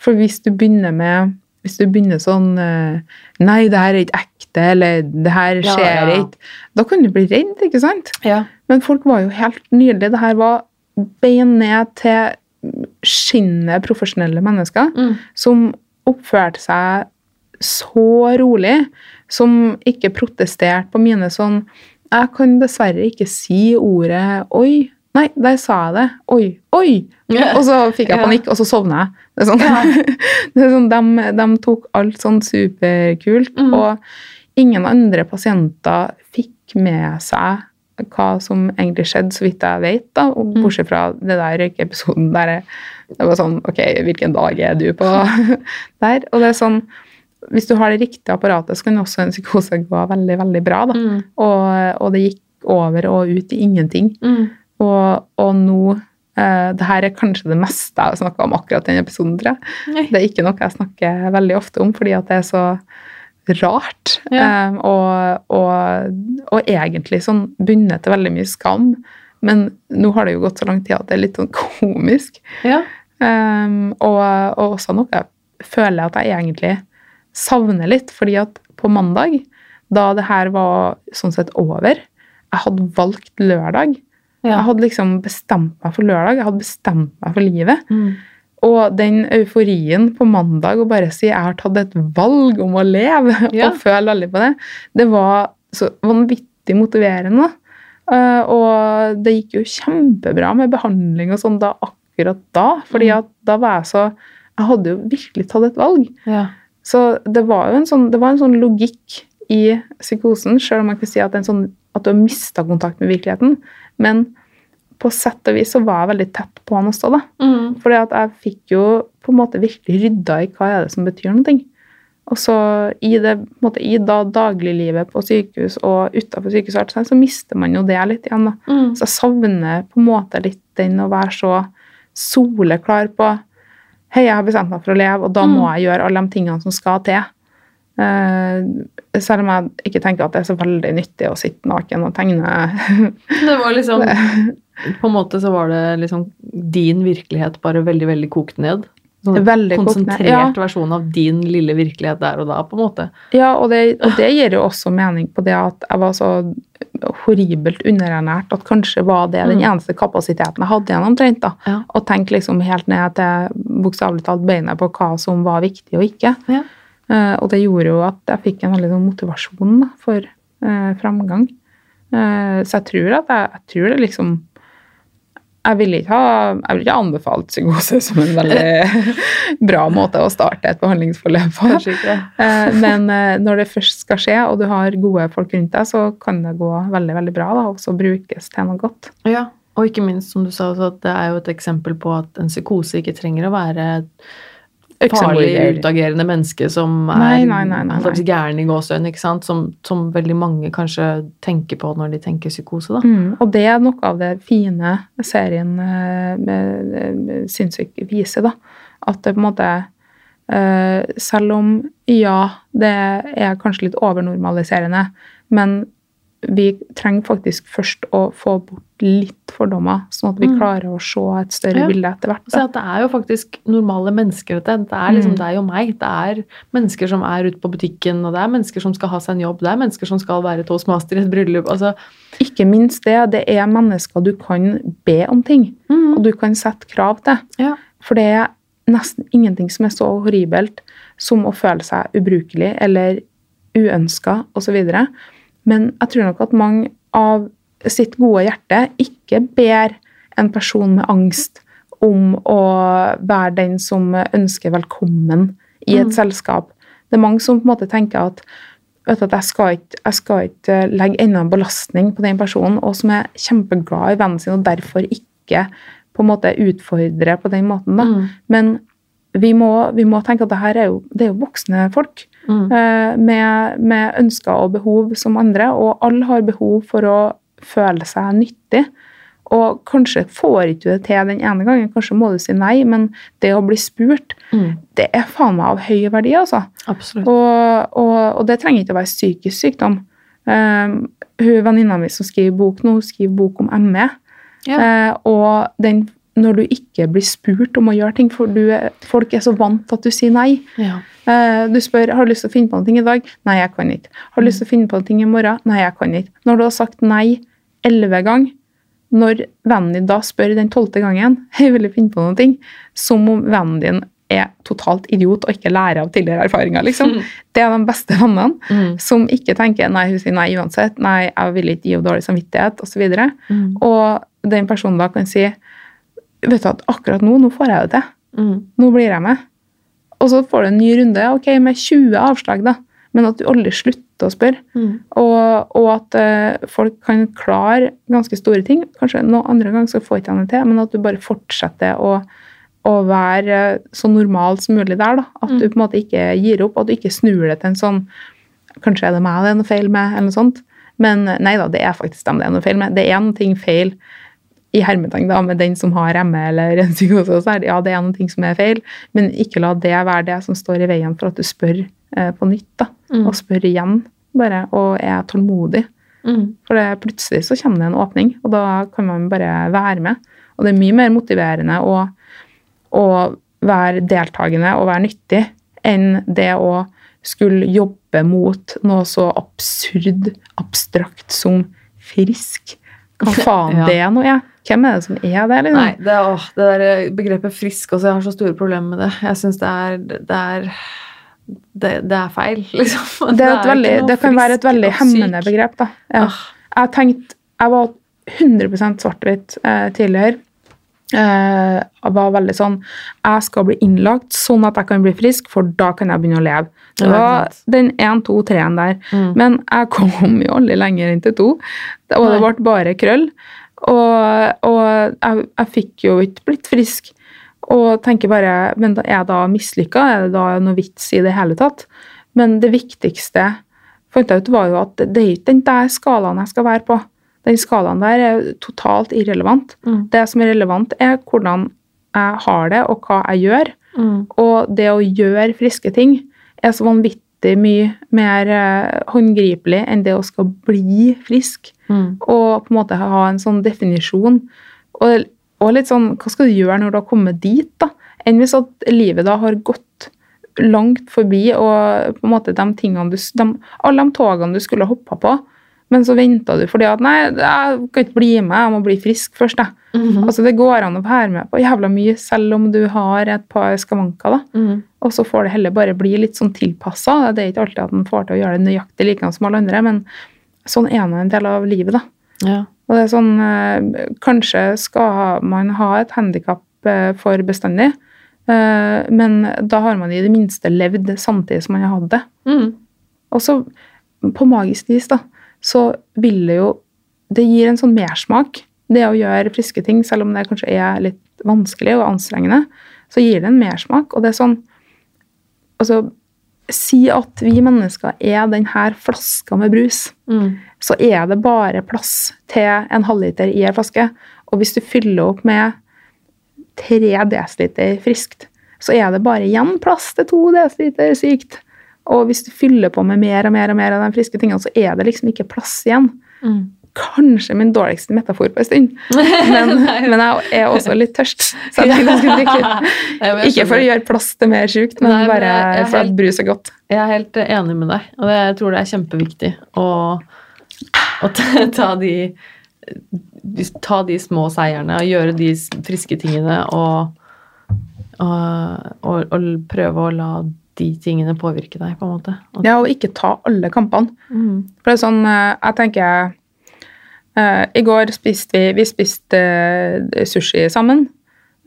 For hvis du begynner med hvis du begynner sånn eh, Nei, det her er ikke ekte, eller det her Ja, skjer ja. ikke. Da kan du bli redd, ikke sant? Ja. Men folk var jo helt nydelige. Det her var bein ned til skinnet profesjonelle mennesker Mm. som oppførte seg så rolig, som ikke protesterte på mine sånn Jeg kan dessverre ikke si ordet 'oi'. Nei, der sa jeg det. Oi, oi! Og så fikk jeg panikk, og så sovna jeg. Det er sånn, Ja. det er sånn de, de tok alt sånn superkult, Mm. og ingen andre pasienter fikk med seg hva som egentlig skjedde, så vidt jeg vet, da, og Mm. bortsett fra det der røykeepisoden der det var sånn Ok, hvilken dag er du på der? Og det er sånn Hvis du har det riktige apparatet, så kan også en psykose gå veldig, veldig bra, da. Mm. Og, og det gikk over og ut i ingenting. Mm. Og, og nå eh, det her er kanskje det meste jeg har snakka om akkurat den episoden, tror jeg. Det er ikke noe jeg snakker veldig ofte om, fordi at det er så rart. Ja. eh, og, og, og egentlig sånn bundet til veldig mye skam. Men nå har det jo gått så lang tid at det er litt sånn komisk. Ja. Og, og også noe jeg føler at jeg egentlig savner litt, fordi at på mandag, da det her var sånn sett over, jeg hadde valgt lørdag. Ja. Jeg hadde liksom bestemt meg for lørdag, jeg hadde bestemt meg for livet. Mm. Og den euforien på mandag å bare si jeg har tatt et valg om å leve, Ja. og føle veldig på det, det var så vanvittig motiverende. Eh, og det gikk jo kjempebra med behandling og sånn da akkurat da, fordi Mm. at da var jeg så Jeg hadde jo virkelig tatt et valg. Ja. Så det var jo en sånn, det var en sånn logikk i psykosen, selv om man kan si at, sånn, at du har mista kontakt med virkeligheten. Men på sett og vis så var jeg veldig tett på han også, da. Mm. Fordi at jeg fikk jo på en måte virkelig rydda i hva er det som betyr noe. Og så i det måte, i da dagliglivet på sykehus og utafor sykehus, så mister man jo det litt igjen. da. Mm. Så jeg savner på en måte litt den å være så soleklar på Hei, jeg har bestemt meg for å leve, og da må Mm. jeg gjøre alle de tingene som skal til. Uh, selv om jeg ikke tenker at det er så veldig nyttig å sitte naken og tegne. Det var liksom På en måte så var det liksom din virkelighet bare veldig, veldig kokt ned. Sånn Veldig konsentrert Ja. versjon av din lille virkelighet der og da, på en måte. Ja, og det, og det gir jo også mening på det at jeg var så horribelt underernært at kanskje var det den Mm. eneste kapasiteten jeg hadde igjen omtrent. da. Ja. Og tenke liksom helt ned til bokstavelig talt beinet på hva som var viktig og ikke. Ja. Uh, og det gjorde jo at jeg fikk en veldig sånn motivasjon da, for uh, framgang. Uh, så jeg tror at jeg, jeg tror det liksom jeg vil ikke ha jeg vil ikke anbefalt psykose som en veldig bra måte å starte et behandlingsforløp på. Eh, Men eh, når det først skal skje, og du har gode folk rundt deg, så kan det gå veldig veldig bra da, og så brukes til noe godt. Ja, og ikke minst, som du sa, at det er jo et eksempel på at en psykose ikke trenger å være et farlig, utagerende menneske som er gæren i gåsøyne, ikke sant? Som, som veldig mange kanskje tenker på når de tenker psykose, da. Mm, og det er noe av det fine serien eh, med, med sinnssyk viser, da. At det på en måte eh, Selv om ja, det er kanskje litt overnormaliserende, men vi trenger faktisk først å få bort litt fordommer, sånn at vi Mm. klarer å se et større Ja. bilde etter hvert. Og at det er jo faktisk normale mennesker, dette. Det er liksom Mm. deg og meg. Det er mennesker som er ute på butikken, og det er mennesker som skal ha seg en jobb. Det er mennesker som skal være toastmaster i et bryllup. Altså, Ikke minst det, det er mennesker du kan be om ting, og du kan sette krav til. Ja. For det er nesten ingenting som er så horribelt som å føle seg ubrukelig eller uønska osv. Men jeg tror nok at mange av sitt gode hjerte ikke ber en person med angst om å være den som ønsker velkommen i et Mm. selskap. Det er mange som på en måte tenker at du, at jeg skal ikke, jeg skal ikke legge enda en belastning på den personen, og som er kjempeglad i vennen sin, og derfor ikke på en måte utfordre på den måten. Mm. Men vi må, vi må tenke at det her er jo, det er jo voksne folk Mm. eh, med, med ønsker og behov som andre, og alle har behov for å føle seg nyttig. Og kanskje får ikke du det til den ene gangen, kanskje må du si nei, men det å bli spurt, Mm. det er faen meg av høy verdi, altså. Og, og, og det trenger ikke å være psykisk sykdom. Um, hun Venninna mi som skriver bok nå, hun skriver bok om ME. Ja. Uh, og den, når du ikke blir spurt om å gjøre ting, for du, er- folk er så vant til at du sier nei. Ja. Eh, du spør har du lyst til å finne på noe i dag. Nei, jeg kan ikke. Har du lyst til å finne på noe i morgen. Nei, jeg kan ikke. Når du har sagt nei elleve ganger, når vennen din da spør den tolvte gangen jeg vil finne på noe, som om vennen din er totalt idiot og ikke lærer av tidligere erfaringer. liksom. Det er de beste vennene Mm. som ikke tenker nei, hun sier nei uansett, nei, jeg vil ikke gi henne dårlig samvittighet osv. Og, så Mm. og den personen da kan si vet du at akkurat nå, nå får jeg det til. Mm. Nå blir jeg med. Og så får du en ny runde, ok, med 20 avslag, da. Men at du aldri slutter å spørre. Mm. Og, og at uh, folk kan klare ganske store ting. Kanskje noen andre ganger så får ikke han det til, men at du bare fortsetter å, å være eh, så normal som mulig der. da. At du på en måte ikke gir opp, at du ikke snur det til en sånn Kanskje er det meg det er noe feil med, eller noe sånt. Men nei da, det er faktisk dem det er noe feil med. Det er noe ting feil i hermetegn da, med den som har ME eller en psykose. så er det- Ja, det er noe ting som er feil, men ikke la det være det som står i veien for at du spør eh, på nytt. da, Mm. Og spør igjen, bare, og er tålmodig. Mm. For det, plutselig så kommer det en åpning, og da kan man bare være med. Og det er mye mer motiverende å, å være deltakende og være nyttig enn det å skulle jobbe mot noe så absurd, abstrakt som frisk. Hva faen Ja. det er noe, jeg. Hvem er det som er det? Liksom? Nei, det, å, det der begrepet frisk også, jeg har så store problemer med det. Jeg syns det er det er, det, det er feil, liksom. Det, er veldig, det kan være et veldig hemmende begrep. da. Ja. Ah. Jeg tenkte, jeg var 100 svart-hvitt eh, tidligere. Eh, jeg var veldig sånn Jeg skal bli innlagt sånn at jeg kan bli frisk, for da kan jeg begynne å leve. Det var den 1, 2, 3-en der. Mm. Men jeg kom jo aldri lenger enn til to. Og det ble bare krøll. Og, og jeg, jeg fikk jo ikke blitt frisk. Og tenker bare Men er jeg da mislykka? Er det da noe vits i det hele tatt? Men det viktigste fant jeg ut var jo at det er ikke den der skalaen jeg skal være på. Den skalaen der er totalt irrelevant. Mm. Det som er relevant, er hvordan jeg har det, og hva jeg gjør. Mm. Og det å gjøre friske ting er så vanvittig mye mer eh, håndgripelig enn det å skal bli frisk. Mm. Og på en måte ha en sånn definisjon. Og, og litt sånn, hva skal du gjøre når du har kommet dit, da? Enn hvis at livet da har gått langt forbi, og på en måte de tingene du, de, alle de togene du skulle hoppa på, men så venta du fordi at nei, jeg kan ikke bli med, jeg må bli frisk først. Da. Mm -hmm. Altså Det går an å være med på jævla mye, selv om du har et par skavanker. da. Mm. Og så får det heller bare bli litt sånn tilpassa. Det er ikke alltid at en får til å gjøre det nøyaktig like som alle andre, men sånn er nå en del av livet, da. Ja. Og det er sånn eh, Kanskje skal man ha et handikap for bestandig, eh, men da har man i det minste levd samtidig som man har hatt det. Mm. Og så, på magisk vis, da, så vil det jo Det gir en sånn mersmak, det å gjøre friske ting, selv om det kanskje er litt vanskelig og anstrengende, så gir det en mersmak. Og det er sånn Altså, si at vi mennesker er den her flaska med brus Mm. så er det bare plass til en halvliter i en flaske. Og hvis du fyller opp med 3 dl friskt, så er det bare igjen plass til 2 dl sykt. Og hvis du fyller på med mer og mer og mer av de friske tingene, så er det liksom ikke plass igjen. Mm. Kanskje min dårligste metafor på en stund, men, men jeg er også litt tørst. Så jeg tenkte jeg skulle drikke Ikke for å gjøre plass til mer sjukt, men Nei, bare for at helt- brus er godt. Jeg er helt enig med deg, og jeg tror det er kjempeviktig å, å ta, de, ta de små seierne og gjøre de friske tingene og, og, og, og prøve å la de tingene påvirke deg, på en måte. At Ja, og ikke ta alle kampene. mm, For det er sånn, eh, jeg tenker uh, I går spiste vi, vi spiste eh, sushi sammen.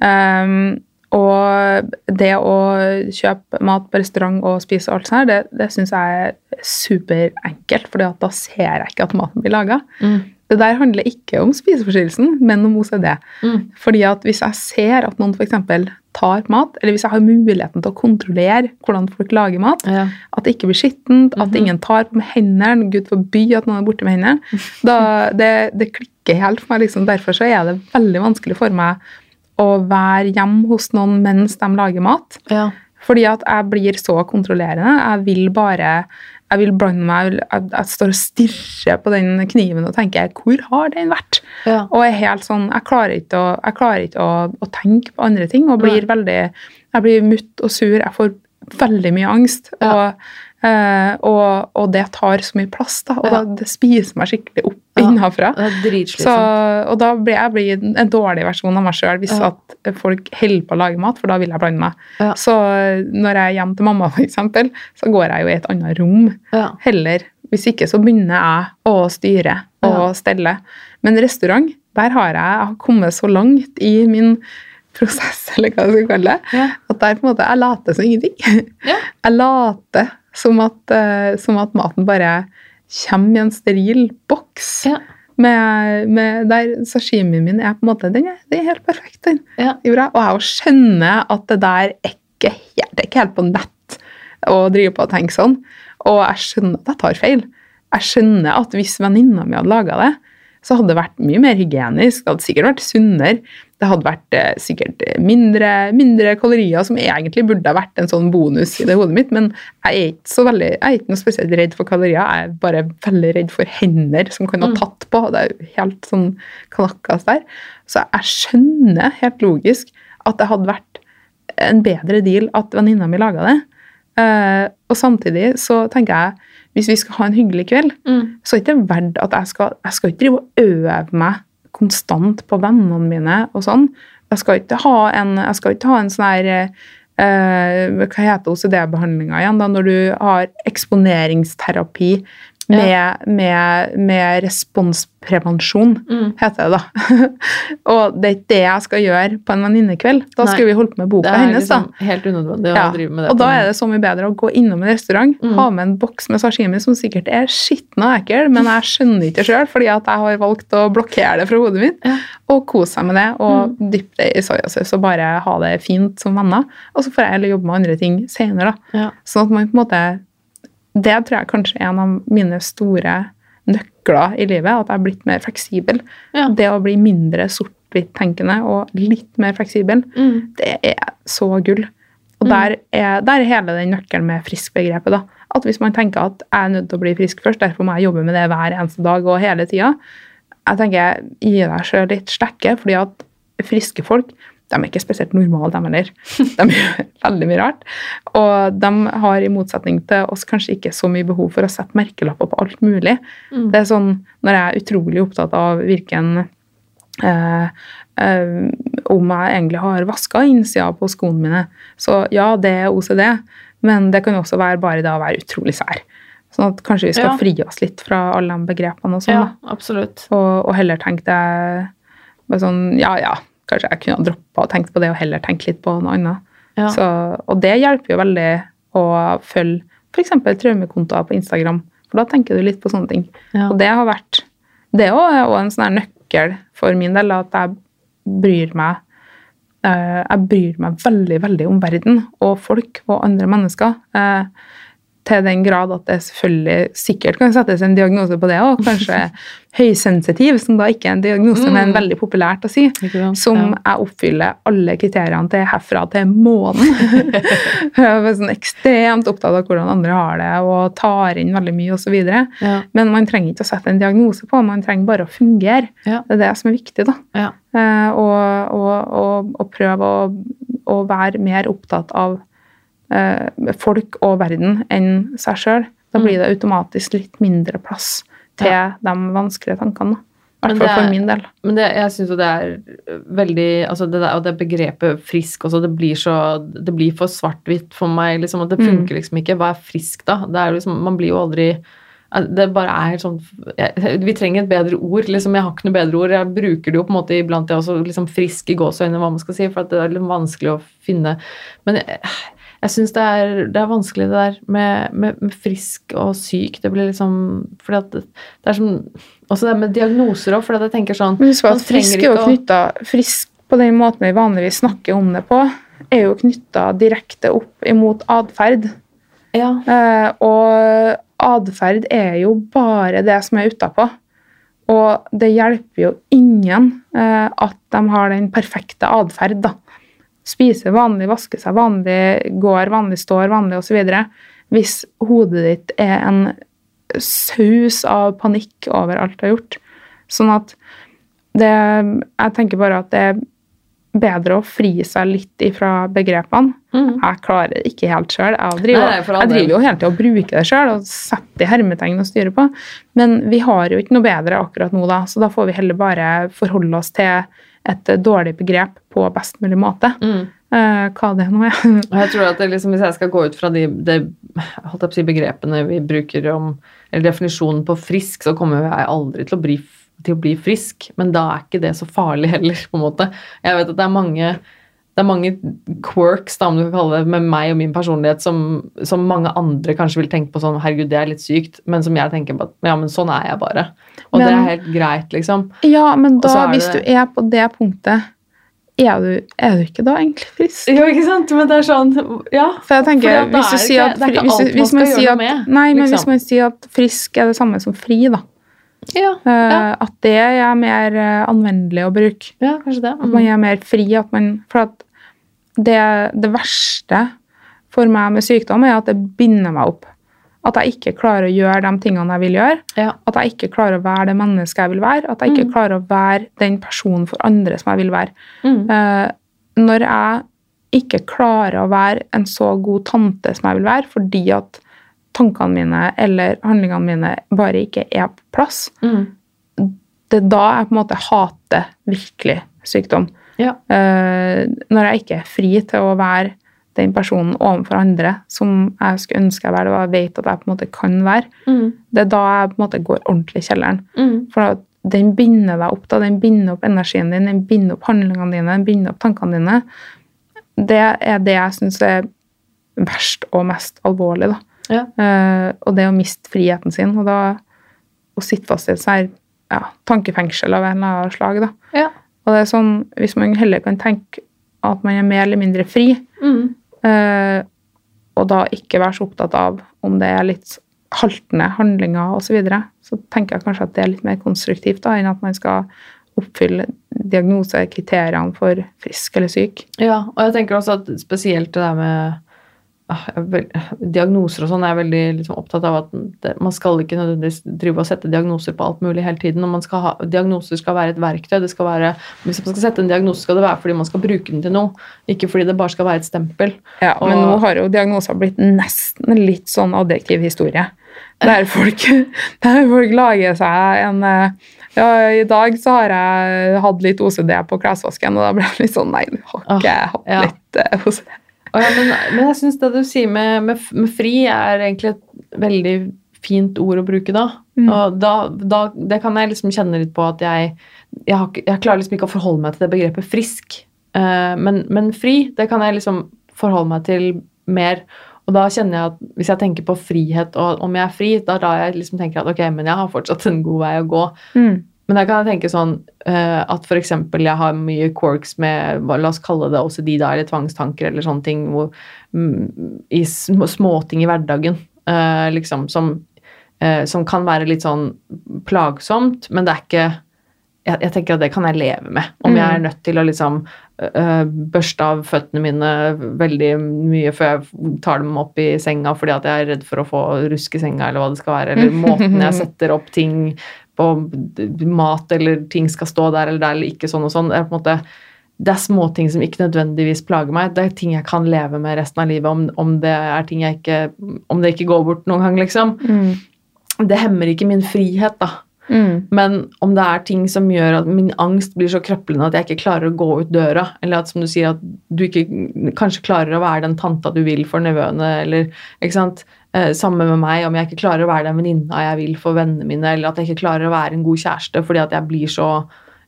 Um, og det å kjøpe mat på restaurant og spise alt sånt, her, det, det syns jeg er superenkelt, for da ser jeg ikke at maten blir laga. mm, Det der handler ikke om spiseforstyrrelsen, men om OCD. mm, Fordi at hvis jeg ser at noen f.eks. tar mat, eller hvis jeg har muligheten til å kontrollere hvordan folk lager mat, ja. at det ikke blir skittent, at Mhm. ingen tar på med hendene, gud forby at noen er borte med hendene, da, det, det klikker helt for meg. Liksom. Derfor så er det veldig vanskelig for meg å være hjemme hos noen mens de lager mat. ja. Fordi at jeg blir så kontrollerende. Jeg vil bare jeg vil blande meg, jeg, jeg står og stirrer på den kniven og tenker 'hvor har den vært?' Ja. Og jeg er helt sånn, jeg klarer ikke å, jeg klarer ikke å, å tenke på andre ting. og blir veldig, Jeg blir mutt og sur. Jeg får veldig mye angst. Ja. Og, eh, og, og det tar så mye plass. da, Og Ja. da, det spiser meg skikkelig opp Ja. innenfra. Så, og da blir jeg blir en dårlig versjon av meg sjøl hvis Ja. at folk holder på å lage mat, for da vil jeg blande meg. Ja. Så når jeg er hjemme til mamma, eksempel, så går jeg jo i et annet rom heller. Hvis ikke så begynner jeg å styre og stelle. Men restaurant, der har jeg, jeg har kommet så langt i min prosess, eller hva jeg skal kalle det, Ja. at der på en måte, jeg later som ingenting. Ja. Jeg later som at, eh, som at maten bare kommer i en steril boks. Ja. Med, med der sashimien min er på en måte, den er, den er helt perfekt. den. Og jeg skjønner at det der er ikke det er ikke helt på nett å drive på og tenke sånn. Og jeg skjønner at jeg tar feil. Jeg skjønner at hvis venninna mi hadde laga det, så hadde det vært mye mer hygienisk. Det hadde sikkert vært sunnere. Det hadde vært eh, sikkert mindre, mindre kalorier, som egentlig burde ha vært en sånn bonus i det hodet mitt. Men jeg er ikke så veldig, jeg er ikke noe spesielt redd for kalorier. Jeg er bare veldig redd for hender som kan ha Mm. tatt på. Det er jo helt sånn knakkas der. Så jeg skjønner helt logisk at det hadde vært en bedre deal at venninna mi laga det. Eh, og samtidig så tenker jeg hvis vi skal ha en hyggelig kveld, Mm. så er det ikke verdt at jeg skal, jeg skal ikke drive og øve meg konstant på vennene mine og sånn. Jeg skal ikke ha en, jeg skal ikke ha en sånn her eh, Hva heter OCD-behandlinga igjen? da, Når du har eksponeringsterapi med, med, med responsprevensjon, Mm. heter det da. og det er ikke det jeg skal gjøre på en venninnekveld. Da Nei. skulle vi holdt på med boka hennes. da. liksom helt unødvendig å Ja, drive med det. og da er det så mye bedre å gå innom en restaurant, Mm. ha med en boks med sashimi som sikkert er skitten og ekkel, men jeg skjønner ikke sjøl, fordi at jeg har valgt å blokkere det fra hodet mitt, Ja. og kose seg med det, og dyppe det i soyasaus og bare ha det fint som venner. Og så får jeg heller jobbe med andre ting senere. da. Sånn at man på en måte Det tror jeg kanskje er en av mine store nøkler i livet, at jeg er blitt mer fleksibel. Ja. Det å bli mindre sort-hvitt-tenkende og litt mer fleksibel, Mm. det er så gull. Og der, er, der er hele den nøkkelen med frisk-begrepet. da. At hvis man tenker at jeg er nødt til å bli frisk først, derfor må jeg jobbe med det hver eneste dag og hele tida, jeg tenker gi deg sjøl litt slekke, fordi at friske folk de er ikke spesielt normale, de heller. De gjør veldig mye rart. Og de har i motsetning til oss kanskje ikke så mye behov for å sette merkelapper på alt mulig. Mm. Det er sånn, Når jeg er utrolig opptatt av hvilken eh, eh, Om jeg egentlig har vaska innsida på skoene mine. Så ja, det er OCD, men det kan også være bare det å være utrolig sær. Sånn at kanskje vi skal Ja. fri oss litt fra alle de begrepene og sånn. ja, absolutt. Og, og heller tenke det bare sånn Ja, ja, kanskje jeg kunne ha droppa og tenkt på det, og heller tenkt litt på noe annet. Ja. Så, og det hjelper jo veldig å følge f.eks. traumekontoer på Instagram, for da tenker du litt på sånne ting. Ja. Og det har vært Det er også en sånn nøkkel for min del, at jeg bryr meg eh, Jeg bryr meg veldig, veldig om verden og folk og andre mennesker. eh, til den grad at det selvfølgelig sikkert kan settes en diagnose på det òg. Kanskje høysensitiv, som da ikke er en diagnose, men veldig populært å si. Sant? Som Ja. jeg oppfyller alle kriteriene til herfra til månen. jeg er sånn ekstremt opptatt av hvordan andre har det, og tar inn veldig mye osv. Ja. Men man trenger ikke å sette en diagnose på, man trenger bare å fungere. Ja. Det er det som er viktig. da. Ja. Eh, og, og, og, og prøve å, være mer opptatt av folk og verden enn seg sjøl. Da blir det automatisk litt mindre plass til de vanskelige tankene. I Men hvert fall for min del. Men det, jeg syns jo det er veldig altså det, der, og det begrepet frisk også, det blir så Det blir for svart-hvitt for meg. liksom, at Det Mm. funker liksom ikke. Hva er frisk, da? Det er liksom, Man blir jo aldri det bare er sånn jeg, Vi trenger et bedre ord. liksom, Jeg har ikke noe bedre ord. Jeg bruker det jo på en måte iblant, jeg også. liksom Frisk i gåseøynene, hva man skal si. For at det er litt vanskelig å finne Men jeg, jeg syns det, det er vanskelig det der med, med, med frisk og syk. Det blir liksom fordi at det, er som Også det med diagnoser òg, for at jeg tenker sånn Men husk at frisk er jo knytta Frisk på den måten vi vanligvis snakker om det på, er jo knytta direkte opp imot atferd. Ja. Eh, og atferd er jo bare det som er utapå. Og det hjelper jo ingen eh, at de har den perfekte atferd, da. Spiser vanlig, vasker seg vanlig, går vanlig, står vanlig osv. Hvis hodet ditt er en saus av panikk over alt du har gjort. Sånn at det Jeg tenker bare at det er bedre å fri seg litt ifra begrepene. Mm. Jeg klarer det ikke helt sjøl. Jeg, driver- Nei, jeg driver jo hele tida og bruker det sjøl og setter i hermetegn og styrer på. Men vi har jo ikke noe bedre akkurat nå, da, så da får vi heller bare forholde oss til et dårlig begrep på best mulig måte. Mm. Uh, hva det nå er. Jeg tror at det liksom, Hvis jeg skal gå ut fra de, de si, begrepene vi bruker om eller definisjonen på frisk, så kommer jeg aldri til å, bli, til å bli frisk. Men da er ikke det så farlig heller, på en måte. Jeg vet at det er mange, det er mange quirks da, om du kan kalle det, med meg og min personlighet som, som mange andre kanskje vil tenke på sånn Herregud, det er litt sykt. Men som jeg tenker på at ja, men sånn er jeg bare. Og det er helt greit, liksom. Ja, men da, hvis det- du er på det punktet, er du, er du ikke da egentlig frisk? Jo, ikke sant? Men det er sånn Ja. For jeg tenker, for hvis du er sier at, det er ikke alt man skal gjøre at, med, Nei, men liksom. hvis man sier at frisk er det samme som fri, da. Ja, uh, ja. At det er mer eh, anvendelig å bruke. ja kanskje det. At man er mer fri. At man, for at det, det verste for meg med sykdom er at det binder meg opp. At jeg ikke klarer å gjøre de tingene jeg vil gjøre. Ja. At jeg ikke klarer å være det mennesket jeg vil være. At jeg ikke Mm. klarer å være den personen for andre som jeg vil være. Mm. Uh, når jeg ikke klarer å være en så god tante som jeg vil være, fordi at tankene mine eller handlingene mine bare ikke er på plass, Mm. det er da jeg på en måte hater virkelig sykdom. Ja. Uh, når jeg ikke er fri til å være den personen overfor andre som jeg skulle ønske jeg var, og jeg vet at jeg på en måte kan være. Mm. Det er da jeg på en måte går ordentlig i kjelleren. Mm. For den binder deg opp, da. den binder opp energien din, den binder opp handlingene dine, den binder opp tankene dine. Det er det jeg syns er verst og mest alvorlig. da. Ja. Uh, og det å miste friheten sin, og da å sitte fast i et sånt ja, tankefengsel av en eller annen slag. da. Ja. Og det er sånn, Hvis man heller kan tenke at man er mer eller mindre fri, Mm. Eh, og da ikke være så opptatt av om det er litt haltende handlinger osv., så, videre, så tenker jeg kanskje at det er litt mer konstruktivt da, enn at man skal oppfylle diagnosekriteriene for frisk eller syk. Ja, og jeg tenker også at spesielt det der med ah, jeg er vel- diagnoser og sånn er jeg veldig liksom, opptatt av at det, man skal ikke nødvendigvis drive og sette diagnoser på alt mulig hele tiden. og man skal ha, Diagnoser skal være et verktøy. det skal være, Hvis man skal sette en diagnose, skal det være fordi man skal bruke den til noe, ikke fordi det bare skal være et stempel. Ja, Men nå har jo diagnoser blitt nesten litt sånn adjektiv historie. Der folk, der folk lager seg en eh, Ja, i dag så har jeg hatt litt OCD på klesvasken, og da ble jeg litt sånn Nei, du har ikke hatt litt eh, OCD. Å ja, men, men jeg syns det du sier med, med, med fri, er egentlig et veldig fint ord å bruke da. Mm. Og da, da det kan jeg liksom kjenne litt på at jeg jeg, har, jeg klarer liksom ikke å forholde meg til det begrepet frisk. Uh, men, men fri, det kan jeg liksom forholde meg til mer. Og da kjenner jeg at hvis jeg tenker på frihet og om jeg er fri, da da jeg liksom tenker at ok, men jeg har fortsatt en god vei å gå. Mm. Men der kan jeg tenke sånn uh, at f.eks. jeg har mye quirks med la oss kalle det OCD da, eller tvangstanker eller sånne ting hvor, mm, i småting i hverdagen uh, liksom som, uh, som kan være litt sånn plagsomt, men det er ikke jeg, jeg tenker at det kan jeg leve med. Om jeg er Mm. nødt til å liksom uh, børste av føttene mine veldig mye før jeg tar dem opp i senga fordi at jeg er redd for å få rusk i senga, eller hva det skal være. Eller måten jeg setter opp ting på mat, eller ting skal stå der eller der, eller ikke sånn og sånn. Det er på en måte det er småting som ikke nødvendigvis plager meg. Det er ting jeg kan leve med resten av livet, om, om det er ting jeg ikke Om det ikke går bort noen gang, liksom. Mm. Det hemmer ikke min frihet, da. Mm. Men om det er ting som gjør at min angst blir så krøplende at jeg ikke klarer å gå ut døra, eller at som du sier, at du ikke kanskje klarer å være den tanta du vil for nevøene, eller ikke sant. Eh, samme med meg, om jeg ikke klarer å være den venninna jeg vil for vennene mine, eller at jeg ikke klarer å være en god kjæreste fordi at jeg blir så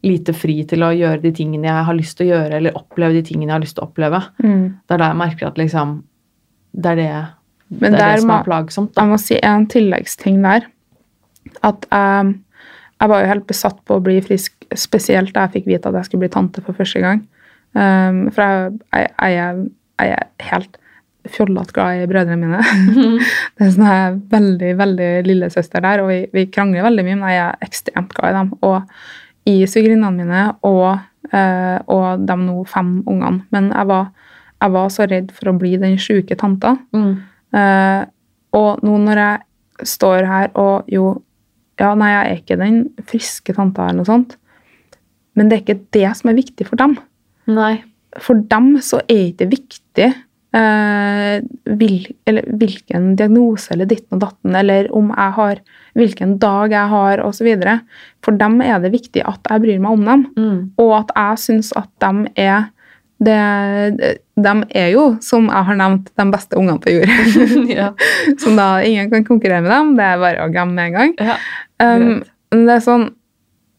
lite fri til å gjøre de tingene jeg har lyst til å gjøre, eller oppleve de tingene jeg har lyst til å oppleve. Mm. Det er da jeg merker at liksom Det er det, det, er det som er plagsomt. Da. Jeg må si en tilleggsting der. At jeg, jeg var jo helt besatt på å bli frisk, spesielt da jeg fikk vite at jeg skulle bli tante for første gang. Um, for jeg, jeg, jeg, jeg er helt fjollete glad i brødrene mine. det er sånn jeg er veldig, veldig lillesøster der, og vi, vi krangler veldig mye, men jeg er ekstremt glad i dem. Og i svigerinnene mine og eh, og de nå fem ungene. Men jeg var, jeg var så redd for å bli den sjuke tanta. Mm. Eh, og nå når jeg står her og jo Ja, nei, jeg er ikke den friske tanta eller noe sånt, men det er ikke det som er viktig for dem. Nei. For dem så er ikke det viktig eh, vil, eller hvilken diagnose eller ditten og datten, eller om jeg har hvilken dag jeg har, osv. For dem er det viktig at jeg bryr meg om dem, Mm. og at jeg syns at dem er det, De er jo, som jeg har nevnt, de beste ungene på jord. ja. som da ingen kan konkurrere med dem. Det er bare å glemme med en gang. ja. Um, det er sånn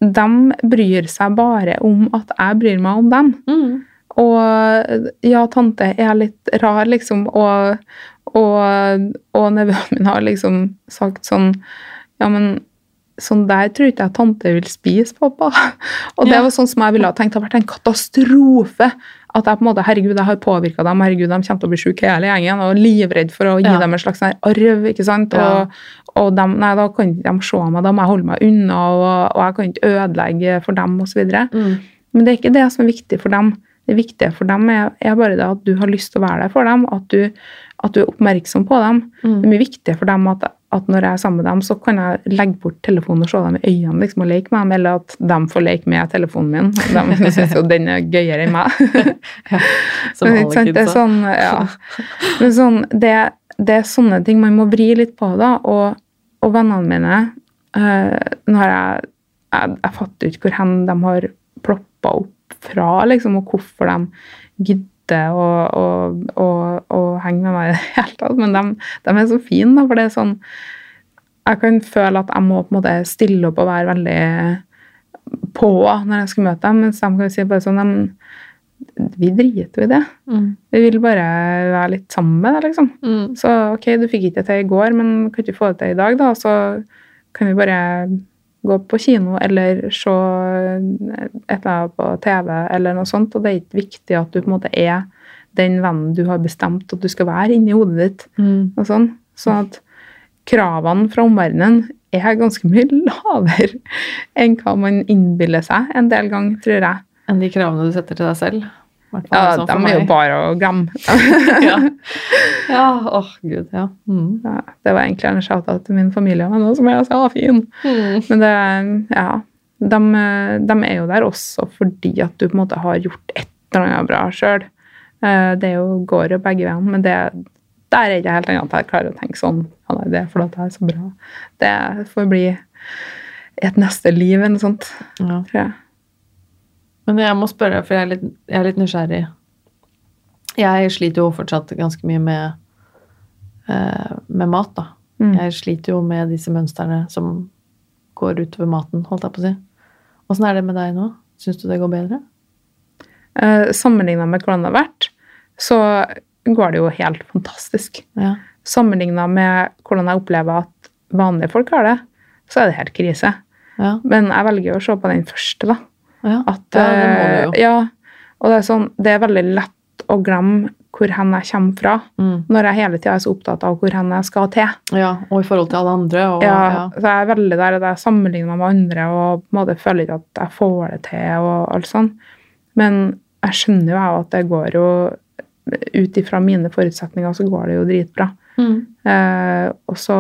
De bryr seg bare om at jeg bryr meg om dem. Mm. Og ja, tante er litt rar, liksom, og, og, og nevøen min har liksom sagt sånn Ja, men sånn der tror ikke jeg tante vil spise, pappa. Og det Ja. var sånn som jeg ville ha tenkt. Det har vært en katastrofe. At jeg på en måte, herregud, jeg har påvirka dem, herregud, de kommer til å bli syke hele gjengen, og livredd for å gi Ja. dem en slags sånn arv, ikke sant. Ja. Og, og de, nei, da kan ikke de se meg, da må jeg holde meg unna, og, og jeg kan ikke ødelegge for dem, osv. Mm. Men det er ikke det som er viktig for dem. Det viktige for dem er, er bare det at du har lyst til å være der for dem, at du, at du er oppmerksom på dem. Mm. Det er mye viktigere for dem at, at når jeg er sammen med dem, så kan jeg legge bort telefonen og se dem i øynene liksom, og leke med dem, eller at de får leke med telefonen min. De syns jo den er gøyere enn meg. Som Men, alle sant, det er sånn, ja. Men sånn, det, det er sånne ting man må vri litt på, da. Og, og vennene mine øh, Nå har jeg, jeg Jeg fatter ikke hvor hen de har ploppa opp fra, liksom, og hvorfor de gidder å, å, å, å henge med meg i det hele tatt. Men de, de er så fine, da, for det er sånn Jeg kan føle at jeg må på en måte stille opp og være veldig på når jeg skal møte dem, mens de kan si bare sånn de, Vi driter jo i det. Mm. Vi vil bare være litt sammen med deg, liksom. Mm. Så ok, du fikk ikke det til i går, men kan ikke få det til i dag, da? Så kan vi bare gå på kino eller se et eller annet på TV eller noe sånt. Og det er ikke viktig at du på en måte er den vennen du har bestemt at du skal være inni hodet ditt. Mm. og sånn. Sånn at kravene fra omverdenen er ganske mye lavere enn hva man innbiller seg en del ganger, tror jeg. Enn de kravene du setter til deg selv. Ja, sånn de er jo bare å glemme. ja. ja, åh gud, ja. Mm. Ja, det var egentlig en shout-out til min familie, og venner som er så fin. Mm. Men det, ja, de, de er jo der også fordi at du på en måte har gjort et eller annet bra sjøl. Det er jo, går jo begge veiene, men det, der er ikke helt annet at jeg klarer å tenke sånn. Ja, nei, det er fordi at jeg er så bra. Det får bli et neste liv eller noe sånt, Ja. tror jeg. Men jeg må spørre, for jeg er litt, jeg er litt nysgjerrig. Jeg sliter jo fortsatt ganske mye med, eh, med mat, da. Mm. Jeg sliter jo med disse mønstrene som går utover maten, holdt jeg på å si. Åssen er det med deg nå? Syns du det går bedre? Eh, Sammenligna med hvordan det har vært, så går det jo helt fantastisk. Ja. Sammenligna med hvordan jeg opplever at vanlige folk har det, så er det helt krise. Ja. Men jeg velger jo å se på den første, da. Ja. At, ja, det må du jo. eh, Ja, og det er sånn, det er veldig lett å glemme hvor hen jeg kommer fra, Mm. når jeg hele tida er så opptatt av hvor hen jeg skal til. ja. Og i forhold til alle andre. Og, Ja, ja. Så jeg er veldig der at jeg sammenligner meg med andre og på en måte føler ikke at jeg får det til. og alt sånn. Men jeg skjønner jo at det går jo Ut ifra mine forutsetninger så går det jo dritbra. Mm. Eh, og så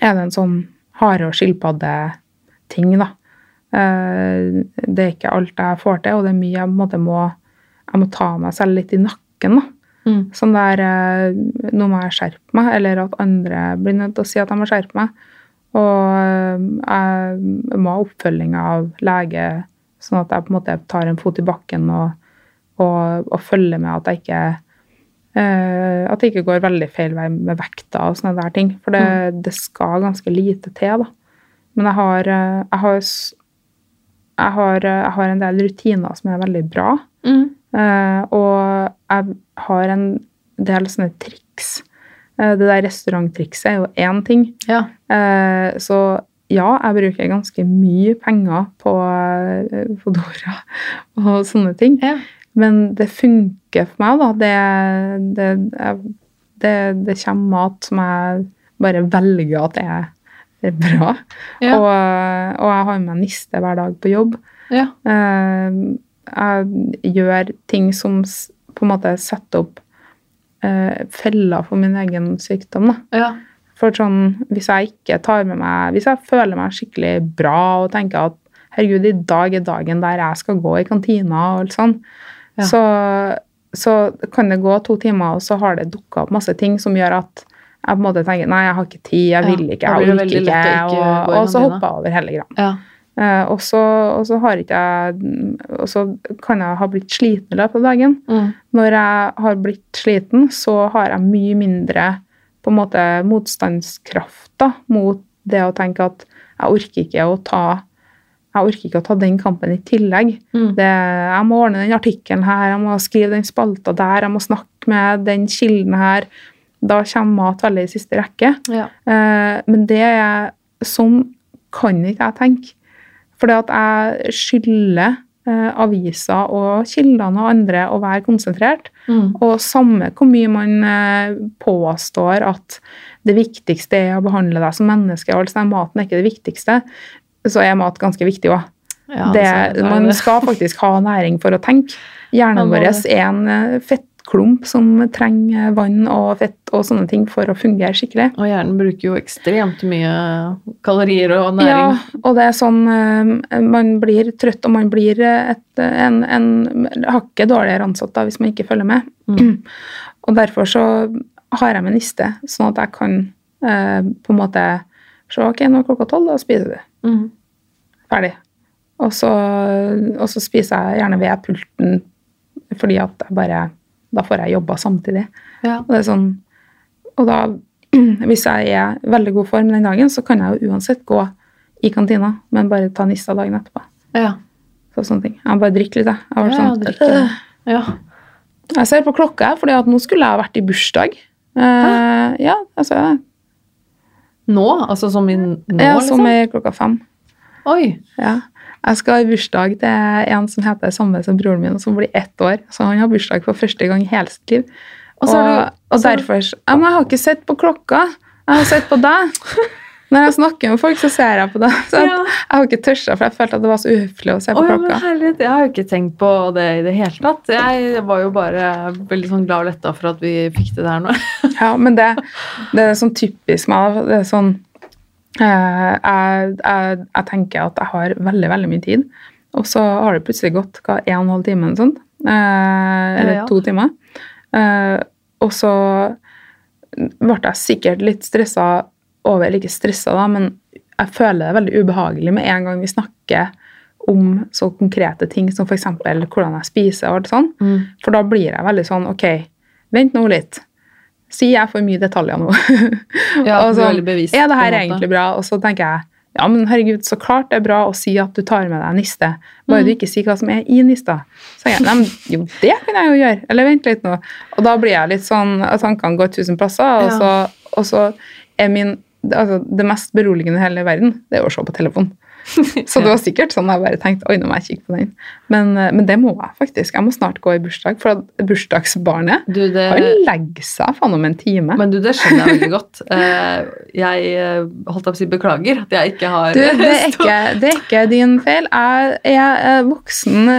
er det en sånn hare- og skilpadde-ting, da. Eh, det er ikke alt jeg får til, og det er mye jeg måte må jeg må ta meg selv litt i nakken. da. Mm. Sånn der eh, Nå må jeg skjerpe meg, eller at andre blir nødt til å si at jeg må skjerpe meg. Og eh, jeg må ha oppfølging av lege, sånn at jeg på en måte tar en fot i bakken og, og, og følger med at jeg ikke at det ikke går veldig feil vei med vekta og sånne der ting. For det, det skal ganske lite til, da. Men jeg har, jeg har, jeg har, eh, jeg har en del rutiner som er veldig bra. Mm. Eh, og jeg har en del sånne triks. Eh, det der restauranttrikset er jo én ting. Ja. Eh, så ja, jeg bruker ganske mye penger på eh, Fodora og sånne ting. Ja. Men det funker for meg, da. Det, det, det, det kommer mat som jeg bare velger at jeg bra. Ja. Og, og jeg har med meg niste hver dag på jobb. Ja. Eh, jeg gjør ting som på en måte setter opp eh, feller for min egen sykdom. Da. ja. For sånn, hvis jeg ikke tar med meg Hvis jeg føler meg skikkelig bra og tenker at herregud, i dag er dagen der jeg skal gå i kantina og alt sånn, så, så kan det gå to timer, og så har det dukka opp masse ting som gjør at jeg på en måte tenker nei, jeg har ikke tid, jeg vil ikke, jeg orker ikke, ikke og, og så hopper jeg over hele greia. ja. Uh, og, så, og så har ikke jeg Og så kan jeg ha blitt sliten i løpet av dagen. Mm. Når jeg har blitt sliten, så har jeg mye mindre på en måte motstandskraft da, mot det å tenke at jeg orker ikke å ta jeg orker ikke å ta den kampen i tillegg. Mm. Det, jeg må ordne den artikkelen her, jeg må skrive den spalta der, jeg må snakke med den kilden her. Da kommer mat veldig i siste rekke. Ja. Eh, men det er Sånn kan ikke jeg tenke. Fordi at jeg skylder eh, aviser og kildene og andre å være konsentrert. Mm. Og samme hvor mye man eh, påstår at det viktigste er å behandle deg som menneske, og altså maten er ikke det viktigste, så er mat ganske viktig òg. Ja, det, man skal faktisk ha næring for å tenke. Hjernen vår er en eh, fettklump som trenger vann og fett og sånne ting for å fungere skikkelig. Og hjernen bruker jo ekstremt mye kalorier og næring. Ja, og det er sånn eh, Man blir trøtt, og man blir et, en, en hakket dårligere ansatt da, hvis man ikke følger med. Mm. Og derfor så har jeg med niste, sånn at jeg kan eh, på en måte se ok, nå er klokka tolv, da spiser du. Mm. Ferdig. Og så, og så spiser jeg gjerne ved pulten, fordi at jeg bare Da får jeg jobba samtidig. Ja. Og det er sånn Og da, hvis jeg er i veldig god form den dagen, så kan jeg jo uansett gå i kantina, men bare ta nista dagen etterpå. Ja. Så sånne ting. Jeg bare drikker litt, jeg. Jeg, var Ja, sånn, drikke. «Øh». ja. jeg ser på klokka, for nå skulle jeg vært i bursdag. Uh, ja, altså Nå? Altså som i nå, ja, Som i klokka fem. Oi. Ja. Jeg skal i bursdag til en som heter samme som broren min, og som blir ett år. Så han har bursdag for første gang i hele sitt liv. Og Og, du- og derfor ja, men Jeg har ikke sett på klokka. Jeg har sett på deg. Når jeg snakker med folk, så ser jeg på deg. Så Ja. Jeg har ikke tørsa, for jeg følte at det var så uhøflig å se på oh, klokka. herlighet, jeg har jo ikke tenkt på det i det hele tatt. Jeg var jo bare veldig sånn glad og letta for at vi fikk det der nå. Ja, men det, det er sånn typisk meg. Det er sånn jeg, jeg, jeg tenker at jeg har veldig, veldig mye tid, og så har det plutselig gått hva, en og en halv time eller sånt. Eh, eller Ja. to timer. Eh, og så ble jeg sikkert litt stressa over, eller ikke stressa, da, men jeg føler det veldig ubehagelig med en gang vi snakker om så konkrete ting som f.eks. hvordan jeg spiser. og alt sånn. Mm. For da blir jeg veldig sånn OK, vent nå litt. Sier jeg for mye detaljer nå? Ja, Og du er sånn, veldig bevisst. er det her egentlig bra? Og så tenker jeg ja, men herregud, så klart det er bra å si at du tar med deg niste. Bare Mm. du ikke sier hva som er i nista. Så tenker jeg, nei, men jo, det kan jeg jo gjøre. Eller vent litt nå. Og da blir jeg litt sånn at tankene går tusen plasser, og Ja. så, og så er min altså, Det mest beroligende i hele verden, det er å se på telefonen. Så det var sikkert sånn jeg bare tenkte oi, nå må jeg kikke på den. Men, eh, men det må jeg faktisk. Jeg må snart gå i bursdag, for at bursdagsbarnet Du, det, har legger seg faen om en time. men du, det skjønner jeg veldig godt. Eh, Jeg eh, holdt på å si beklager at jeg ikke har Du, det er ikke, det er ikke din feil. Jeg er voksen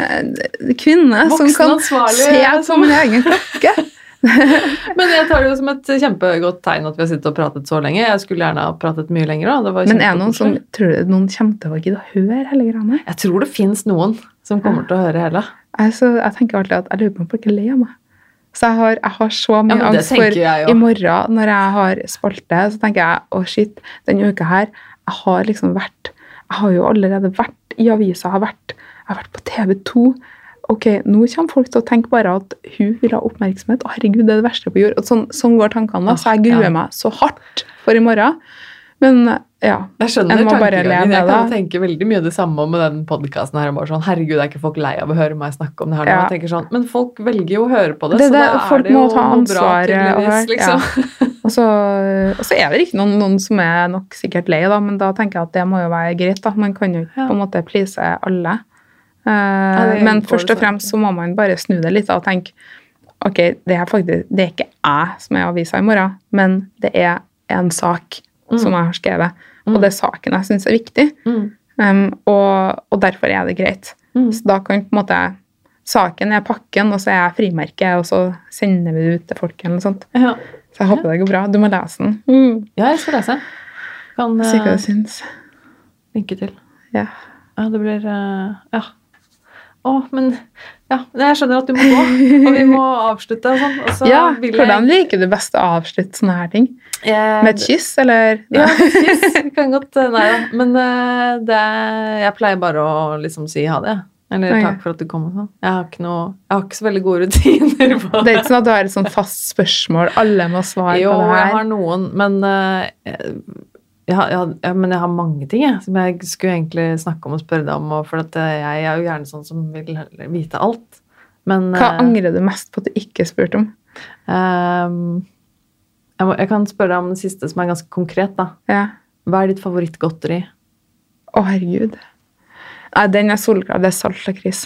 kvinne kvinne som kan se på min egen klokke. Men jeg tar det jo som et kjempegodt tegn at vi har sittet og pratet så lenge. Jeg skulle gjerne ha pratet mye lenger òg. Men er det noen som tror du noen kommer til å gidde å høre hele greiene? Jeg tror det fins noen som kommer til å høre hele. Jeg, jeg tenker alltid at jeg lurer på om folk er lei av meg. Så jeg har, jeg har så mye Ja, angst for i morgen når jeg har spalte, så tenker jeg å shit, denne uka her, jeg har liksom vært Jeg har jo allerede vært i avisa, jeg har vært, jeg har vært på TV 2. Ok, nå kommer folk til å tenke bare at hun vil ha oppmerksomhet. Å, herregud, det er det verste på jord. Sånn, sånn går tankene da, så jeg gruer Ja. meg så hardt for i morgen. Men ja. Jeg skjønner tankegangen. Jeg kan tenke veldig mye det samme med den podkasten sånn, Herregud, er ikke folk lei av å høre meg snakke om det her? Ja. Tenker sånn, Men folk velger jo å høre på det, Det så det, da folk er det må jo ta noe bra tydeligvis, Liksom. Ja. Og så, og så er det ikke noen, noen som er nok sikkert lei, da, men da tenker jeg at det må jo være greit. da. Man kan jo ikke Ja. på en måte please alle. Det men først og fremst så må man bare snu det litt og tenke ok, det er faktisk, det er ikke jeg som er avisa i morgen, men det er en sak Mm. som jeg har skrevet. Mm. Og det er saken jeg syns er viktig. Mm. Um, og, og derfor er det greit. Mm. Så da kan på en måte saken er pakken, og så er jeg frimerket, og så sender vi det ut til folk. eller noe sånt. Ja. Så jeg håper det går bra. Du må lese den. ja, jeg skal lese. Kan hva du syns. linke til. Ja. Ja, det blir uh, Ja. Å, men Ja, jeg skjønner at du må gå, og vi må avslutte og sånn. Og så ja, vil hvordan liker du best å avslutte sånne her ting? jeg, Med et kyss, eller? Ja, kyss. Kan godt eh, Nei da. Men eh, det Jeg pleier bare å liksom si ha det. Eller takk for at du kom og sånn. Jeg har ikke noe Jeg har ikke så veldig gode rutiner på Det Det er ikke sånn at du har et sånn fast spørsmål, alle må svare Jo, på det her? Jo, jeg har noen, men eh, jeg, har- jeg, har- ja, men jeg har mange ting jeg, som jeg skulle egentlig snakke om og spørre deg om. For eh, jeg er jo gjerne sånn som vil vite alt. Men Hva eh, angrer du mest på at du ikke spurte om? Um, jeg, må, jeg kan spørre deg om det siste, som er ganske konkret. da. Ja. Hva er ditt favorittgodteri? Å, herregud. Nei, den er solklar. Det er salt lakris.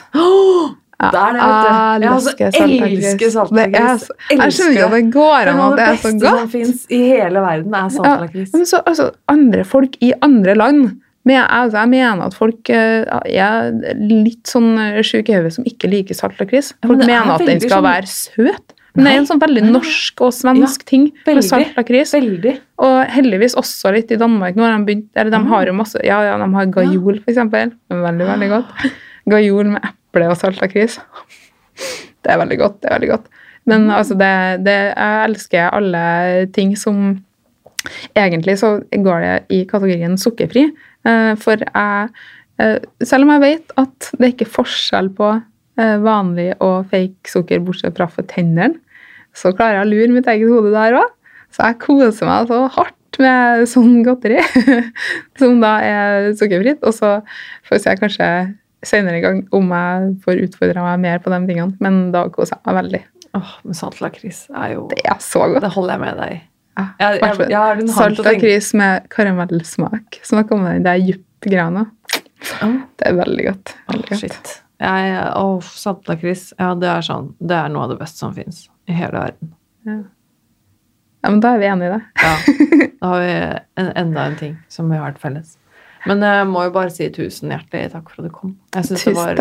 Ja, Det er det, vet du. Jeg elsker saltlakris. elsker er Jeg skjønner ikke at det går an at det er så godt. Det beste som fins i hele verden, er saltlakris. Men så, altså, andre folk i andre land men jeg, altså, jeg mener at folk eh, er litt sånn eh, sjuke i hodet som ikke liker saltlakris. Ja, men Folk det er mener at den skal sånn- være søt. Men det er en sånn veldig norsk og svensk ting med veldig. saltlakris. Veldig. Og heldigvis også litt i Danmark. Nå har de begynt, eller de Ah. har jo masse, ja, ja, de har gajol. Er Veldig, veldig godt. Gajol med eple og saltakris. Det er veldig godt. det er veldig godt. Men altså, det, det, jeg elsker alle ting som Egentlig så går det i kategorien sukkerfri. eh, For jeg eh, Selv om jeg vet at det ikke er forskjell på eh, vanlig og fake sukker, bortsett fra for tennene, så klarer jeg å lure mitt eget hode der òg. Så jeg koser meg så hardt med sånn godteri, som da er sukkerfritt. Og så får vi se kanskje senere i gang om jeg får utfordra meg mer på de tingene. Men da koser jeg meg veldig. Åh, men saltlakris er jo Det er så godt. Det holder jeg med deg i. Ja, Jeg, jeg, jeg har Salt lakris med karamellsmak. Som har kommet inn. Det er djupt-grana. Oh. Det er veldig godt. Veldig godt. shit. Jeg, åh, saltlakris. Ja, det er sånn Det er noe av det beste som fins i hele verden. Ja, men da er vi enige i det. Ja. Da har vi en, enda en ting som vi har til felles. Men jeg må jo bare si tusen hjertelig takk for at du kom. Jeg syns det var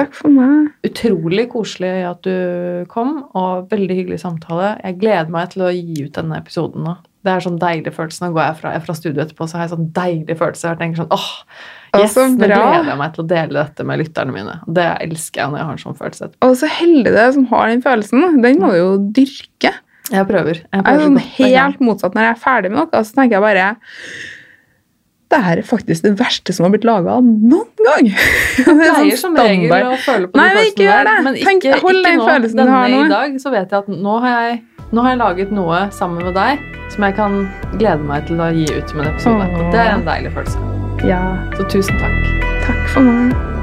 utrolig koselig at du kom, og veldig hyggelig samtale. Jeg gleder meg til å gi ut denne episoden nå. Det er sånn deilig følelse. Nå går jeg fra, jeg fra studio etterpå, så har jeg sånn deilig følelse. Jeg tenker sånn, åh, yes, nå gleder jeg meg til å dele dette med lytterne mine. Det elsker jeg når jeg har en sånn følelse. Og så heldig det er som har den følelsen. Den må du jo dyrke. Jeg prøver. Jeg, Jeg er prøver sånn helt motsatt. Når jeg er ferdig med noe, så tenker jeg bare Det her er faktisk det verste som har blitt laga noen gang. Det Jeg sånn pleier som regel å føle på Nei, de men ikke følelsene gjør der, det. men Tenk- ikke, nå. du Denne har nå. i dag så vet jeg at nå har jeg, nå har jeg laget noe sammen med deg som jeg kan glede meg til å gi ut som en episode. Åh. Det er en deilig følelse. Ja, Så tusen takk. takk for meg.